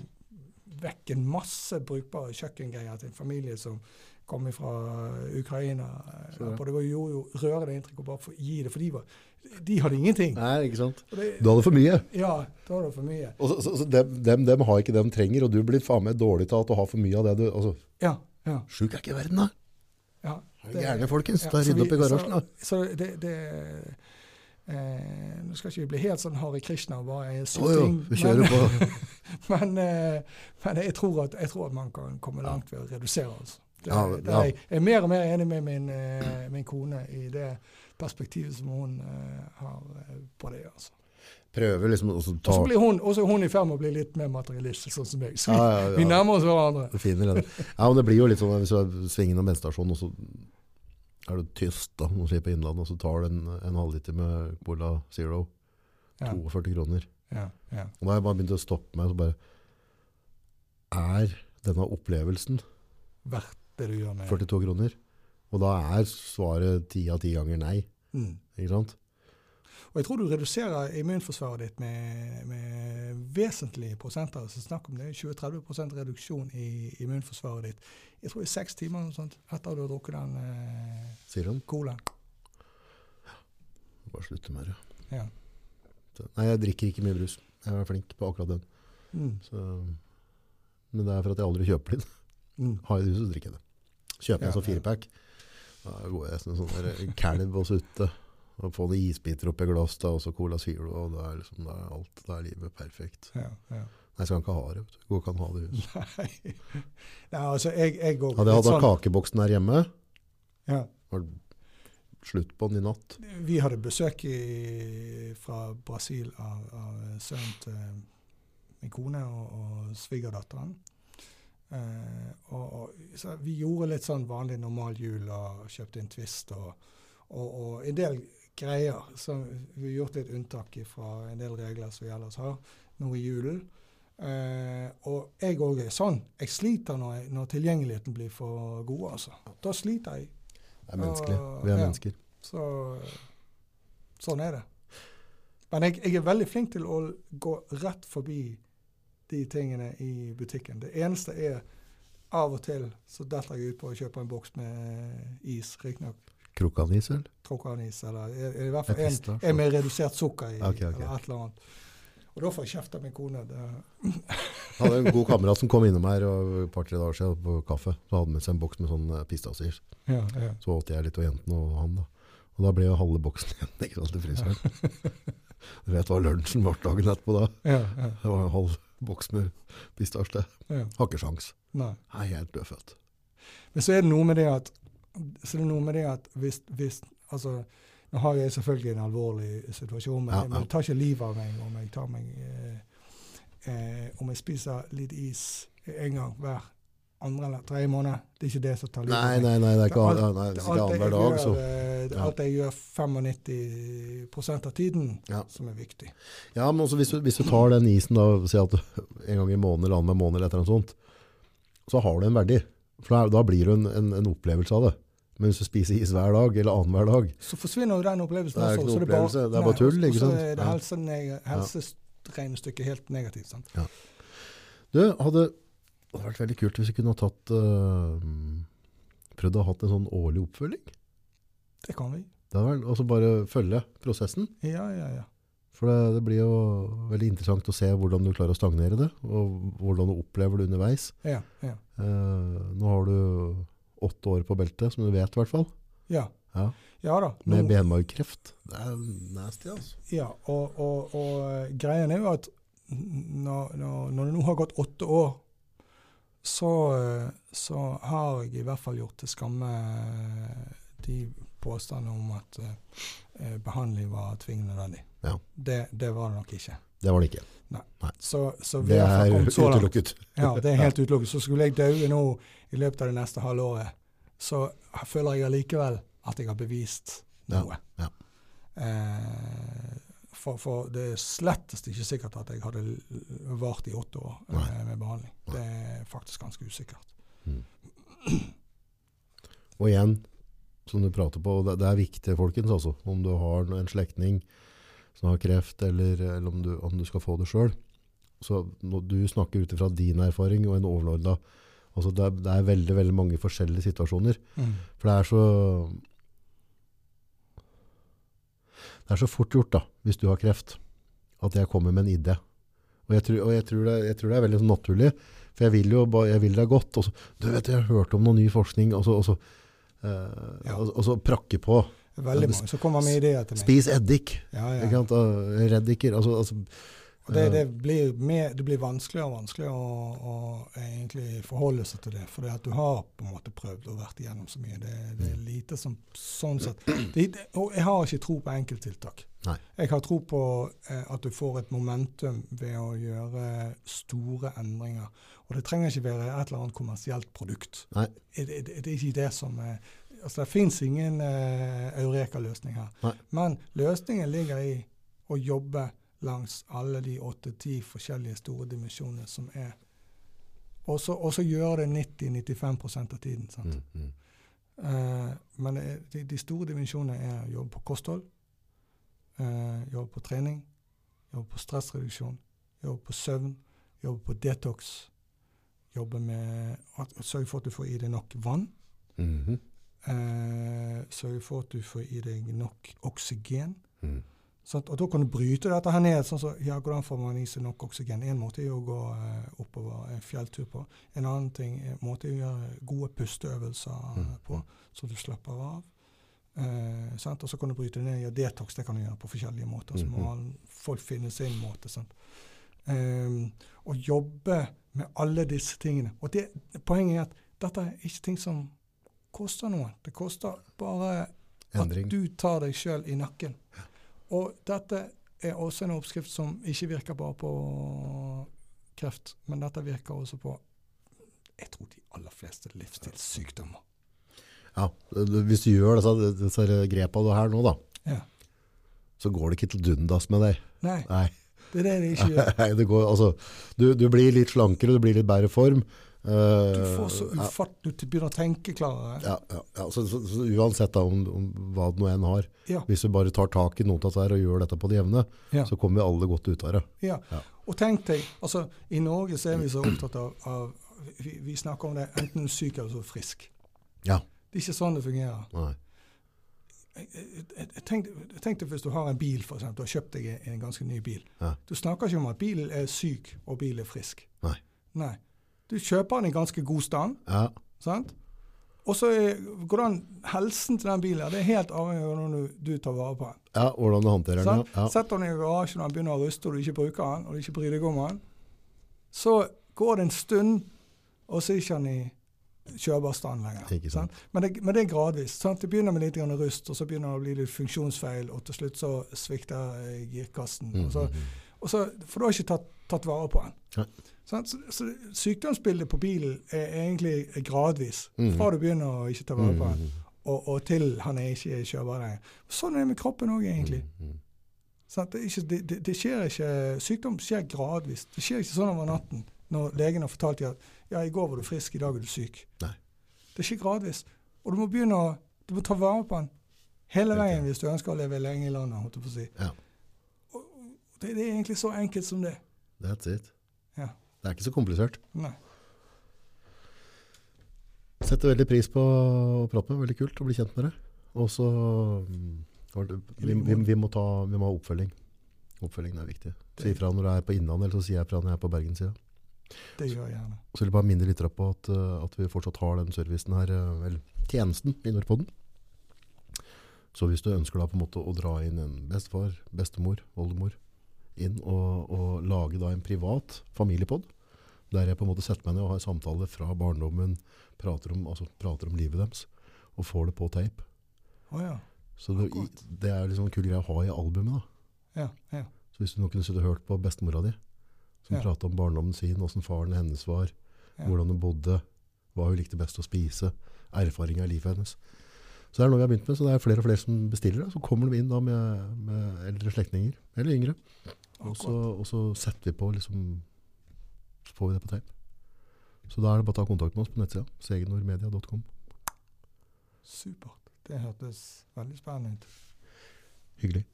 vekk en masse brukbare kjøkkengreier til en familie som kom fra Ukraina. Og det var jo, jo rørende inntrykk å bare få gi det, for de, var, de hadde ingenting. Nei, ikke sant? Det, Du hadde for mye. ja, da hadde det for mye. Og så, så, så dem, dem, dem har ikke det de trenger, og du blir faen meg dårlig til at du har for mye av det du altså, Ja, ja, Sjuk er ikke verden, da. ja. det, Gjerne, folkens. Ja, Da Rydd opp i garasjen, da. Så, så det, det eh, Nå skal ikke vi bli helt sånn Hare Krishna og bare syting. Jo, vi kjører men, på. men, eh, men jeg, tror at, jeg tror at man kan komme langt ved å redusere. Altså. Det, Ja, det ja. jeg er mer og mer enig med min, eh, min kone i det perspektivet som hun eh, har eh, på det. altså. Prøver liksom å ta Og så blir hun, hun i ferd med å bli litt mer materialistisk, sånn som meg. Så vi, Ja, ja, ja. vi nærmer oss hverandre. Finner det. Ja, men det blir jo litt sånn hvis du er svingen innom bensinstasjonen, og så er du tyst da, når du sier på Innlandet, og så tar du en, en halvliter med Cola Zero, Ja, 42 kroner. ja, ja. Og da har jeg bare begynt å stoppe meg, og så bare, er denne opplevelsen Verdt det du gjør med 42 kroner? Og da er svaret 10 av 10 ganger nei, mm. ikke sant? Og jeg tror du reduserer immunforsvaret ditt med, med vesentlige prosenter. Så snakk om det er 20-30% reduksjon i immunforsvaret ditt. Jeg tror i seks timer eller sånt, etter at du har drukket den eh, Sier han. colaen. Bare slutte med det. Ja. Nei, jeg drikker ikke mye brus. Jeg er flink på akkurat den. Mm. Så, men det er for at jeg aldri kjøper den. Mm. Har jeg det så drikker jeg det. Kjøper Ja, en sånn ja. Da går jeg som en sånn kalv og sutter. Og få noen isbiter oppi glass, da, og så Cola Zero. Og da er, liksom, da er alt, da er livet perfekt. Ja, ja. Nei, skal han ikke ha det. Går ikke an å ha det i huset. Nei. Nei, altså, jeg, jeg går Hadde jeg hatt hatt kakeboksen her hjemme, ja. var det slutt på den i natt. Vi hadde besøk i, fra Brasil av, av sønnen til min kone og, og svigerdatteren. Eh, og, og, så vi gjorde litt sånn vanlig normal jul og kjøpte en Twist og, og, en del greier. Så vi har gjort litt unntak fra en del regler som vi ellers har nå i julen. Eh, og jeg òg er sånn. Jeg sliter når, jeg, når tilgjengeligheten blir for god, altså. Da sliter jeg. Det er menneskelig. Vi er Ja. mennesker. Så sånn er det. Men jeg, jeg er veldig flink til å gå rett forbi de tingene i butikken. Det eneste er av og til så detter jeg ut på å kjøpe en boks med is, riktignok Krokanis, vel? Krokanis, eller er, er i hvert fall en, en med redusert sukker i, okay, okay. eller et eller annet. Og da får jeg kjeft av min kone. Jeg hadde en god kamerat som kom innom her og et par-tre dager siden på kaffe. Så hadde med seg en boks med sånn eh, pistasier. ja, ja. Så åt jeg litt, av jentene og han da. Og da ble jo halve boksen igjen ikke sant, til fryseren. Du vet hva lunsjen ble dagen etterpå da? Ja, ja, Det var en halv boks med pistasje. ja. Har ikke sjans. Nei. Jeg er helt dødfødt. Men så er det noe med det at så det med det at hvis, hvis altså, Nå har jeg selvfølgelig en alvorlig situasjon, men, Ja, ja. men det tar ikke livet av meg om jeg tar meg eh, eh, Om jeg spiser litt is en gang hver andre eller tredje måned. Det er ikke det som tar livet av meg. nei, nei, det er ikke, alt- nei, Det er ikke annenhver dag, så eh, det er Ja. alt jeg gjør 95 av tiden, Ja. som er viktig. Ja, men hvis du, hvis du tar den isen da, si at en gang i måneden eller annenhver måned eller et eller annet sånt, så har du en verdi. For da, blir det en, en, en opplevelse av det. Men hvis du spiser is hver dag, eller annenhver dag, Så forsvinner jo den opplevelsen. Det er ikke noe opplevelse, det er bare tull, ikke og sant? Så er det Ja. helseregnestykket helt negativt. sant? Du, hadde det hadde vært veldig kult hvis vi kunne tatt uh, prøvd å ha hatt en sånn årlig oppfølging. Det kan vi. Og så altså bare følge prosessen. Ja, ja, ja. For det, det blir jo veldig interessant å se hvordan du klarer å stagnere det, og hvordan du opplever det underveis. Ja, ja. Eh, nå har du åtte år på beltet, som du vet i hvert fall. ja. Ja. ja da. Med Nå- benmargkreft. Det er nasty, altså. Ja, og, og, og eh, greien er jo at når, når, når det nå har gått åtte år, så, eh, så har jeg i hvert fall gjort til skamme eh, de påstandene om at eh, eh, behandling var tvingende nødvendig. Ja. Det, det var det nok ikke. Det var det ikke. Så, så vi Det er så utelukket. Ja, det er helt utelukket. Så skulle jeg daue nå i løpet av det neste halvåret, så føler jeg allikevel at jeg har bevist Ja, noe. ja. Eh, for, for det er slettest ikke sikkert at jeg hadde vart i åtte år eh, Nei. med behandling. Det er faktisk ganske usikkert. Og igjen, som du prater på, det, er viktig, folkens, altså. Om du har en slektning som har kreft, eller, eller om, du, om du skal få det sjøl. Så du snakker ut ifra din erfaring og en overlorda. altså det, er, det er veldig veldig mange forskjellige situasjoner. For det er så Det er så fort gjort, da, hvis du har kreft, at jeg kommer med en idé. Og jeg tror, og jeg tror, det, jeg tror det er veldig sånn naturlig, for jeg vil jo jeg vil deg godt. Og så, du vet, jeg har hørt om noe ny forskning, og så, og så, eh, Ja. og, så prakke på. Veldig mange som kommer med ideer til meg. Spis eddik, Ja, ja. Reddiker, altså, altså Og det, det, blir mer, det blir vanskeligere og vanskeligere å, å egentlig forholde seg til det. For det at du har på en måte prøvd og vært igjennom så mye. Det, det er lite som sånn sett det, Og jeg har ikke tro på enkelttiltak. Nei. Jeg har tro på eh, at du får et momentum ved å gjøre store endringer. Og det trenger ikke være et eller annet kommersielt produkt. Nei. Det, er ikke det som er Altså, det fins ingen eh, eureka-løsning her. Nei. Men løsningen ligger i å jobbe langs alle de åtte-ti forskjellige store dimensjonene som er. Og så gjøre det 90-95% av tiden. sant? mm, mm. Uh, men er, de, de store dimensjonene er å jobbe på kosthold, uh, jobbe på trening, jobbe på stressreduksjon, jobbe på søvn, jobbe på detox, jobbe med at, Sørge for at du får i deg nok vann. Mm -hmm. uh, sørge for at du får i deg nok oksygen. Mm. Sant? Og da kan du bryte dette her ned. sånn så, ja, Hvordan får man i seg nok oksygen? En måte er å gå eh, oppover en fjelltur på. En annen ting er, måte er å gjøre gode pusteøvelser eh, Mm. på, så du slapper av. Eh, sant? Og så kan du bryte det ned. Ja, detox det kan du gjøre på forskjellige måter. Så må Mhm. folk finne sin måte. Sant? Um, og jobbe med alle disse tingene. Og det, Poenget er at dette er ikke ting som koster noe. Det koster bare Endring. at du tar deg sjøl i nakken. Og dette er også en oppskrift som ikke virker bare på kreft, men dette virker også på jeg tror de aller fleste livsstilssykdommer. Ja, Hvis du gjør disse, disse grepa du har nå, da, Ja. så går det ikke til dundas med deg. Nei, Nei. det er det de ikke gjør. Nei, det går, altså, du, du blir litt slankere, du blir litt bedre form. Eh, Du får så ja, Du begynner å tenke klarere. ja, ja, ja. Så, så, så uansett da, om, om hva det nå enn har, Ja. hvis du bare tar tak i noe av dette og gjør dette på det jevne, så kommer vi alle godt ut av det. Ja. Ja. Og tenk deg, altså I Norge så er vi så opptatt av, av vi, vi snakker om det enten syk eller så frisk. Ja. Det er ikke sånn det fungerer. Nei. Tenk, deg hvis du har en bil, eksempel, du har kjøpt deg en, ganske ny bil. Du snakker ikke om at bilen er syk og bilen er frisk. Nei. Nei. Du kjøper den i ganske god stand. Ja, sant? Og så hvordan helsen til den bilen det er helt avhengig av hvordan du, du tar vare på den. ja, hvordan du håndterer den. Ja. Setter den i garasjen og den begynner å ruste, og du ikke bruker den, og du ikke bryr deg om den, så går det en stund, og så er ikke den i kjørbar stand lenger. Sant. Men, det, men det er gradvis. Sant? Det begynner med litt rust, og så begynner det å bli litt funksjonsfeil, og til slutt så svikter girkassen. Mm, Og så, mm, mm. og så, for du har ikke tatt, tatt vare på den. Nei. Så, så sykdomsbildet på bilen er egentlig gradvis, Mhm. fra du begynner å ikke ta vare på Mm, den, mm, og, og til han er ikke kjørbar lenger. Sånn er det med kroppen òg, egentlig. mm, mm. Det, ikke, det, det, skjer ikke, Sykdom skjer gradvis. Det skjer ikke sånn over natten når legen har fortalt deg at ja, i går var du frisk, i dag er du syk. Nei. Det skjer gradvis. Og du må begynne å du må ta vare på den hele veien hvis du ønsker å leve lenge i landet. holdt jeg på å si. Ja. Det, det er egentlig så enkelt som det. That's it. Det er ikke så komplisert. Nei. Setter veldig pris på med. Veldig kult å bli kjent med det. Og så mm, vi, vi, vi, må ta, vi må ha oppfølging. Oppfølging er viktig. Si ifra når du er på Innlandet, eller så sier jeg ifra når jeg er på Bergenssida. Det gjør jeg gjerne. Så vil jeg bare minne litt på at, eh, at vi fortsatt har den servicen her, eh, eller tjenesten i Nordpoden. Så hvis du ønsker da på en måte å dra inn en bestefar, bestemor, oldemor, inn og, og lage da en privat familiepod, der jeg på en måte setter meg ned og har samtaler fra barndommen, prater om, altså, prater om livet deres, og får det på tape. Oh, ja. Så det, det er liksom en kul greie å ha i albumet da. Ja, ja. Så hvis du nå kunne sittet og hørt på bestemora di, som Ja. prata om barndommen sin, hvordan faren hennes var, Ja. hvordan hun bodde, hva hun likte best å spise, erfaringa i livet hennes. Så det er noe vi har begynt med, så det er flere og flere som bestiller det. Så kommer de inn da med, med eldre slektninger, eller yngre. Og så, og så setter vi på liksom, så får vi det på tape. Så da er det bare å ta kontakt med oss på nettsida, segenordmedia.com. Supert. Det hørtes veldig spennende ut. Hyggelig.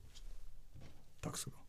Takk skal du ha.